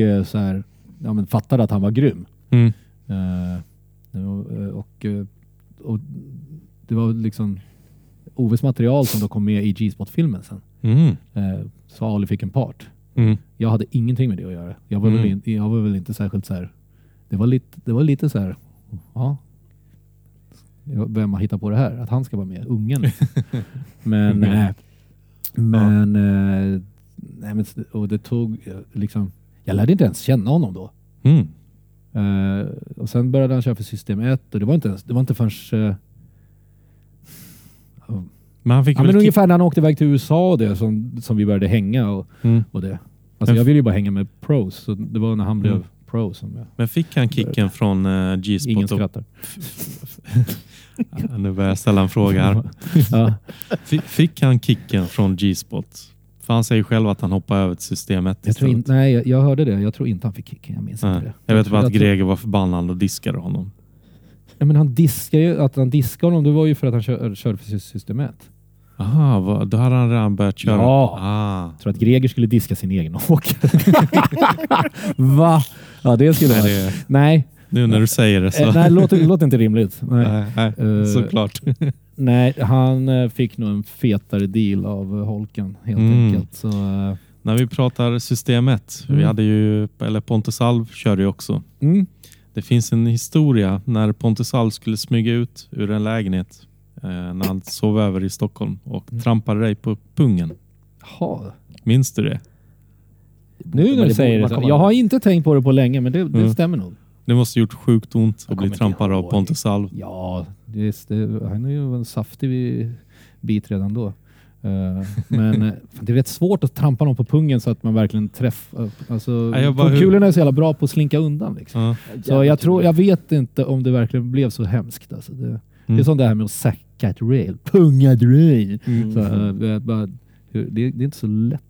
och eh, så här, ja, men fattade att han var grym. Mm. Eh, och, och, det var liksom Oves material som då kom med i G-spot-filmen sen. Mm. Eh, så Ali fick en part. Mm. Jag hade ingenting med det att göra. Jag var, väl, Mm. in, jag var väl inte särskilt så här. Det var lite, det var lite så här. Ja. Vem har hittat på det här? Att han ska vara med? Ungen. men, Mm. men, eh, nej, men och det tog liksom. Jag lärde inte ens känna honom då. Mm. Eh, och sen började han köra för system 1 och det var inte ens, det var inte förrän uh, Men han fick ja, men kick- ungefär när han åkte iväg till USA och det som, som vi började hänga och, Mm. och det. Alltså jag ville ju bara hänga med pros så det var när han blev Mm. Pro som jag... Men fick han kicken från uh, Ingen G-spot? och- skrattar. Ja, nu börjar jag ställa en fråga här. ja. Fi- Fick han kicken från G-spot? För han säger själv att han hoppade över till systemet jag, tror inte, nej, jag, jag hörde det. Jag tror inte han fick kicken. Jag minns inte Nej. det. Jag vet tror- bara att tror- Greger var förbannad och diskade honom. Ja, men han diskade ju, att han diskade honom, det var ju för att han kör, körde för system 1. Aha, vad, då hade han redan börjat köra? Ja. Ah. Jag tror att Greger skulle diska sin egen åkare. Va? Ja, det skulle det, Nej, nu när du säger det så. eh, nej det låter inte rimligt. Nej. nej, nej, Eh, såklart. Nej, han eh, fick nog en fetare deal av eh, Holken helt Mm. enkelt. Så, eh, När vi pratar system 1, vi Mm. hade ju, eller Pontus Alv körde ju också. mm. Det finns en historia när Pontus Alv skulle smyga ut ur en lägenhet eh, när han sov över i Stockholm och Mm. trampade dig på pungen. Jaha. Minns du det? Nu när du säger det Jag har inte tänkt på det på länge, men det, det Mm. stämmer nog. Det måste gjort sjukt ont att bli trampad av. Pontus Alv. Ja, just det, han är ju en saftig bit redan då. Eh, men det är rätt svårt att trampa någon på pungen så att man verkligen träffar. Alltså, kulorna är så jävla bra på att slinka undan. Liksom. Ja. Så jag, tror, jag vet inte om det verkligen blev så hemskt. Alltså det, det är Mm. som det här med att sacka ett rail. Punga ett rail. Mm. Så, eh, det, är bara, det, det är inte så lätt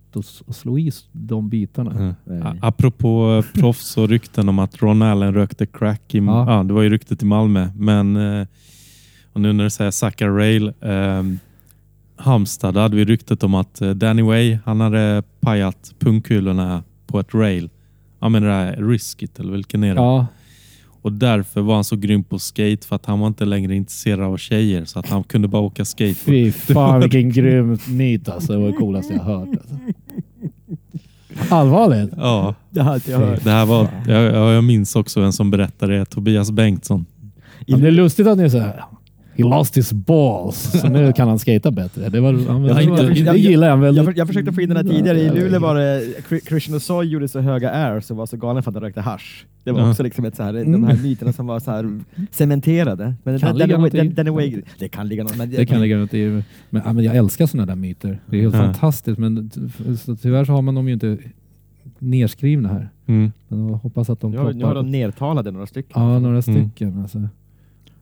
att, slå i de bitarna. A- Apropå eh, proffs och rykten om att Ron Allen rökte crack. I, Ja. ja. det var ju ryktet i Malmö. Men och nu när du säger Zacka Rail. Eh, Halmstad där hade vi ryktet om att eh, Danny Way han hade pajat pungkulorna på ett rail. Ja men det där Riskit eller vilken är det? Ja, Och därför var han så grym på skate för att han var inte längre intresserad av tjejer så att han kunde bara åka skateboard. fy fan vilken grym myt alltså. Det var det coolaste jag hört. Alltså. Allvarligt? Ja, Det har inte jag hört. det här var, jag, jag jag minns också en som berättade det, Tobias Bengtsson. Ja, det är lustigt att ni är så här. He lost his balls. Så nu kan han skata bättre. Det, var, men Jag det, var, det jag- gillar jag väldigt. Jag, jag försökte få in den här tidigare. I Luleå var det Chri- Christian Osoy gjorde så höga airs och var så galen för att han rökte hasch. Det var Ja. också liksom ett så här, de Mm. här myterna som var så här cementerade. Men Kan den, den, något den, i. den är way, det kan ligga något. Men Det kan ligga runt i. Men, ja, men jag älskar sådana där myter. Det är helt Ja. fantastiskt. Men så tyvärr så har man dem ju inte nerskrivna här. Mm. Men jag hoppas att de nu har, nu har de nertalade några stycken. Ja, några Mm. stycken. Alltså.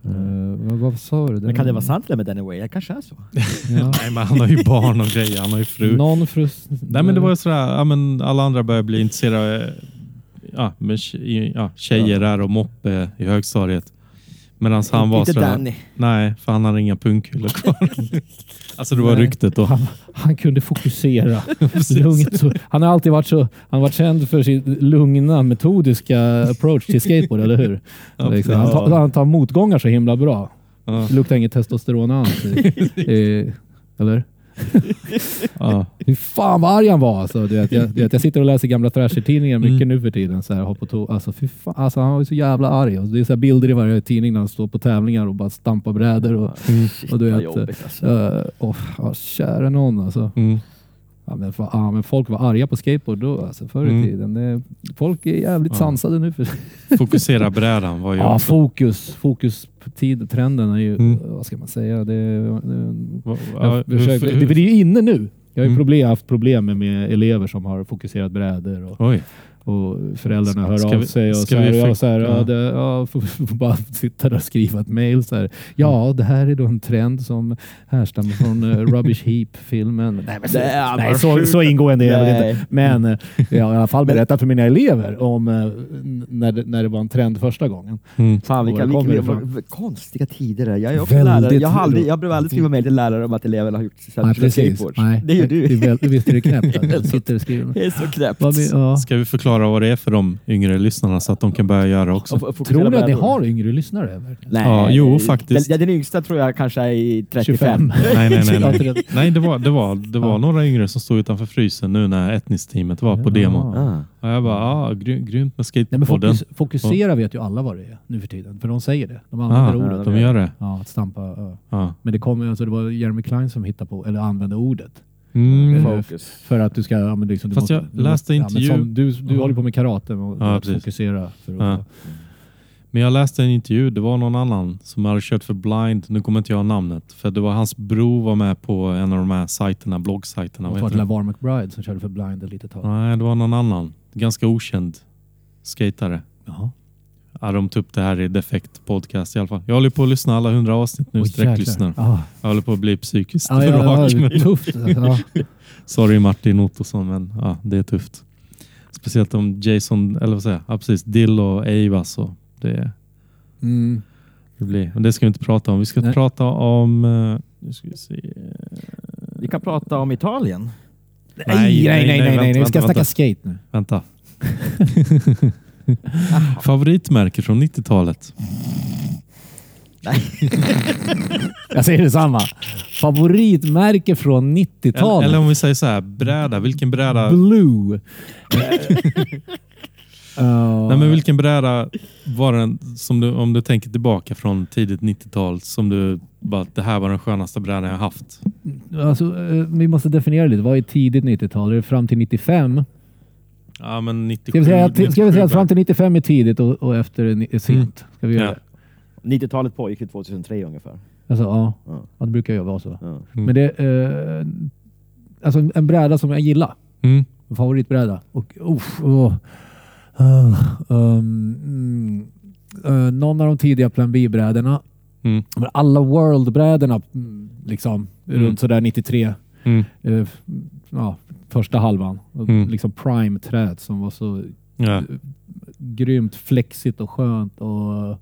Eh, vad, vad sa du? Men kan det vara sant det med Danny Way? Det kanske är så. Ja. Nej, men han har ju barn och grejer, han har ju fru. Någon frus... Nej men det var ju sådär, ja, men alla andra började bli intresserade ja, ja, tjejer där och moppe i högstadiet. Medan han var Inte sådär, Danny. nej för han hade inga pungkulor kvar. alltså det var Nej. ryktet då. Han, han kunde fokusera. Lugnt. Han har alltid varit så, han har varit känd för sin lugna, metodiska approach till skateboard, eller hur? Ja, liksom. han, tar, han tar motgångar så himla bra. Ja, Det luktar inget testosteron alls. Eh, eller? Ja. Fy fan vad arg han var. Alltså, du vet, jag, du vet, jag sitter och läser gamla Thrasher-tidningar mycket Mm. nu för tiden. Så här, har på alltså, fy fan, alltså, han var så jävla arg. Och det är så bilder i varje tidning när han står på tävlingar och bara stampar brädor. Och, Shit, och du vad vet, jobbigt alltså. uh, oh, ja, kära någon alltså. Mm. Ja, men, fa- ja, men folk var arga på skateboard då, alltså, förr i Mm. tiden. Det, folk är jävligt Ja. sansade nu. För, Fokusera brädan var ju ja, fokus. Fokus tid, trenden är ju, Mm. vad ska man säga, det, det, jag försöker, det, det är ju inne nu. Jag har ju Mm. problem, haft problem med, med elever som har fokuserat brädor och, Oj. Och föräldrarna hör Ska av vi- sig och ska så här, vi och så här, ja. ja. det, ja, får, får bara sitta där och skriva ett mail så här. Ja, det här är då en trend som härstammar från uh, Rubbish Heap-filmen. Nej, men så, Det är nej, så, så ingående är Nej. inte. Men eh, jag har i alla fall berättat för mina elever om eh, när, det, när det var en trend första gången. Mm. Fan vilka, det konstiga tider det är. Jag är också Väldigt lärare. Jag, har aldrig, jag behöver aldrig skriva mejl till lärare om att eleverna har gjort Nej, precis. skateboards. Nej, Det Det är du. väl, visst är det knäppt att jag sitter och skriver. Det är så knäppt. Ska vi förklara vad det är för de yngre lyssnarna så att de kan börja göra också? Tror ni att ni har yngre lyssnare? Nej. Ja, jo, faktiskt. Den, den yngsta tror jag kanske är i 35. 25. Nej, nej, nej. Ja, nej. det- nej det var, det var, det var Ja. några yngre som stod utanför frysen nu när Etnisteamet var på Ja. demo. Ah. Och jag bara, ah, gry, grymt med Nej, men skateboarden. fokus, fokusera vet ju alla vad det är nu för tiden. För de säger det. De använder Ah, ordet. de gör det? Ja, att stampa. Ja. Ja. Men det, kom, alltså, det var Jeremy Klein som hittade på, eller använde ordet. Mm. Fokus. För att du ska... Ja, men liksom, du Fast jag du läste ja, intervju- som, du du Ja. håller på med karate och Ja, att precis. fokusera. För att, Ja. Men jag läste en intervju, det var någon annan som hade kört för blind, nu kommer inte jag ihåg namnet, för det var hans bror var med på en av de här sajterna, bloggsajterna. Det var? LaVar McBride som körde för Blind ett litet tag. Nej, det var någon annan, ganska okänd skatare. Jaha. Ja, de tog upp det här i Defekt podcast i alla fall. Jag håller på att lyssna alla hundra avsnitt nu. Sträcklyssnar. jäklar. Ah. Jag håller på att bli psykiskt Ja, ja, ja, tufft. Ja. Sorry Martin Ottosson, men ja, det är tufft. Speciellt om Jason, eller vad säger jag? Ja, precis. Dill och Ava så det, Mm. det blir. Men det ska vi inte prata om. Vi ska Nej. prata om... eh, Nu ska vi se. Vi kan prata om Italien. Nej, nej, nej, nej, nej, nej. Vi ska vänta, snacka skate nu. Vänta. Favoritmärke från 90-talet? Jag säger detsamma. Favoritmärke från Eller, 90-talet. eller om vi säger så här, bräda. Vilken bräda? Blue. Uh, Nej, men vilken bräda var den som du, om du tänker tillbaka från tidigt 90-tal som du bara, det här var den skönaste brädan jag haft? alltså, eh, vi måste definiera lite. Vad är tidigt 90-tal? Är det fram till 95? Ja, men 97. Ska vi säga, att- ska vi säga 97 att fram till 95 är tidigt och, och efter är sent? Ska vi göra Ja. det? 90-talet pågick till 2003 ungefär. Alltså, ja. Ja. ja, det brukar ju vara så. Ja. Mm. Men det är eh, alltså en bräda som jag gillar. Mm. Favoritbräda. Och, åh. Uh, um, mm, uh, någon av de tidiga Plan B-brädorna. Mm. Men alla World-brädorna mm, liksom Mm. runt sådär 93. Mm. f- ja, första halvan. Mm. Liksom prime-träd som var så Ja. grymt flexigt och skönt. Och,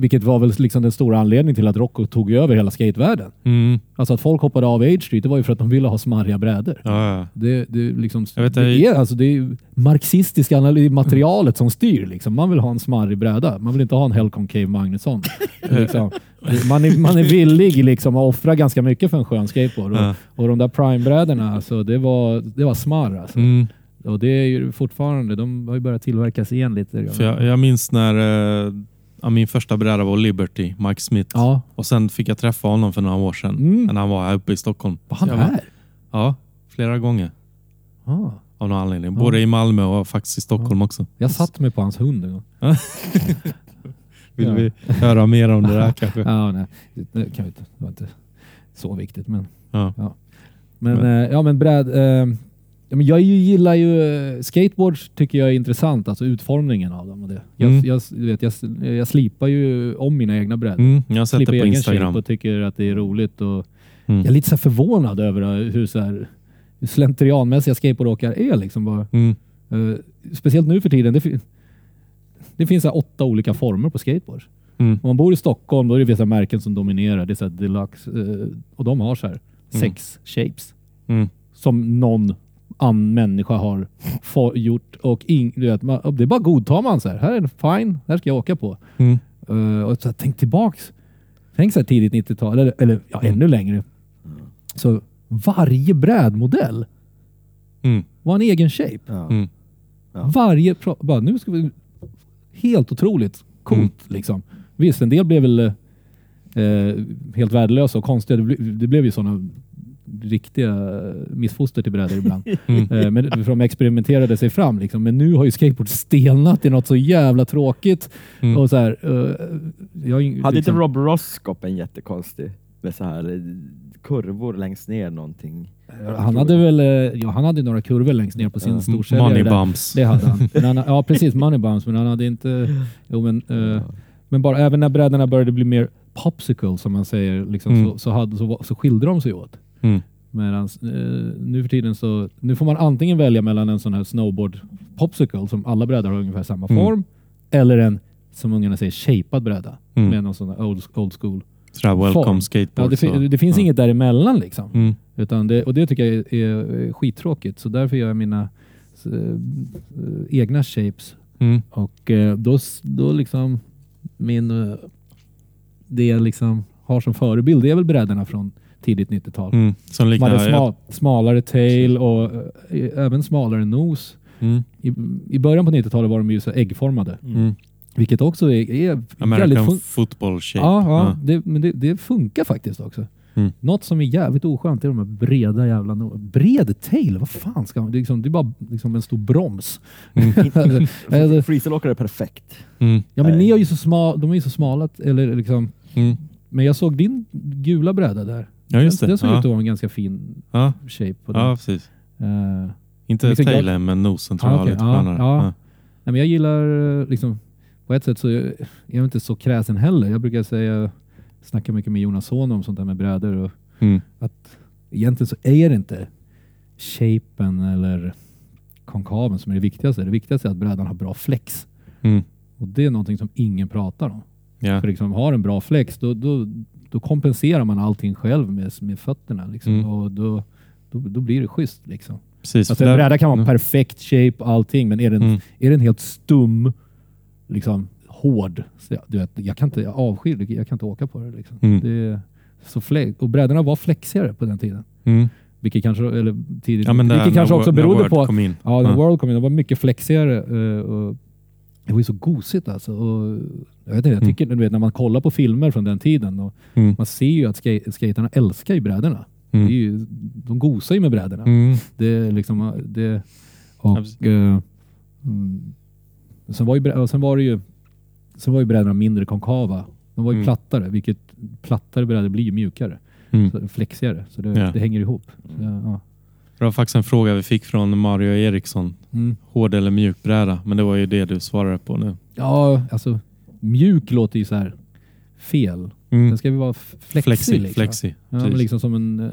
vilket var väl liksom den stora anledningen till att Rocco tog över hela skatevärlden. Mm. Alltså att folk hoppade av Age Street, det var ju för att de ville ha smarriga brädor. Ja, ja. Det, det, är liksom, Jag vet det, det- är, alltså, det är marxistiska materialet som styr. Liksom. Man vill ha en smarrig bräda. Man vill inte ha en Helcom Cave Magnusson. liksom. Man, är, man är villig liksom, att offra ganska mycket för en skön skateboard. Och, Ja. och de där Prime-brädorna, alltså, det, var, det var smarr. Alltså. Mm. Och det är ju fortfarande, de har ju börjat tillverkas igen lite. För jag, jag minns när eh, ja, min första bräda var Liberty, Mike Smith. Ja, Och sen fick jag träffa honom för några år sedan Mm. när han var här uppe i Stockholm. var han Jag var- här? Ja, flera gånger Ah. av någon anledning. Både i Malmö och faktiskt i Stockholm också. Jag satt mig på hans hund en gång. Vill Ja. vi höra mer om det där kanske? Ja, nej. Det, kan vi inte. det var inte så viktigt. Men, Ja. men, Men- eh, ja, men bräd, eh, men jag gillar ju eh, skateboards tycker jag är intressant. Alltså utformningen av dem. Och det. Jag, Mm. jag, vet, jag, jag slipar ju om mina egna brädor. Mm, jag har sett Slipar det på Instagram. och tycker att det är roligt. Och Mm. Jag är lite så förvånad över hur, så här, hur slentrianmässiga skateboardåkare är. Liksom bara. Mm. Eh, speciellt nu för tiden. Det, det finns så åtta olika former på skateboards. Mm. Om man bor i Stockholm då är det vissa märken som dominerar. Det är så deluxe eh, och de har så här sex shapes Mm. som någon annan människa har gjort och ing, du vet, man, det är bara godtar man så här. Här är det fine, här ska jag åka på. Mm. Eh, och så här, tänk tillbaks. Tänk så här tidigt 90-tal eller, eller ja, ännu längre. Så varje brädmodell Mm. var en egen shape. Ja. Mm. Ja. Varje bara, nu ska vi helt otroligt coolt Mm. liksom. Visst, en del blev väl eh, helt värdelösa och konstiga. Det, ble, det blev ju sådana riktiga missfoster till brädor ibland. Mm. eh, men för de experimenterade sig fram liksom. Men nu har ju skateboard stelnat i något så jävla tråkigt. Mm. Och så här, eh, jag, ju Hade liksom, inte Rob Roscop en jättekonstig med så här eh, kurvor längst ner någonting? han hade väl ja, han hade några kurvor längst ner på sin Ja. storsäljare. Money bumps. Det hade han. Men han. Ja precis, money bumps. Men han hade inte... Jo, men, Ja. Men bara även när brädorna började bli mer popsicle som man säger, liksom, Mm. så, så, hade, så, så skilde de sig åt. Mm. Medan eh, nu för tiden så nu får man antingen välja mellan en sån här snowboard popsicle som alla brädor har ungefär samma Mm. form eller en som ungarna säger shapad bräda Mm. med någon sån här old, old school. Sådär welcome Form. skateboard. Ja, det, så. det finns ja. inget däremellan liksom. Mm. Utan det, och det tycker jag är, är skittråkigt. Så därför gör jag mina eh, egna shapes Mm. och eh, då, då liksom min eh, det jag liksom har som förebild det är väl brädorna från tidigt 90-tal. Mm. Som liknar... hade smal, smalare tail och eh, även smalare nos. Mm. I, I början på 90-talet var de ju så äggformade. Mm. Vilket också är, är. American football shape. ja, ja, Det, men det, det funkar faktiskt också. Mm. Något som är jävligt oskönt är de här breda jävla Bred tail? Vad fan ska man... Det är, liksom, det är bara liksom en stor broms. Mm. Alltså, Freezelåkare är perfekt. Mm. ja men ni har ju så smal, de är ju så smala, eller liksom... Mm. Men jag såg din gula bräda där. Ja, just det. Den såg ut ja. att vara en ganska fin Ja. shape på den. ja, precis. Eh, Inte Liksom jag- tailen, men nosen tror Ah, jag lite Ja, ja. Ja. men jag gillar eh, liksom, på ett sätt så är jag inte så kräsen heller. Jag brukar säga, snacka mycket med Jonas Son om sånt där med brädor och Mm. att egentligen så är det inte shapen eller konkaven som är det viktigaste. Det viktigaste är att brädan har bra flex. Mm. Och det är någonting som ingen pratar om. Ja. För liksom, har en bra flex då, då, då kompenserar man allting själv med, med fötterna. Liksom. Mm. Och då, då, då blir det schysst. Liksom. Precis. Alltså, en bräda kan vara Mm. perfekt shape allting, men är den, Mm. är den helt stum, liksom, hård, så jag, du vet, jag kan inte jag avskyr jag kan inte åka på det. Liksom. Mm. det så och brädorna var flexigare på den tiden. Mm. Vilket kanske, eller tidigt, Ja, vilket kanske när också Word- när berodde Word på Kom in. Ja, när Ja. World kom in, det var mycket flexigare. eh, och det var ju så gosigt alltså. Och jag, vet inte, jag Mm. tycker, du vet, när man kollar på filmer från den tiden, och Mm. man ser ju att ska, skaterna älskar ju brädorna. Mm. Det är ju, de gosar ju med brädorna. Mm. Det är liksom, det, och, eh, mm, sen, var ju, sen var det ju sen var ju brädorna mindre konkava. De var ju Mm. plattare, vilket plattare brädor blir ju mjukare. Mm. Så, flexigare, så det, Ja. det hänger ihop. Så, ja. Det var faktiskt en fråga vi fick från Mario Eriksson. Mm. Hård eller mjuk bräda? Men det var ju det du svarade på nu. Ja, alltså mjuk låter ju så här fel. Mm. Den ska ju vara flexig. Flexi. liksom. flexi. Ja, men liksom som en... eh,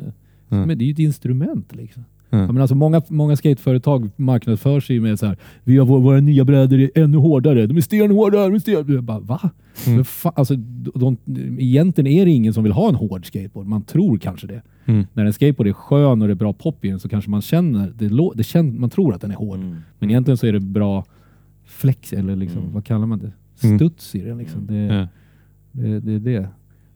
Ja. Men det är ju ett instrument liksom. Ja, men alltså många, många skateföretag marknadsför sig med så här, vi har våra, våra nya brädor är ännu hårdare, de är stenhårda, de är sten... Jag bara, va? Mm. Men fa- alltså, de, de, egentligen är det ingen som vill ha en hård skateboard. Man tror kanske det. Mm. När en skateboard är skön och det är bra pop i den så kanske man känner, det, det känner, man tror att den är hård. Mm. Men egentligen så är det bra flex, eller liksom, Mm. vad kallar man det? Mm. Studs i den liksom. Det, Ja. det, det är det.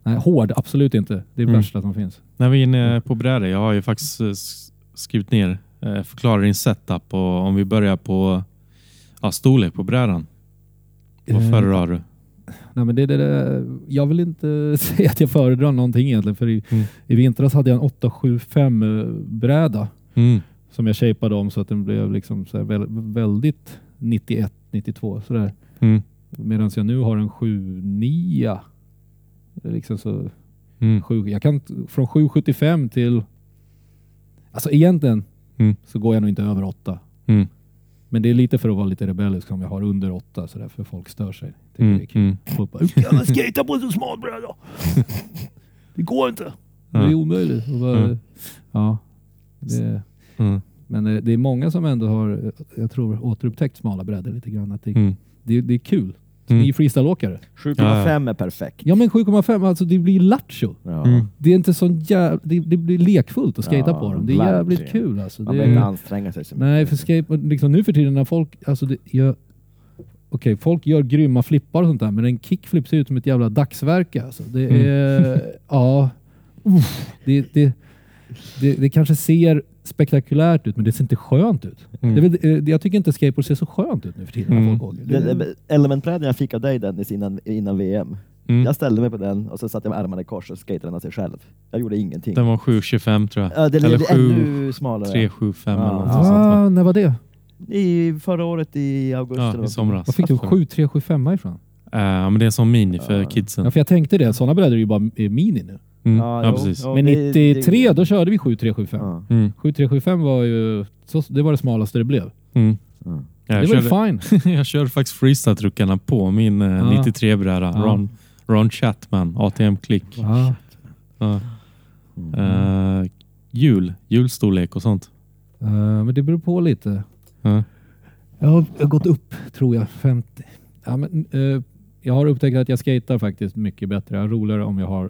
Nej, hård, absolut inte. Det är det Mm. värsta som finns. När vi är inne på brädor, jag har ju faktiskt eh, skrivit ner, eh, förklara din setup och om vi börjar på ja, storlek på brädan. Vad Eh, föredrar du? Nej, men det, det, det, jag vill inte säga att jag föredrar någonting egentligen. För i, Mm. i vintras hade jag en 875 eh, bräda Mm. som jag shapeade om så att den blev liksom så väldigt 91, 92 sådär. Mm. Medan jag nu har en 79. Liksom så, Mm. sju, jag kan från 775 till... Alltså egentligen Mm. så går jag nog inte över 8. Mm. Men det är lite för att vara lite rebellisk om jag har under 8 så därför folk stör sig. Mm. det är kul. Mm. Folk bara, kan man skata på en så smal bräda? det går inte. Det är Ja. omöjligt. Bara, Mm. Ja, det, Mm. men eh, det är många som ändå har, eh, jag tror, återupptäckt smala brädor lite grann. Att det, det, det är kul. Mm. Ni är freestyleåkare. 7,5 är perfekt. Ja men 7,5, alltså det blir lattjo. Ja. Mm. Det är inte sån jävla, det, det blir lekfullt att skata Ja, på dem. Det är jävligt verkligen. kul alltså. Man Det, behöver inte anstränga sig så mycket. nej, för skate, liksom nu för tiden när folk, alltså det gör, okej, folk gör grymma flippar och sånt där, men en kickflip ser ut som ett jävla dagsverke alltså. Det Mm. är, ja, uff, det, det, det, det kanske ser spektakulärt ut, men det ser inte skönt ut. Mm. Väl, eh, jag tycker inte skateboard ser så skönt ut nu för tiden Mm. elementbrädan jag fick av dig Dennis innan, innan VM. Mm. Jag ställde mig på den och så satte jag med armarna i kors och skejtade den sig själv. Jag gjorde ingenting. Den var 7,25 tror jag. Ja, det Eller blev 7, ännu smalare. 3,75 Ja. eller något sånt. va? ah, när var det? I förra året i augusti. Ja, i somras. Vad fick du 7, 3, 7, 5 ifrån? Ja, men det är som mini för Ja. kidsen. Ja, för jag tänkte det, sådana brädor är ju bara mini nu. Mm. Ja, Ja, precis. Men det- 93 det- då körde vi 7375. Ja. Mm. 7375 var ju, så, det var det smalaste det blev. Mm. Ja. Ja, det Jag, var ju körde, fine. jag körde faktiskt freestyle-truckarna på min eh, Ja. 93-bräda. Ja. Ron, Ron Chatman, ATM Click. Ja. Ja. Mm. Eh, hjul, hjulstorlek och sånt. Eh, men det beror på lite. Ja. Jag har, jag har gått upp, tror jag, 50. Ja, men, eh, jag har upptäckt att jag skater faktiskt mycket bättre. Jag har roligare om jag har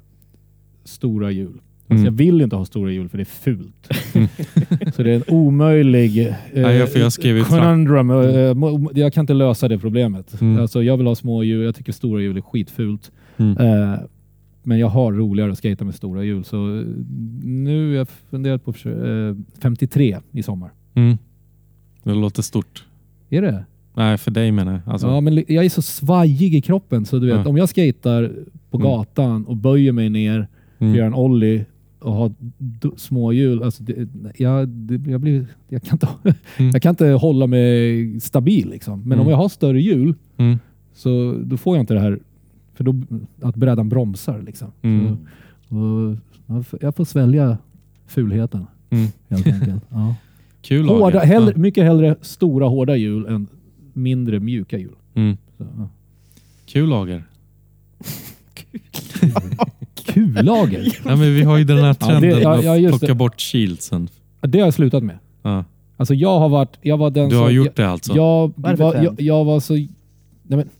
stora hjul. Alltså Mm. Jag vill inte ha stora hjul för det är fult. så det är en omöjlig eh, Ja, jag- för jag skrev ju tra- conundrum. Eh, mo- Jag kan inte lösa det problemet. Mm. Alltså, jag vill ha små hjul. Jag tycker stora hjul är skitfult. Mm. Eh, men jag har roligare att skata med stora hjul. Så eh, nu jag funderat på eh, 53 i sommar. Mm. Det låter stort. Är det? Nej, för dig menar jag. Alltså, Ja, men jag är så svajig i kroppen så du vet, om jag skatar på Mm. gatan och böjer mig ner för att göra mm. en ollie och ha små hjul, alltså det, jag, det, jag, blir, jag, kan inte, Mm. jag kan inte hålla mig stabil. Liksom. Men Mm. om jag har större hjul Mm. så då får jag inte det här, för då, att brädan bromsar. Liksom. Mm. Så, och, jag får- svälja fulheten Mm. helt enkelt. Ja. Kul Hårda, hellre, mycket hellre stora hårda hjul än mindre mjuka hjul. Mm. Så, ja. Kul lager. Kullager! Ja, men vi har ju den här Ja, trenden det- ja, ja, att just plocka det. bort shieldsen. det har jag slutat med. Ja. Alltså jag har varit, jag var den Du har som... gjort jag, det alltså? Jag, Vad är det för var, trend? jag, jag var så...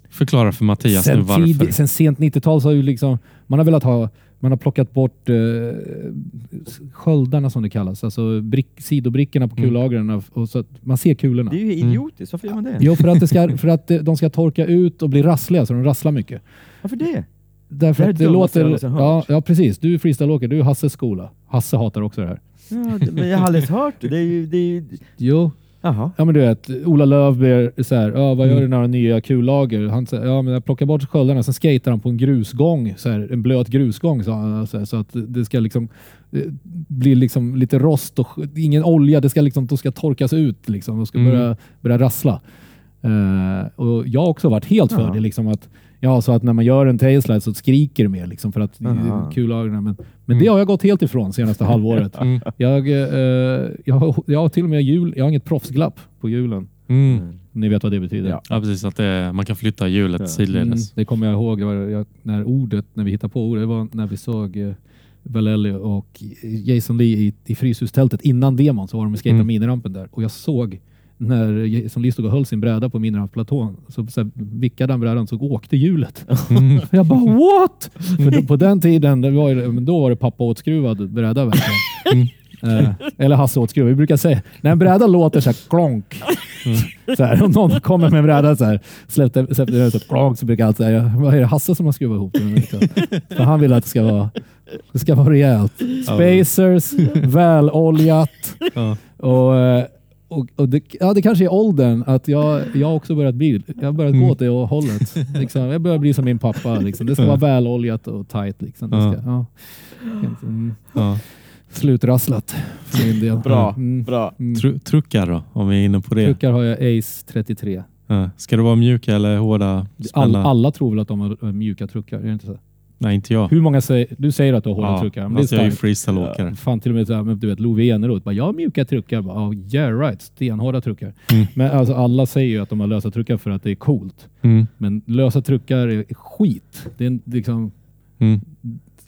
Förklara för Mattias nu sen, varför. tid, sen sent 90-tal så har ju liksom, man har velat ha, man har plockat bort eh, sköldarna som det kallas, alltså brick, sidobrickorna på Mm. kullagren och, och så att man ser kulorna. Det är ju Mm. idiotiskt. Varför gör man det? Jo, för att, det ska, för att de ska torka ut och bli rassliga, så de rasslar mycket. Varför det? Därför Det att det låter... Ja, ja, precis. Du är freestyleåkare, du är Hasses skola. Hasse hatar också det här. Ja, men jag har aldrig hört det. Är ju... Det är ju... Jo. Jaha. Ja men du vet, Ola Löv blir så här, ja vad gör du när du har nya kullager? Han säger, ja men jag plockar bort sköldarna, sen skater han på en grusgång, så här, en blöt grusgång så, han, så, här, så att det ska liksom eh, bli liksom lite rost och ingen olja, det ska liksom, de ska torkas ut liksom, de ska Mm. börja, börja rassla. Eh, och jag har också varit helt för Ja. det, liksom att Ja, så att när man gör en tailslide så skriker det mer liksom för att Aha. kullagren. Men, men Mm. det har jag gått helt ifrån senaste halvåret. Mm. Jag, eh, jag, har, jag har till och med hjul, jag har inget proffsglapp på hjulen. Mm. Ni vet vad det betyder? Ja. Ja, precis. Att det, man kan flytta hjulet Ja. Mm, sidledes. det kommer jag ihåg. Det var, jag, när ordet, när vi hittade på ordet, det var när vi såg eh, Valelli och Jason Lee i, i Fryshustältet innan demon så var de och skejtade Mm. minirampen där och jag såg när stod och höll sin bräda på minirampsplatån så, så här, vickade han brädan så åkte hjulet. Mm. Jag bara what? För då, på den tiden, det var, då var det pappa åtskruvad bräda verkligen. Eh, eller Hasse åtskruvad. Vi brukar säga, när en bräda låter så här klonk. Så här, om någon kommer med en bräda så här, släppte, släppte den ut så här, klonk så brukar jag alltid säga, vad är det Hasse som har skruvat ihop den? För han vill att det ska vara, det ska vara rejält. Spacers, väloljat Ja. och eh, och, och det, ja, det kanske är åldern att jag, jag har också börjat bli, jag har börjat gå Mm. åt det hållet. Liksom, jag börjar bli som min pappa. Liksom. Det ska vara väloljat och tight. Liksom. Det ska, ja. Mm. Ja. Slutrasslat för min del. Bra. Mm. Bra. Mm. Tru- truckar då, om vi är inne på det. Truckar har jag Ace 33. Ja. Ska det vara mjuka eller hårda? All, alla tror väl att de har mjuka truckar? Är det inte så? Nej, inte jag. Hur många säger, du säger att du har hårda Ja, truckar, men det är fast jag är ju freestyleåkare. Fan till och med så här, men du vet Love Eneroth bara, jag har mjuka truckar. Bara, oh, yeah right, stenhårda truckar. Mm. Men alltså, alla säger ju att de har lösa truckar för att det är coolt. Mm. Men lösa truckar är skit. Det är liksom, Mm.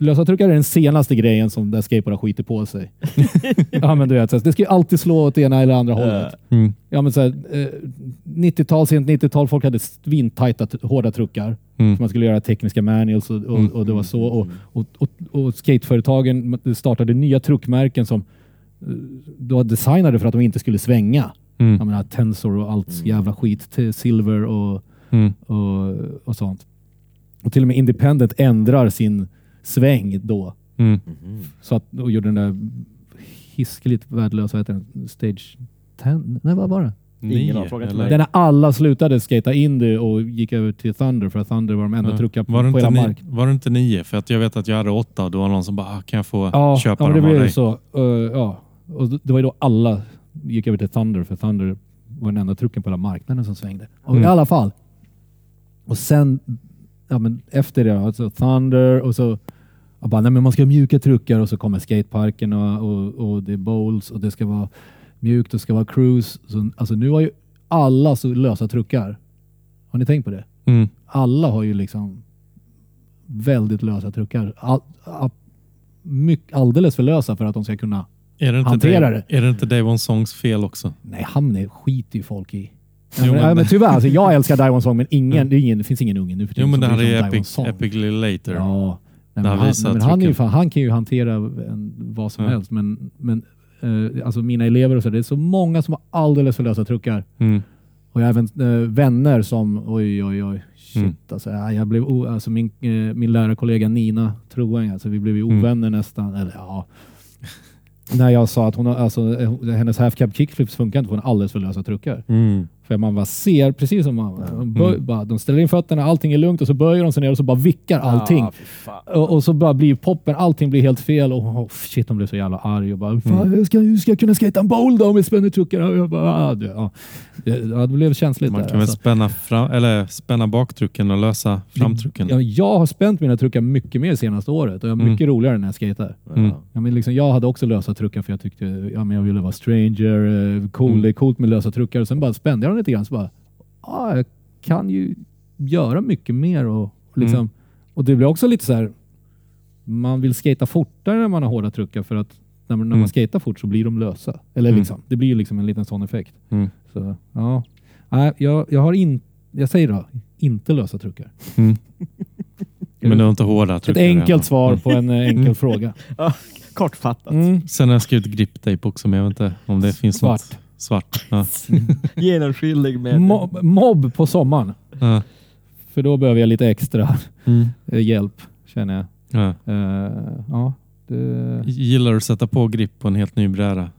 Lösa truckar är den senaste grejen som där skateboardar skiter på sig. ja, men du vet, så det ska ju alltid slå åt ena eller andra hållet. Mm. Ja, men så här, eh, 90-tal, sent 90-tal, folk hade svintajta t- hårda truckar. Mm. Man skulle göra tekniska manuals och, och, Mm. och det var så. Och, och, och, och skateföretagen startade nya truckmärken som eh, då designade för att de inte skulle svänga. Mm. Jag menar Tensor och allt Mm. jävla skit. till Silver och, Mm. och, och sånt. Och till och med Independent ändrar sin sväng då. Mm. Mhm. Så att, och gjorde den där hiskeligt värdelösa, vad heter den? Stage 10? Nej, vad var det? Ingen har Nio, frågat eller? mig. Den när alla slutade skata Indy och gick över till Thunder för att Thunder var de enda Ja. truckar på, var, det på inte hela ni, mark. var det inte nio? För att jag vet att jag hade åtta och då var någon som bara, ah, kan jag få Ja, köpa ja det dem av blev ju dig? så. Uh, ja. Och det det var ju då alla gick över till Thunder för Thunder var den enda trucken på hela marknaden som svängde. Och Mm. I alla fall. Och sen ja, men efter det, alltså Thunder och så jag bara, nej men man ska ha mjuka truckar och så kommer skateparken och, och, och det är bowls och det ska vara mjukt och det ska vara cruise. Så, alltså nu har ju alla så lösa truckar. Har ni tänkt på det? Mm. alla har ju liksom väldigt lösa truckar. All, all, mycket, alldeles för lösa för att de ska kunna... Är det inte Hantera Dave, Är det inte Dave On Songs fel också? Nej, han är, skiter ju folk i. Jo, men, men- men tyvärr, alltså, jag älskar Diamond Song men ingen, Ja. det, ingen, det finns ingen unge nu för Jo, tiden men det här är Epic. Epically Later. Ja. Nej, men han, men han, ju fan, han kan ju hantera en, vad som Ja. helst men, men eh, alltså mina elever och så, det är så många som har alldeles för lösa truckar. Mm. Och jag har även eh, vänner som, oj oj oj, shit Mm. alltså, ja, jag blev alltså min, eh, min lärarkollega Nina Troeng, alltså vi blev ju Mm. ovänner nästan, eller ja. När jag sa att hon alltså, eh, hennes half cab kickflips funkar inte för hon har alldeles för lösa truckar. Mm. För man bara ser, precis som man, de, böj, Mm. bara, de ställer in fötterna, allting är lugnt och så böjer de sig ner och så bara vickar allting. Ah. Och, och så bara blir poppen, allting blir helt fel och oh, shit, de blev så jävla arg och bara Mm. hur, ska, hur ska jag kunna skata en bowl då med spänner truckar? Och jag bara, ah, det, ja. Det, ja, det blev känsligt Man där. kan väl alltså. spänna, fram, eller spänna baktrucken och lösa framtrucken. Ja, jag har spänt mina truckar mycket mer senaste året och jag har Mm. mycket roligare när jag skater. Mm. Ja. Ja, men liksom, jag hade också lösa truckar för jag tyckte ja, men jag ville vara stranger, eh, cool, Mm. det är coolt med lösa truckar. Och sen bara spände jag dem lite grann så bara ja, jag kan ju göra mycket mer och, och liksom, och det blir också lite så här. Man vill skata fortare när man har hårda truckar för att när man, när man Mm. skatar fort så blir de lösa. Eller Mm. liksom, det blir ju liksom en liten sån effekt. Mm. Så ja, Nej, jag, jag har inte, jag säger då, inte lösa truckar. Mm. Men du har inte hårda Ett truckar fall. enkelt svar på en eh, enkel fråga. Kortfattat. Mm. Sen har jag skrivit griptape också, men jag vet inte om det finns Svart. något. Svart. Ja. Genomskinlig med... Mobb, mobb på sommaren. Ja. För då behöver jag lite extra Mm. hjälp, känner jag. Ja. Eh, ja, det, Gillar du att sätta på grip på en helt ny bräda?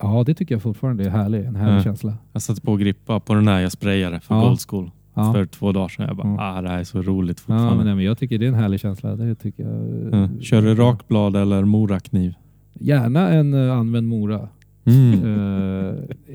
ja, det tycker jag fortfarande är härlig, en härlig Ja. känsla. Jag satte på grippa på den här jag sprayade för Ja. Gold School Ja. för två dagar sedan. Jag bara, Mm. ah, det här är så roligt Ja, fortfarande. men, nej, men jag tycker det är en härlig känsla. Det tycker jag. Ja. Kör du rakblad eller morakniv? Gärna en uh, använd mora. Mm. Eh,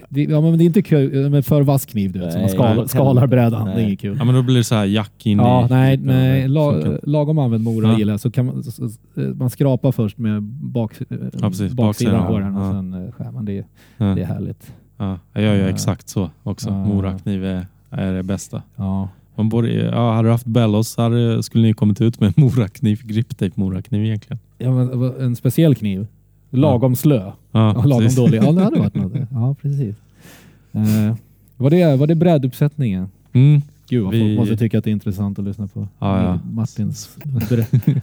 det, ja, men det är inte kul med för vass kniv du vet, som man Nej, skalar, nej. skalar brädan. Det är Nej. inget kul. Ja, men då blir det så här jack in Ja, i... nej, nej la, lagom använd mora Ja. gillar. Så kan man, så, eh, man skrapar först med bak, eh, precis. baksidan på den och ja. sen eh, skär man. Det, Ja. det är härligt. Ja, jag gör Ja. exakt så också. Ja. Morakniv är, är det bästa. Ja. Man borde, ja, hade du haft Bellos hade, skulle ni kommit ut med en morakniv, griptape morakniv egentligen. Ja, men, en speciell kniv. Lagom slö. Ja, Ja, lagom precis. dålig. Ja, det hade varit något. Ja, precis. Eh, var, det, var det bräduppsättningen? Mm. Gud vad Vi- folk måste tycka att det är intressant att lyssna på. Ja, ja. Martins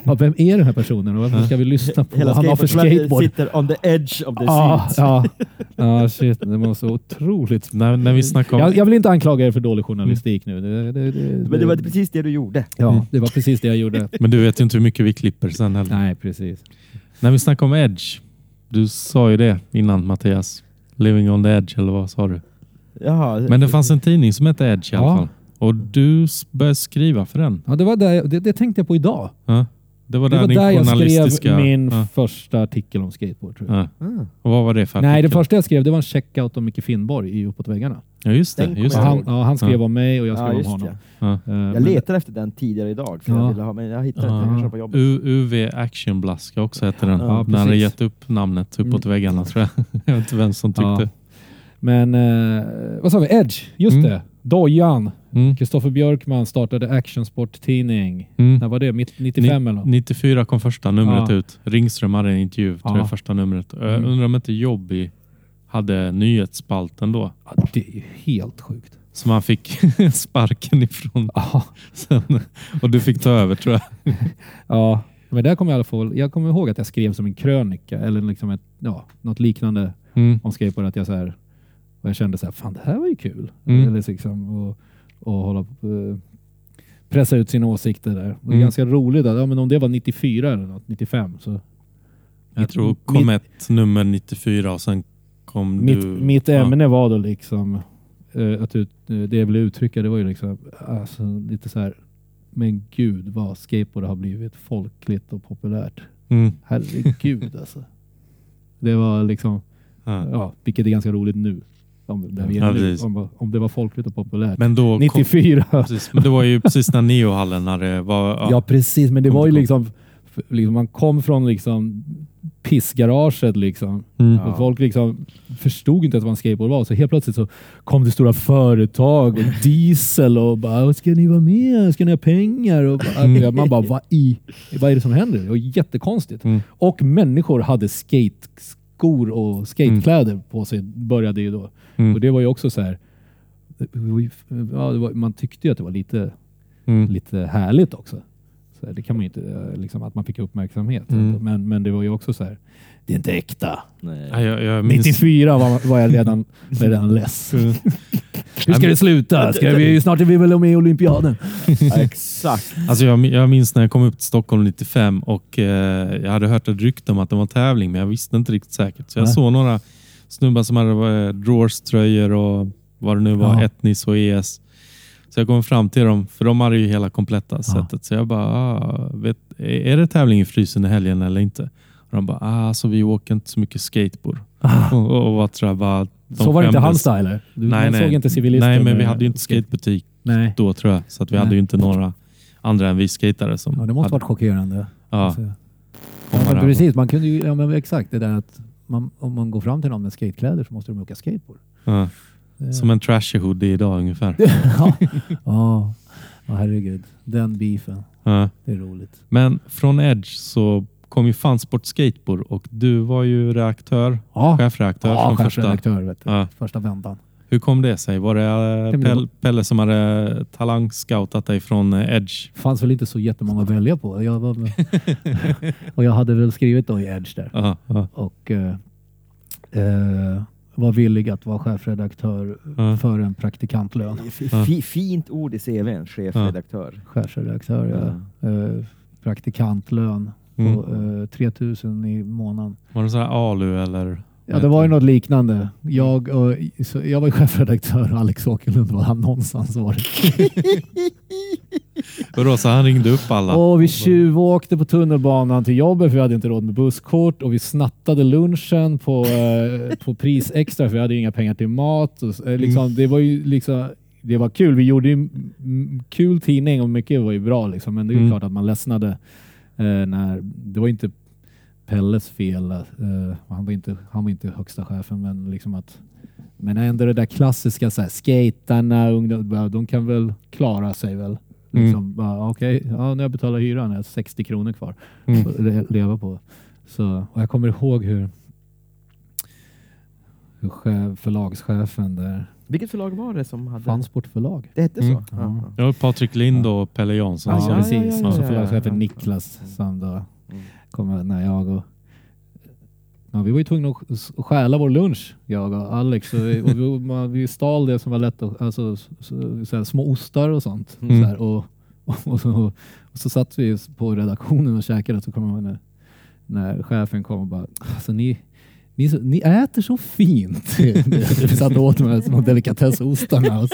ja, Vem är den här personen och varför ska vi lyssna på Hela vad han har för skateboard sitter on the edge of the Ja, seat. ja. ja, shit. Det var så otroligt. När, när vi om... Jag, jag vill inte anklaga er för dålig journalistik nu. Det, det, det, Men det var precis det du gjorde. Ja, det var precis det jag gjorde. Men du vet ju inte hur mycket vi klipper sen heller. Nej, precis. När vi snackar om Edge. Du sa ju det innan Mattias. Living on the edge eller vad sa du? Jaha. Men det fanns en tidning som hette Edge i alla Ja. fall. Och du började skriva för den. Ja, det, var där, jag- det, det tänkte jag på idag. Ja. Det var Det där var din där jag skrev min Ja. första artikel om skateboard. Tror jag. Ja. Ah. Och vad var det för Nej, det artikel? första jag skrev det var en checkout om Micke Finnborg i Uppåt väggarna. Ja, just det. Just det. han, ja, han skrev Ja. om mig och jag skrev Ja, om honom. det. Ja. Eh, Jag letade efter den tidigare idag, för Ja. jag, ville ha, men jag hittade Ja. inte. Jag kanske på jobbet. U- UV Action Blaska också hette den. Ja, När hade gett upp namnet uppåt Mm. väggarna tror jag. jag vet inte vem som tyckte. Ja. Men eh, vad sa vi? Edge, just Mm. det. Dojan. Mm. Kristoffer Björkman startade Actionsport-tidning. Mm. När var det? Mitt- 95 eller något? 94 kom första numret Ja. ut. Ringström hade en intervju, tror Ja. jag, första numret. Jag Mm. undrar om inte Jobby hade nyhetsspalten då. Ja, det är ju helt sjukt. Som han fick sparken ifrån Ja. sen. Och du fick ta över tror jag. ja. Men där kommer jag i alla fall, jag kommer ihåg att jag skrev som en krönika eller liksom ett, ja, något liknande Mm. om skateboard. Att jag, så här, och jag kände så här, fan det här var ju kul. Mm. Eller liksom, och, och hålla på, eh, pressa ut sina åsikter där. Det är Mm. ganska roligt. Att, ja, men om det var 94 eller något, 95 så Jag tror Mitt- kom ett nummer 94 och sen kom Mitt, du... mitt Ja. ämne var då liksom, eh, att ut, eh, det jag ville uttrycka det var ju liksom, alltså, lite så här, men gud vad skateboard har blivit folkligt och populärt. Mm. Herregud alltså. Det var liksom, Ja. ja, vilket är ganska roligt nu. Om, är Ja, nu. om, om det var folkligt och populärt. Men då... Kom, 94. precis, men det var ju precis när Neohallen hade... Var, Ja, ja. precis, men det Kom var ju liksom, liksom, man kom från liksom pissgaraget liksom. Mm. Ja. Och folk liksom förstod inte att vad en skateboard var. Så helt plötsligt så kom det stora företag och diesel och bara “Ska ni vara med? Ska ni ha pengar?” och bara, Man bara vad, i, “Vad är det som händer?” Det var jättekonstigt. Mm. Och människor hade skateskor och skatekläder på sig, började ju då. Mm. Och det var ju också så här. Ja, det var, man tyckte ju att det var lite, Mm. lite härligt också. Så här, det kan man ju inte, liksom, att man fick uppmärksamhet. Mm. Men, men det var ju också så här. Det är inte äkta. Nej. Ja, jag, jag minns... 94 var, var jag redan, redan less. Hur ska det sluta? Ska vi, snart är vi väl med i olympiaden? Ja, exakt. Alltså jag, jag minns när jag kom upp till Stockholm 95 och eh, jag hade hört ett rykte om att det var tävling men jag visste inte riktigt säkert. Så jag Nej. såg några snubbar som hade eh, drawers-tröjor och vad det nu var, Ja. Etnis och ES. Så jag kom fram till dem, för de hade ju hela kompletta setet. Så jag bara, ah, vet, är det tävling i frysen i helgen eller inte? Och de bara, ah, alltså vi åker inte så mycket skateboard. Och, och, och vad tror jag bara, så var det inte style? eller? Du, Nej, nej. såg inte civilister? Nej, men vi hade ju inte skate- skatebutik Nej. då tror jag. Så att vi Nej. hade ju inte några andra än vi skatare som Ja, det måste hade, varit chockerande. ja, Alltså. Ja, precis, man kunde ju, ja, men exakt det där att man, om man går fram till någon med skatekläder så måste de åka skateboard. Ja. Det- Som en trashy hoodie idag ungefär. ja. ja, herregud. Den beefen. Ja. Det är roligt. Men från Edge så kom ju Fansport Skateboard och du var ju redaktör, Ja, chefredaktör ja från första. chefredaktör vet du. Ja. Första vändan. Hur kom det sig? Var det det Pelle, Pelle som hade talangscoutat dig från Edge? fanns väl inte så jättemånga att välja på. Jag var, och jag hade väl skrivit då i Edge där. Ja, ja, Och eh, eh, var villig att vara chefredaktör Ja. för en praktikantlön. F- Fint ord i CVn, chefredaktör. Chefredaktör, ja. Eh, praktikantlön Mm. på eh, 3000 i månaden. Var det så här ALU eller? Ja, det var ju något liknande. Jag, och, jag var chefredaktör, Alex Åkerlund var annonsansvarig. Och då så han ringde upp alla? Och vi tjuvåkte på tunnelbanan till jobbet för vi hade inte råd med busskort och vi snattade lunchen på, eh, på pris extra för vi hade inga pengar till mat. Och, eh, liksom, Det var ju liksom det var kul. Vi gjorde ju mm, kul tidning och mycket var ju bra liksom. Men det är Mm. klart att man ledsnade eh, när det var inte Pelles fel. Eh, han, var inte, han var inte högsta chefen men liksom att men ändå det där klassiska så här, skatarna, ungdom, de kan väl klara sig väl. Mm. Liksom, bara, Okej, ja, när jag betalar hyran är det 60 kronor kvar Mm. att le- leva på. Så, och jag kommer ihåg hur, hur chef, förlagschefen där, Vilket förlag var det som hade... Fansport förlag. Det hette Mm. så? Ja. Ja. Ja, Patrik Lind och Pelle Jansson. Ja, ja, precis. ja, ja, och så ja, förlagschefen ja. Niklas som då Mm. kom när jag och Ja, vi var ju tvungna att stjäla vår lunch, jag och Alex. Och vi, och vi, man, vi stal det som var lätt, att, alltså så, så här, små ostar och sånt. Mm. Så här, och, och, och, så, och så satt vi på redaktionen och käkade så kom ihåg när, när chefen kom och bara, alltså ni, ni, så, ni äter så fint. vi satt åt de här små delikatessostarna.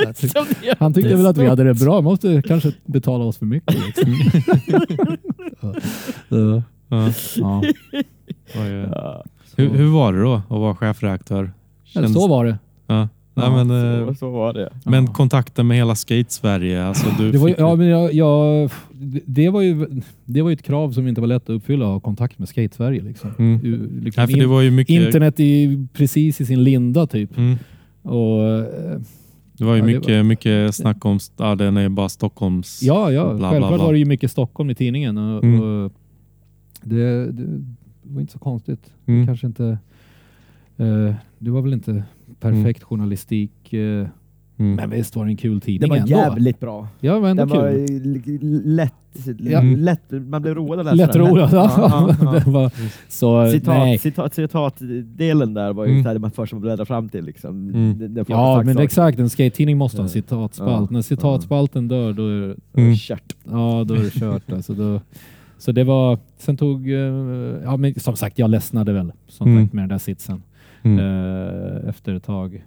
Han tyckte väl att vi hade det bra, måste kanske betala oss för mycket. Liksom. ja. Ja. ja. Hur, hur var det då att vara chefredaktör? Känns- så var det. Ja. Nej, Ja, men, eh, Så, så var det. men Ja. kontakten med hela skate-Sverige. Alltså, du Det var, ju, ja, men jag, jag, det, var ju, det var ju ett krav som inte var lätt att uppfylla att ha kontakt med Skate-Sverige. Liksom. Mm. Liksom Nej, för det in- var ju mycket, Internet är precis i sin linda typ. mm, Och, eh, det var ju Ja, mycket, mycket snack om, ja, den är bara Stockholms... ja, ja bla, bla, självklart bla. var det ju mycket Stockholm i tidningen. Och, Mm. och det, det var inte så konstigt. Mm. Kanske inte... Eh, det var väl inte perfekt journalistik. Eh, Mm. men visst var det en kul Det tidning var ändå. jävligt bra. Ja, men Det ändå var lätt, lätt. Man blev road att läsa Lätt den. roligt. Ja, ja, ja. Var, så, Citat, nej. citat, citatdelen där var ju Mm. det man först får bläddra fram till. Liksom. Mm. Det, det får Ja, sagt men saker. exakt. En skate-tidning måste ha en citatspalt. Ja. När citatspalten dör, då är, det- Mm. kört. ja, då är det kört. Alltså, då, så det var... Sen tog... eh, Ja, men som sagt, jag ledsnade väl som Mm. med den där sitsen Mm. eh, efter ett tag.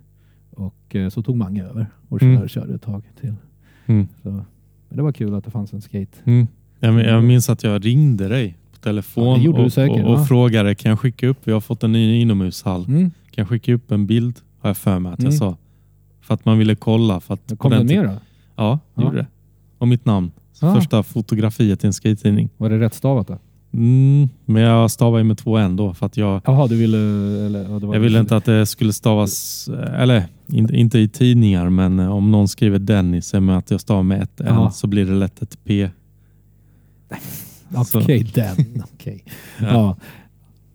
Och eh, så tog Mange över och Mm. körde, körde ett tag till. Mm. Så, men det var kul att det fanns en skate. Mm. Jag, men- jag minns att jag ringde dig på telefon Ja, och, säkert, och, och frågade kan jag skicka upp, vi har fått en ny inomhushall, Mm. kan jag skicka upp en bild? Har jag för mig att jag Mm. sa. För att man ville kolla. För att Kom den med då? Ja, det Ja. gjorde det. Och mitt namn. Ja. Första fotografiet i en skate-tidning. Var det rätt stavat då? Mm, men jag stavar ju med två n då för att jag, Jaha, du ville... Eller, ja, det var jag ville inte att det skulle stavas, eller in, inte i tidningar, men eh, om någon skriver Dennis med att jag stavar med ett n Ja. så blir det lätt ett p. Okej, den. Okej. Ja. Ja.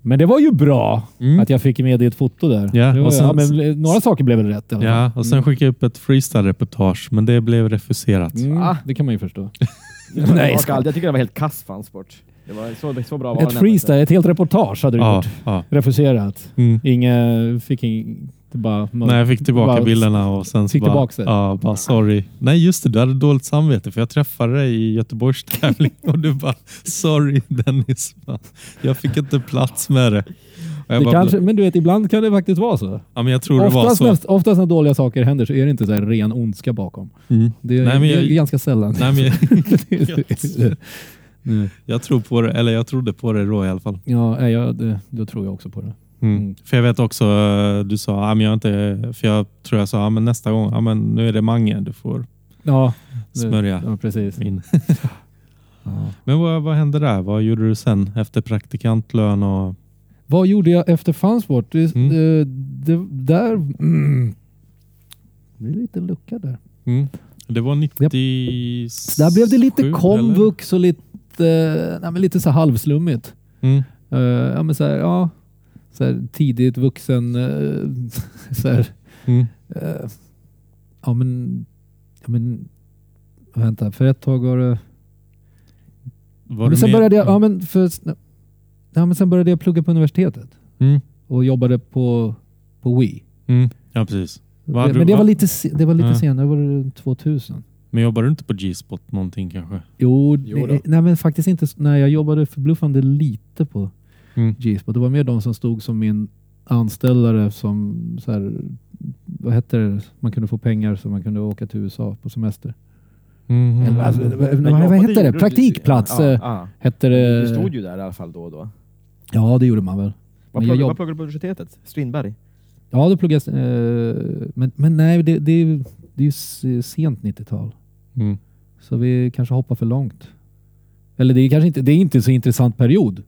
Men det var ju bra Mm. att jag fick med i ett foto där. Ja, var, och sen- ja, men, några saker blev väl rätt fall. Ja, och sen skickade jag upp ett freestyle-reportage, men det blev refuserat. Mm, Ah. Det kan man ju förstå. Nej, jag, jag tycker det var helt kass fansport. Det var så, så bra var Ett freestyle, ett helt reportage hade du Ja, gjort. ja. Refuserat. Mm. Inga, fick det bara, Nej, jag fick tillbaka bara- bilderna och sen så Fick bara, tillbaka det? ja, bara sorry. Nej, just det, du hade dåligt samvete för jag träffade dig i Göteborgs tävling och du bara sorry Dennis. Jag fick inte plats med det. Jag Det bara, kanske, men du vet, ibland kan det faktiskt vara så. ja, men jag tror det var Oftast, så. när, oftast när dåliga saker händer så är det inte så här ren ondska bakom. Mm. Det, är- Nej, men det är jag- ganska sällan. Nej, men jag, Nej. jag tror på det, eller jag trodde på det då i alla fall. Ja, nej, jag, det, då tror jag också på det. Mm. Mm. För jag vet också, eh, du sa, ja, men jag inte, för jag tror jag sa, ja, men nästa gång, ja, men nu är det Mange, du får Ja, det- smörja Ja, precis. in. Ja. Men vad, vad hände där? Vad gjorde du sen efter praktikantlön? Och, Vad gjorde jag efter Fansport? Det, Mm. det, det, där... Mm. Det är lite lucka där. Mm. Det var 90... Så där blev det lite komvux och lite, eh, nej, lite så halvslummigt. Mm. Eh, ja, men så här, ja, så här, tidigt vuxen. eh, så här, Mm. eh, ja, men, ja, men vänta, för ett tag var det... Var men du sen med? började jag, ja, men för, ja, men sen började jag plugga på universitetet Mm. och jobbade på, på Wii. Mm. Ja, precis. Hade men du- det var lite, det var lite senare, var det 2000? Men jobbar du inte på G-spot någonting kanske? Jo, Jo då. eh, nej men faktiskt inte. Nej, jag jobbade förbluffande lite på Mm. G-spot. Det var mer de som stod som min anställare som så här, vad hette det? Man kunde få pengar så man kunde åka till USA på semester. Mhm. Eller, alltså, vad, Men vad, hette det? du- Praktikplats Ja, eh, ja. hette Du det. stod ju där i alla fall då och då. Ja, det gjorde man väl. Vad jag pluggade, jobb- pluggade du på universitetet? Strindberg? Ja, det pluggades. Eh, men, men nej, det, det, är ju- det är ju sent 90-tal. Mm. Så vi kanske hoppar för långt. Eller det är kanske inte, det är inte så intressant period.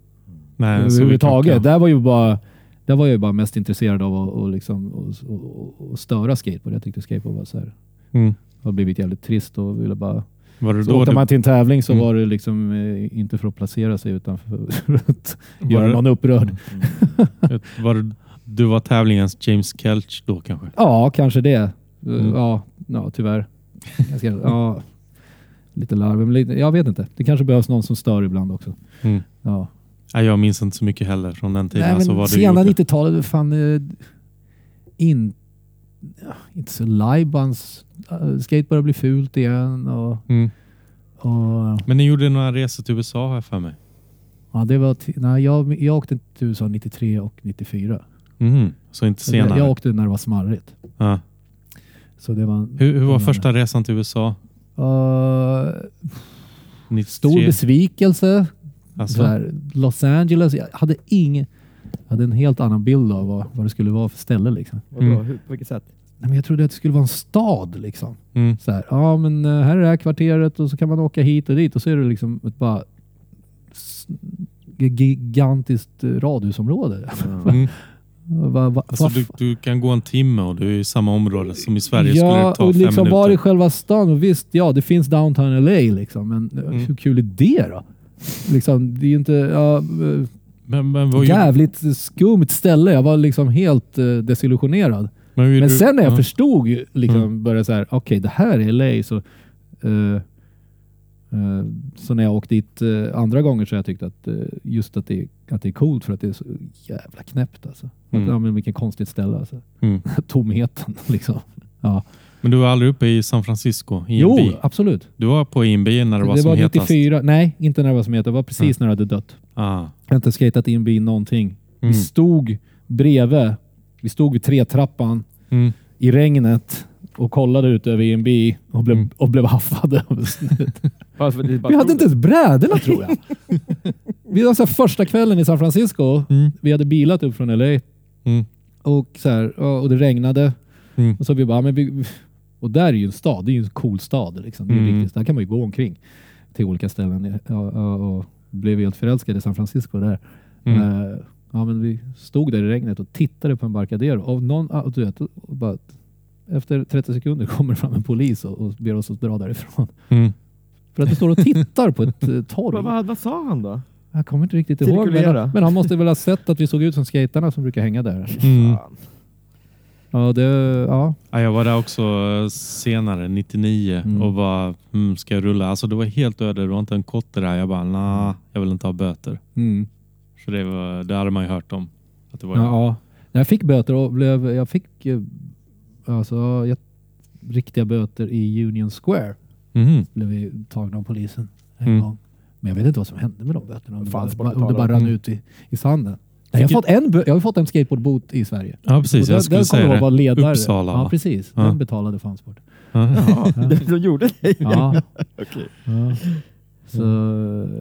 Nej, så vi överhuvudtaget. Där var ju bara, där var jag ju bara mest intresserad av att och liksom, och, och, och störa skateboard. Jag tyckte skateboard var så här, Mm. har blivit jävligt trist och ville bara... Var det Så då åkte du, man till en tävling så Mm. var det liksom eh, inte för att placera sig utan för att göra det, någon upprörd. var det, du var tävlingens James Kelch då kanske? Ja, kanske det. Mm. Ja, ja, tyvärr. Jag ska, ja, lite larvig, men lite, jag vet inte. Det kanske behövs någon som stör ibland också. Mm. Ja. Nej, jag minns inte så mycket heller från den tiden. Nej, alltså men vad du sena gjorde. 90-talet, fan, eh, in, inte så lajbans. Uh, skate börjar bli fult igen och, Mm. och Men ni gjorde några resor till USA har jag för mig. ja, det var, nej, jag, jag åkte till USA 93 och 94. Mhm. Så inte senare? Jag åkte när det var smarrigt. ja. Så det var, hur, hur var första resan till USA? Uh, 93? stor besvikelse. Alltså? Så här, Los Angeles, jag hade ingen, jag hade en helt annan bild av vad, vad det skulle vara för ställe. Liksom. Mm. Hur, på vilket sätt? Nej, men jag trodde att det skulle vara en stad. Liksom. Mm. Så här, ja men eh, här är det här kvarteret och så kan man åka hit och dit och så är det liksom ett bara gigantiskt eh, radhusområde. Mm. Va, va, Alltså, du, du kan gå en timme och du är i samma område som i Sverige skulle ja, det ta och fem liksom minuter. var i själva stan. Och visst, ja det finns downtown LA liksom, men eh, Mm. hur kul är det då? Liksom, det är ju inte... Ja, eh, Men, men, jävligt skumt ställe. Jag var liksom helt uh, desillusionerad. men, Men du- sen när jag ja. förstod, ju, liksom, Mm. började så här, okej det här är LA. Så, eh, så när jag åkte dit eh, andra gånger så har jag tyckt att eh, just att det, att det är coolt för att det är så jävla knäppt. Alltså. Mm. Att, ja, men vilken konstigt ställe. Alltså. Mm. Tomheten liksom. Ja. Men du var aldrig uppe i San Francisco? INB? Jo, absolut. Du var på INB när det var det som var hetast? 94. Nej, inte när det var som hetast. Det var precis när det hade dött. Ah. Jag har inte skatat in bil någonting. Mm. Vi stod bredvid. Vi stod vid tretrappan Mm. i regnet och kollade ut över INB och blev, Mm. och blev haffade. Vi hade inte ens brädorna tror jag. Vi var så här, första kvällen i San Francisco. Mm. Vi hade bilat upp från LA Mm. och, så här, och det regnade. Mm. Och så vi bara, men vi, och där är ju en stad. Det är ju en cool stad. Liksom. Det är Mm. riktigt, där kan man ju gå omkring till olika ställen. Ja, ja, och blev helt förälskad i San Francisco där. Mm. Eh, ja, men vi stod där i regnet och tittade på en Barcadero. Och någon, ah, du vet, och bara, efter 30 sekunder kommer det fram en polis och, och ber oss att dra därifrån. Mm. För att du står och tittar på ett eh, torg. Vad, vad, vad sa han då? Jag kommer inte riktigt ihåg. Men, men han måste väl ha sett att vi såg ut som skaterna som brukar hänga där. Mm. Ja, det, ja. Ja, jag var där också eh, senare, 99 Mm. och var mm, ska jag rulla? Alltså det var helt öde, det var inte en kotte där. Jag bara, nah, jag vill inte ha böter. Mm. För det, var, det hade man ju hört om. Att det var Ja, ja. Jag fick böter och blev, jag fick eh, alltså, jag, riktiga böter i Union Square. Mhm. Blev vi tagna av polisen en Mm. gång. Men jag vet inte vad som hände med de böterna. Om det bara, om det bara rann Mm. ut i, i sanden. Nej, jag, har fått en, jag har fått en skateboardbot i Sverige. Ja, precis. Där- jag skulle säga det. vara ledare. Uppsala, Ja, precis. Ja. Den betalade fansport. Ja. Ja, de, de gjorde det. Ja. Okej. ja. Så,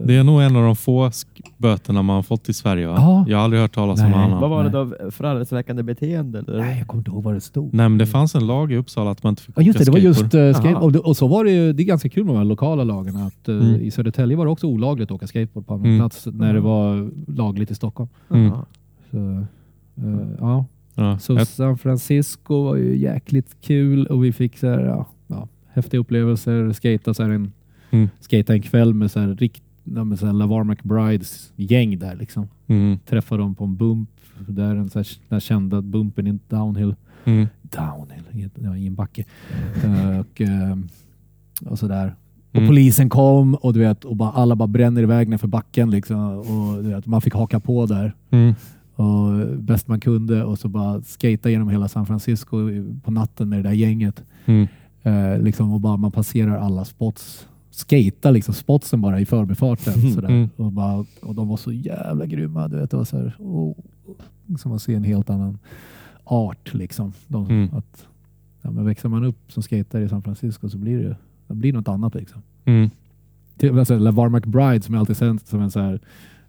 Det är nog en av de få böterna man har fått i Sverige. Va? Ja. Jag har aldrig hört talas om Nej. annan. Vad var det då? Förargelseväckande beteende? Eller? Nej, jag kommer inte ihåg vad det stod. Nej, men det fanns en lag i Uppsala att man inte fick Ja just det, det var just skateboard. uh, skate Aha. och, och så var det ju, det är ganska kul med de här lokala lagarna att eh, Mm. i Södertälje var det också olagligt att åka skateboard på allmän Mm. plats när det var lagligt i Stockholm. Mm. Så, eh, ja. Ja. Så Jag- San Francisco var ju jäkligt kul och vi fick så här, ja, ja, häftiga upplevelser. Skata så här en, Mm. skata en kväll med så här, rikt, med så här Lavar McBrides gäng där liksom. Mm. Träffade dem på en bump. Där den, så här, den här kända bumpen i downhill. Mm. Downhill, ja, i en backe. Eh, och, eh, och sådär. Och Mm. polisen kom och du vet, och bara, alla bara bränner iväg nerför backen liksom. Och du vet, man fick haka på där Mm. och bäst man kunde och så bara skata genom hela San Francisco på natten med det där gänget. Mm. Eh, liksom, och bara man passerar alla spots. Skata liksom spotsen bara i förbifarten. Sådär. Mm. Och, bara, och de var så jävla grymma. Du vet, det var så här, oh, som man ser en helt annan art. Liksom. De, Mm. att, ja, men växer man upp som skater i San Francisco så blir det, det blir något annat. Liksom. Mm. Till, alltså, LeVar McBride som jag alltid sett som en så här,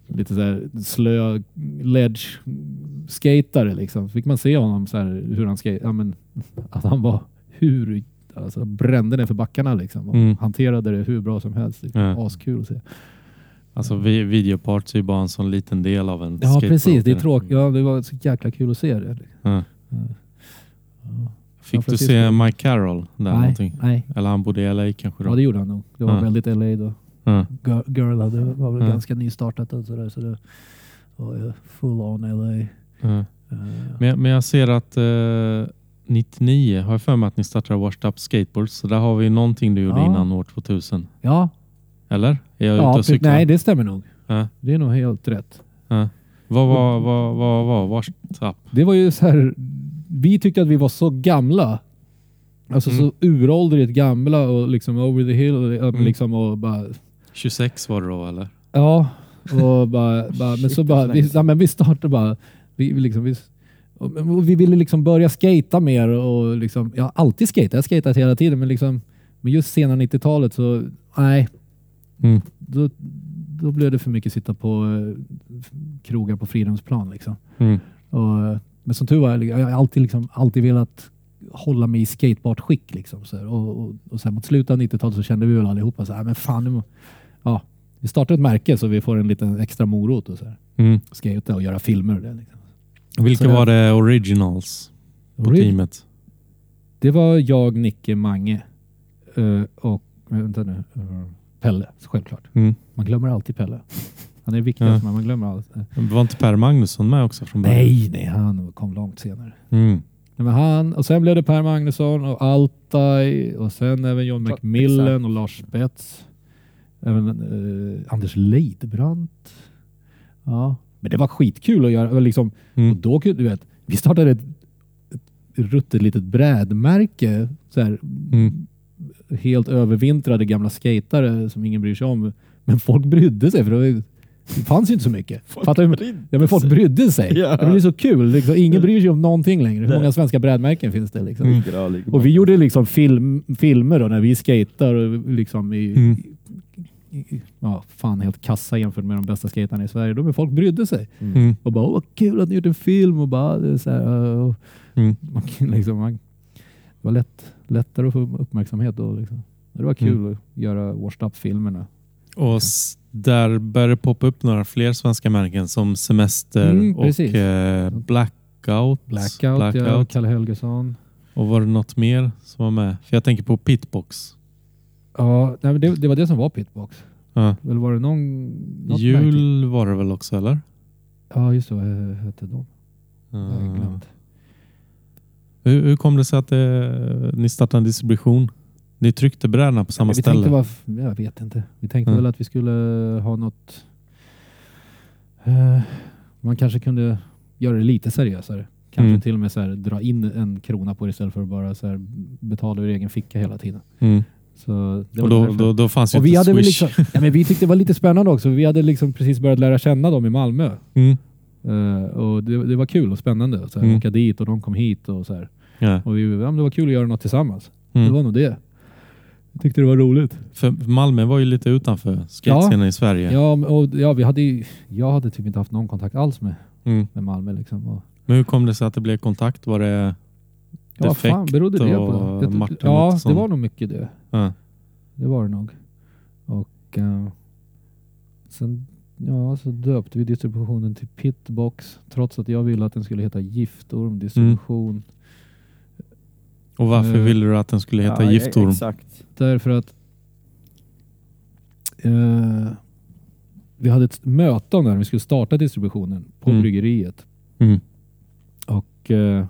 lite så här slö ledge skatare liksom. Fick man se honom så här, hur han skate, ja, men, att han var hur alltså, brände ner för backarna liksom och Mm. hanterade det hur bra som helst. Liksom. Ja. Askul att se. Alltså vi, videoparts är ju bara en sån liten del av en Ja precis, det är tråkigt. Ja, det var så jäkla kul att se det. Ja. Ja. Fick du se Mike Carroll där Nej, någonting? nej. Eller han bodde i LA kanske då? Ja det gjorde han nog. Det var väldigt LA då. Girl, Girl hade, var väl ganska nystartat och sådär. Så det var full on LA. Eh, Men, jag- men jag ser att eh, 99 har jag för mig att ni startade Washed Up Skateboards. Så där har vi någonting du gjorde Ja. innan år 2000. ja, Eller? Är jag ja ute och cyklar? nej det stämmer nog. Ja. Det är nog helt rätt. Ja. Vad var, vad, vad var Washed Up? Det var ju så här, vi tyckte att vi var så gamla. Alltså Mm. så uråldrigt gamla och liksom over the hill och, Mm. liksom och bara 26 var det då eller? Ja, och bara, bara, men så bara, vi, ja, men vi startade bara, vi, liksom, vi, och, vi ville liksom börja skata mer och liksom, jag har alltid skatat, jag har skatat hela tiden men liksom, men just sena 90-talet så, nej, Mm. då, då blev det för mycket sitta på eh, krogar på Fridhemsplan liksom. Mm. Och, men som tur var, jag har alltid, liksom, alltid velat hålla mig i skateboardskick. Liksom, så. Och, och, och sen mot slutet av 90-talet så kände vi väl allihopa så här, men fan, nu ja, vi startar ett märke så vi får en liten extra morot och så här. Mm. skata och göra filmer. och Det, liksom. Vilka Så det- var det originals på Ori- teamet? det var jag, Nicke, Mange eh, och vänta nu, eh, Pelle, självklart. Mm. Man glömmer alltid Pelle. Han är viktigast, Ja. men man glömmer allt. Eh, Var inte Per Magnusson med också från början? Nej, nej, han kom långt senare. Mm. Nej, men han, och sen blev det Per Magnusson och Altaj och sen även John McMillan och Lars Spets. Även eh, Anders Leidbrant. Ja, men det var skitkul att göra. Och Liksom, och Mm. då kunde du vet, vi startade ett, ett ruttet litet brädmärke. Så här, Mm. Helt övervintrade gamla skatare som ingen bryr sig om. Men folk brydde sig för det, var det fanns ju inte så mycket. Fattar du? Ja, men folk brydde sig. Ja. Det blir så kul. Liksom, ingen bryr sig om någonting längre. Hur många svenska brädmärken finns det? Liksom? Mm. Och vi gjorde liksom film, filmer då när vi skater och liksom i, Mm. Ja, fan helt kassa jämfört med de bästa skaterna i Sverige. Då men folk brydde sig Mm. och bara, vad kul att ni gjort en film och bara det är så här, och, Mm. man, kan liksom, man, det var lätt, lättare att få uppmärksamhet då. Liksom. Det var kul Mm. att göra washed up-filmerna. Och s- där började det poppa upp några fler svenska märken som Semester Mm, och precis. eh, Blackout. Blackout, ja, Kalle Helgesson. Och var det något mer som var med? För jag tänker på Pitbox. Ja, nej, det, det var det som var Pitbox. Ja. Eller var det någon... Jul var det väl också eller? Ja, just det. Vad hette de? Ja. glömt. Hur, hur kom det sig att eh, ni startade en distribution? Ni tryckte brädorna på samma vi ställe? Tänkte, vad, jag vet inte. Vi tänkte väl att vi skulle ha något... Eh, man kanske kunde göra det lite seriösare. Kanske Mm. till och med så här, dra in en krona på det istället för att bara så här, betala ur egen ficka hela tiden. Mm. Så det Och då, då, då fanns ju och vi, hade liksom, ja, men vi tyckte det var lite spännande också. Vi hade liksom precis börjat lära känna dem i Malmö. Mm. Eh, och det, det var kul och spännande. Så här, Mm. Åka dit och de kom hit. Och så här. Ja. Och vi, ja, det var kul att göra något tillsammans. Det Mm. var nog det. Jag tyckte det var roligt. För Malmö var ju lite utanför skatescenen i Sverige. Ja, och, ja vi hade, ju- jag hade typ inte haft någon kontakt alls med, Mm. med Malmö. Liksom. Och, Men hur kom det sig att det blev kontakt? Var det ja, fan berodde det på? och Jag, Martin ja, det var nog mycket det. ja. Det var det nog. Och eh, sen, ja, så döpte vi distributionen till Pitbox trots att jag ville att den skulle heta Giftorm distribution. Och varför Eh, ville du att den skulle heta Ja, Giftorm? Exakt. Därför att eh, vi hade ett möte om det här. Vi skulle starta distributionen på Mm. bryggeriet. Mm. Och eh,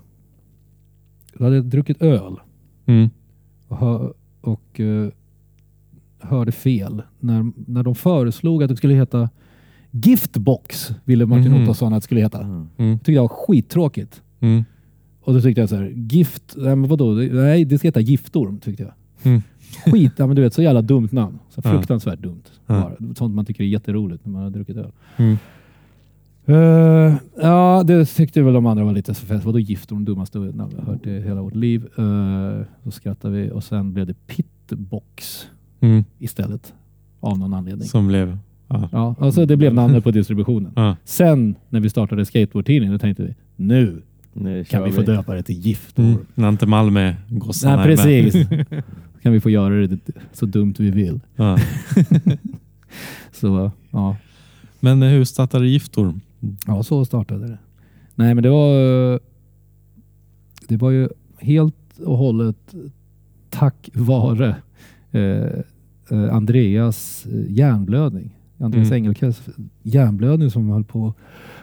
jag hade druckit öl Mm. och, hö- och eh, hörde fel. När, när de föreslog att det skulle heta Giftbox ville Martin Mhm. Ottosson att det skulle heta. Mm. Mm. tyckte jag var skittråkigt. Mm. Och då tyckte jag så här, gift, nej men vadå, nej det ska heta giftorm tyckte jag. Mm. Skit, ja men du vet så jävla dumt namn. Så Ja. fruktansvärt dumt. Ja. Bara. Sånt man tycker är jätteroligt när man har druckit öl. Mm. Eh, ja, det tyckte väl de andra var lite så fett. Vadå giftorm? Dummaste namn jag har hört i hela vårt liv. Uh, så skrattade vi och sen blev det pitbox Mm. istället. Av någon anledning. Som blev... Ja. Ja, alltså det blev namnet på distributionen. Ja. Sen när vi startade skateboardtidningen, då tänkte vi nu Nu kan vi få döpa det till Giftorm. Mm. När inte Malmö-gossarna är med. precis. kan vi få göra det så dumt vi vill. Ja. Så ja, Men eh, hur startade Giftorm? Ja så startade det. Nej, men det var det var ju helt och hållet tack vare eh, eh, Andreas eh, hjärnblödning. Andreas Mm. Engelkes hjärnblödning som höll på att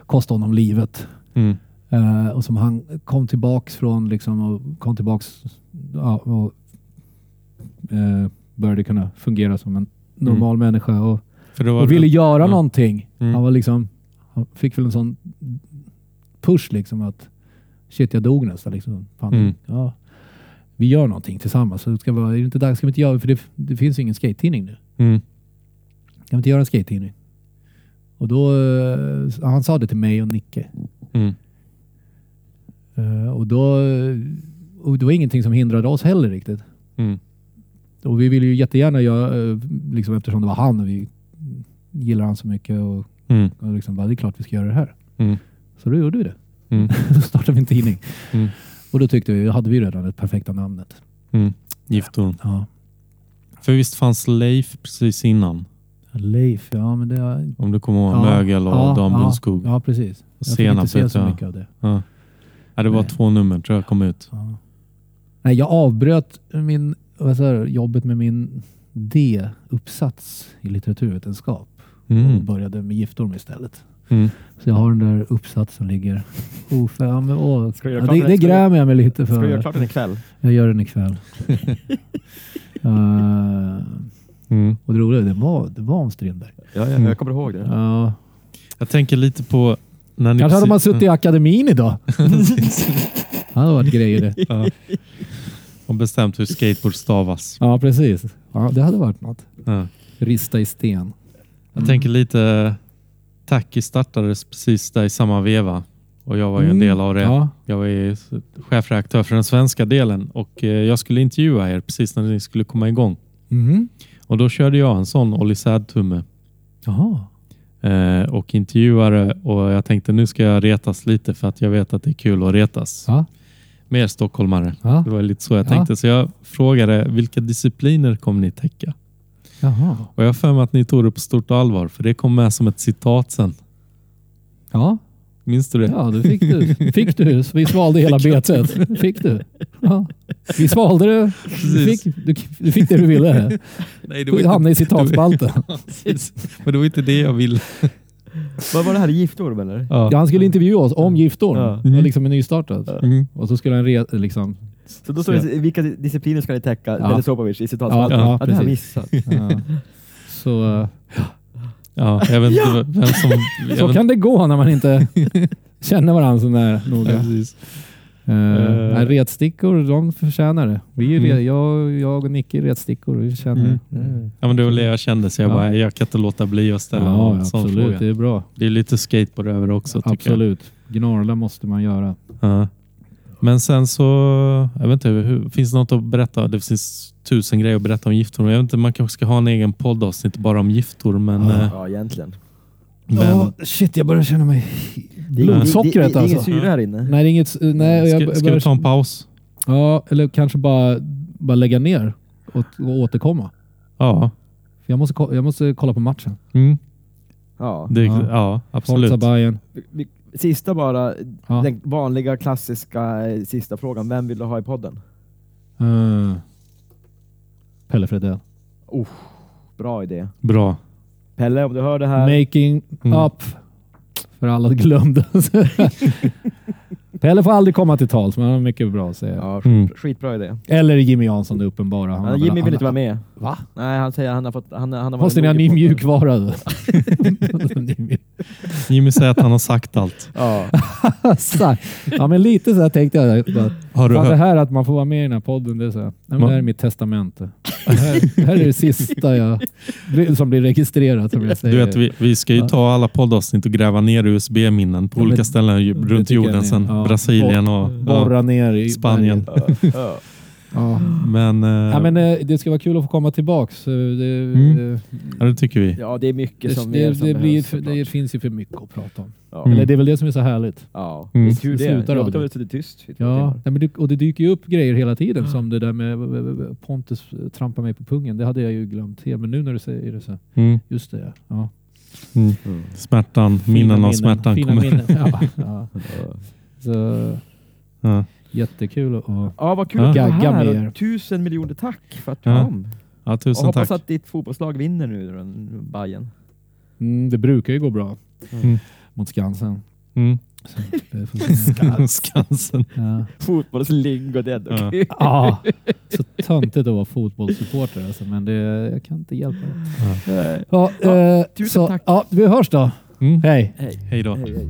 kosta honom livet. Mm. Eh, och som han kom tillbaks från liksom och kom tillbaks ja, och eh, började kunna fungera som en normal människa och, det och ville göra Ja. någonting. Mm. Han var liksom, han fick väl en sån push liksom att shit jag dog nästan liksom. Fan, Mm. ja, vi gör någonting tillsammans. Så ska vara, är det inte dags, ska vi inte göra, för det, det finns ju ingen skate-tidning nu. Mm. Kan vi inte göra en skate-tidning? Och då, eh, han sa det till mig och Nicke. Mm. Eh, och då, och det var ingenting som hindrade oss heller riktigt. Mm. Och vi ville ju jättegärna göra, eh, liksom eftersom det var han och vi gillar han så mycket och, Mm. och liksom bara, det är klart vi ska göra det här. Mm. Så då gjorde vi det. Mm. då startade vi en tidning. Mm. Och då tyckte vi, hade vi redan det perfekta namnet. Mm. Giftorm. Ja. För visst fanns Leif precis innan? Leif, ja men det... Om du kommer ihåg ja, Mögel och ja, Dan ja. Ja, precis. Och Jag fick inte se så mycket av det. Ja. Ja, det var Nej. två nummer tror jag kom ut. Nej, jag avbröt min, vad jag, jobbet med min D-uppsats i litteraturvetenskap och Mm. började med giftorm istället. Mm. Så jag har den där uppsatsen som ligger... Oh, för, ja, ja, det, det grämer jag mig lite Ska du göra för. klart den ikväll? Jag gör den ikväll. uh, Mm. och det roliga, det var, det var om Strindberg. Ja, jag, Mm. jag kommer ihåg det. Ja. Jag tänker lite på... När ni Kanske hade man suttit i akademin idag. det hade varit grejer det. Ja. Och bestämt hur skateboard stavas. Ja, precis. Ja, det hade varit något. Ja. Rista i sten. Jag tänker lite... Tacky startades precis där i samma veva. Och jag var ju en Mm. del av det. Ja. Jag var chefredaktör för den svenska delen och eh, jag skulle intervjua er precis när ni skulle komma igång. Mhm. Och då körde jag en sån Olli Jaha. eh, och intervjuare och jag tänkte nu ska jag retas lite för att jag vet att det är kul att retas. Ja. Mer stockholmare. Ja. Det var lite så jag Ja. tänkte. Så jag frågade vilka discipliner kommer ni täcka? Jaha. Och jag har för mig att ni tog det på stort allvar för det kom med som ett citat sen. Ja. Minns du det? Ja, det fick du. Fick du. Vi svalde hela betet. Fick du. Ja. Vi svalde det. Du fick, du, du fick det du ville. Nej, Du hamnade i citatspalten. Men det var inte det jag ville. Vad var det här? Giftorm eller? Ja. Ja, han skulle intervjua oss om giftorm. Ja. Det var liksom en nystartad. Mm. Och så skulle han re, liksom... Så då står det vilka discipliner ska ni täcka? Ja. Dennis Sopovic i citatspalten. Ja, Ja, ja, det har jag missat. Ja. Så, eh, Ja, jag vet inte vem som... jag så vet- kan det gå när man inte känner varandra så där Ja, noga. precis. Uh, Eh. retstickor, de förtjänar det. Vi Mm. jag, jag och Nicke är retstickor. Vi känner Mm. det. Mm. Ja, men det var det jag kände så jag Ja. bara, jag kan inte låta bli att ställa Ja, en sån absolut. fråga. Det är bra. Det är lite skateboard över också Absolut. Gnorla måste man göra. jag. Men sen så, jag vet inte, hur, finns det något att berätta? Det finns tusen grejer att berätta om giftorm. Jag vet inte, man kanske ska ha en egen poddavsnitt bara om giftorm, men... Ja. eh, Ja, egentligen. men Ja, shit, jag börjar känna mig... Det, det, Blodsockret det, det är ingen alltså. syre här inne. Nej, inget... Nej, jag, ska, jag ska börjar, vi ta en paus? Ja, eller kanske bara, bara lägga ner och, och återkomma. Ja. För jag, måste, jag måste kolla på matchen. Mm. Ja. Det, Ja. ja. absolut. Bayern. Vi- Sista bara, Ja. den vanliga klassiska eh, sista frågan. Vem vill du ha i podden? Uh, Pelle Fredell. Bra idé. Bra. Pelle, om du hör det här. Making Mm. up. För alla glömde. Pelle får aldrig komma till tals, men han har mycket bra att säga. Ja, Mm. skitbra idé. Eller Jimmy Jansson, det uppenbara. Han Ja, Jimmy vill inte vara med. Va? Nej, han säger att han har fått... Han, han har Måste ni ha varit ny mjukvara? då? Jimmy säger att han har sagt allt. Ja. ja, men lite så här tänkte jag. Bara, Har du fan, det hört? här att man får vara med i den här podden, det är, så här, nej, det här är mitt testamente. Det här, det här är det sista jag, som blir registrerat. Som jag säger. Du vet, vi, vi ska ju Ja. ta alla poddavsnitt och gräva ner USB-minnen på Ja, men- olika ställen runt jorden sen. ja. Brasilien och Borra ner i Spanien. Ja. Men, eh, Ja, men eh, det ska vara kul att få komma tillbaks. Eh, Det, Mm. ja, det tycker vi. ja, det är mycket det, som, det, som det, blir, behövs, för, såklart. det finns ju för mycket att prata om. Ja. Mm. Eller det är väl det som är så härligt. Ja, Mm. det är tur Det slutar det sitter tyst. i två Ja, men det, och det dyker ju upp grejer hela tiden som det där med Pontus trampar mig på pungen. Det hade jag ju glömt helt. Men nu när du säger det så. Mm. Just det, ja. Mm. Mm. Smärtan, minnen av smärtan Fina kommer. minnen. Ja. Ja. Så, Ja. Jättekul att... Ja, vad kul Ja. att Gagga här. med er. Och tusen miljoner tack för att du Ja. kom. ja, Och tusen hoppas tack. att ditt fotbollslag vinner nu, den Bajen. Mm, det brukar ju gå bra Mm. mot Skansen. Mm. Det se. Skansen. ja. Fotbollslingo, det är ändå Ja. kul. Ja, så töntigt att vara fotbollssupporter alltså, men det, jag kan inte hjälpa det. Ja. Ja, Ja, eh, tusen så, tack. Ja, vi hörs då. Mm. Hej! Hej. Hej då. Hej, hej.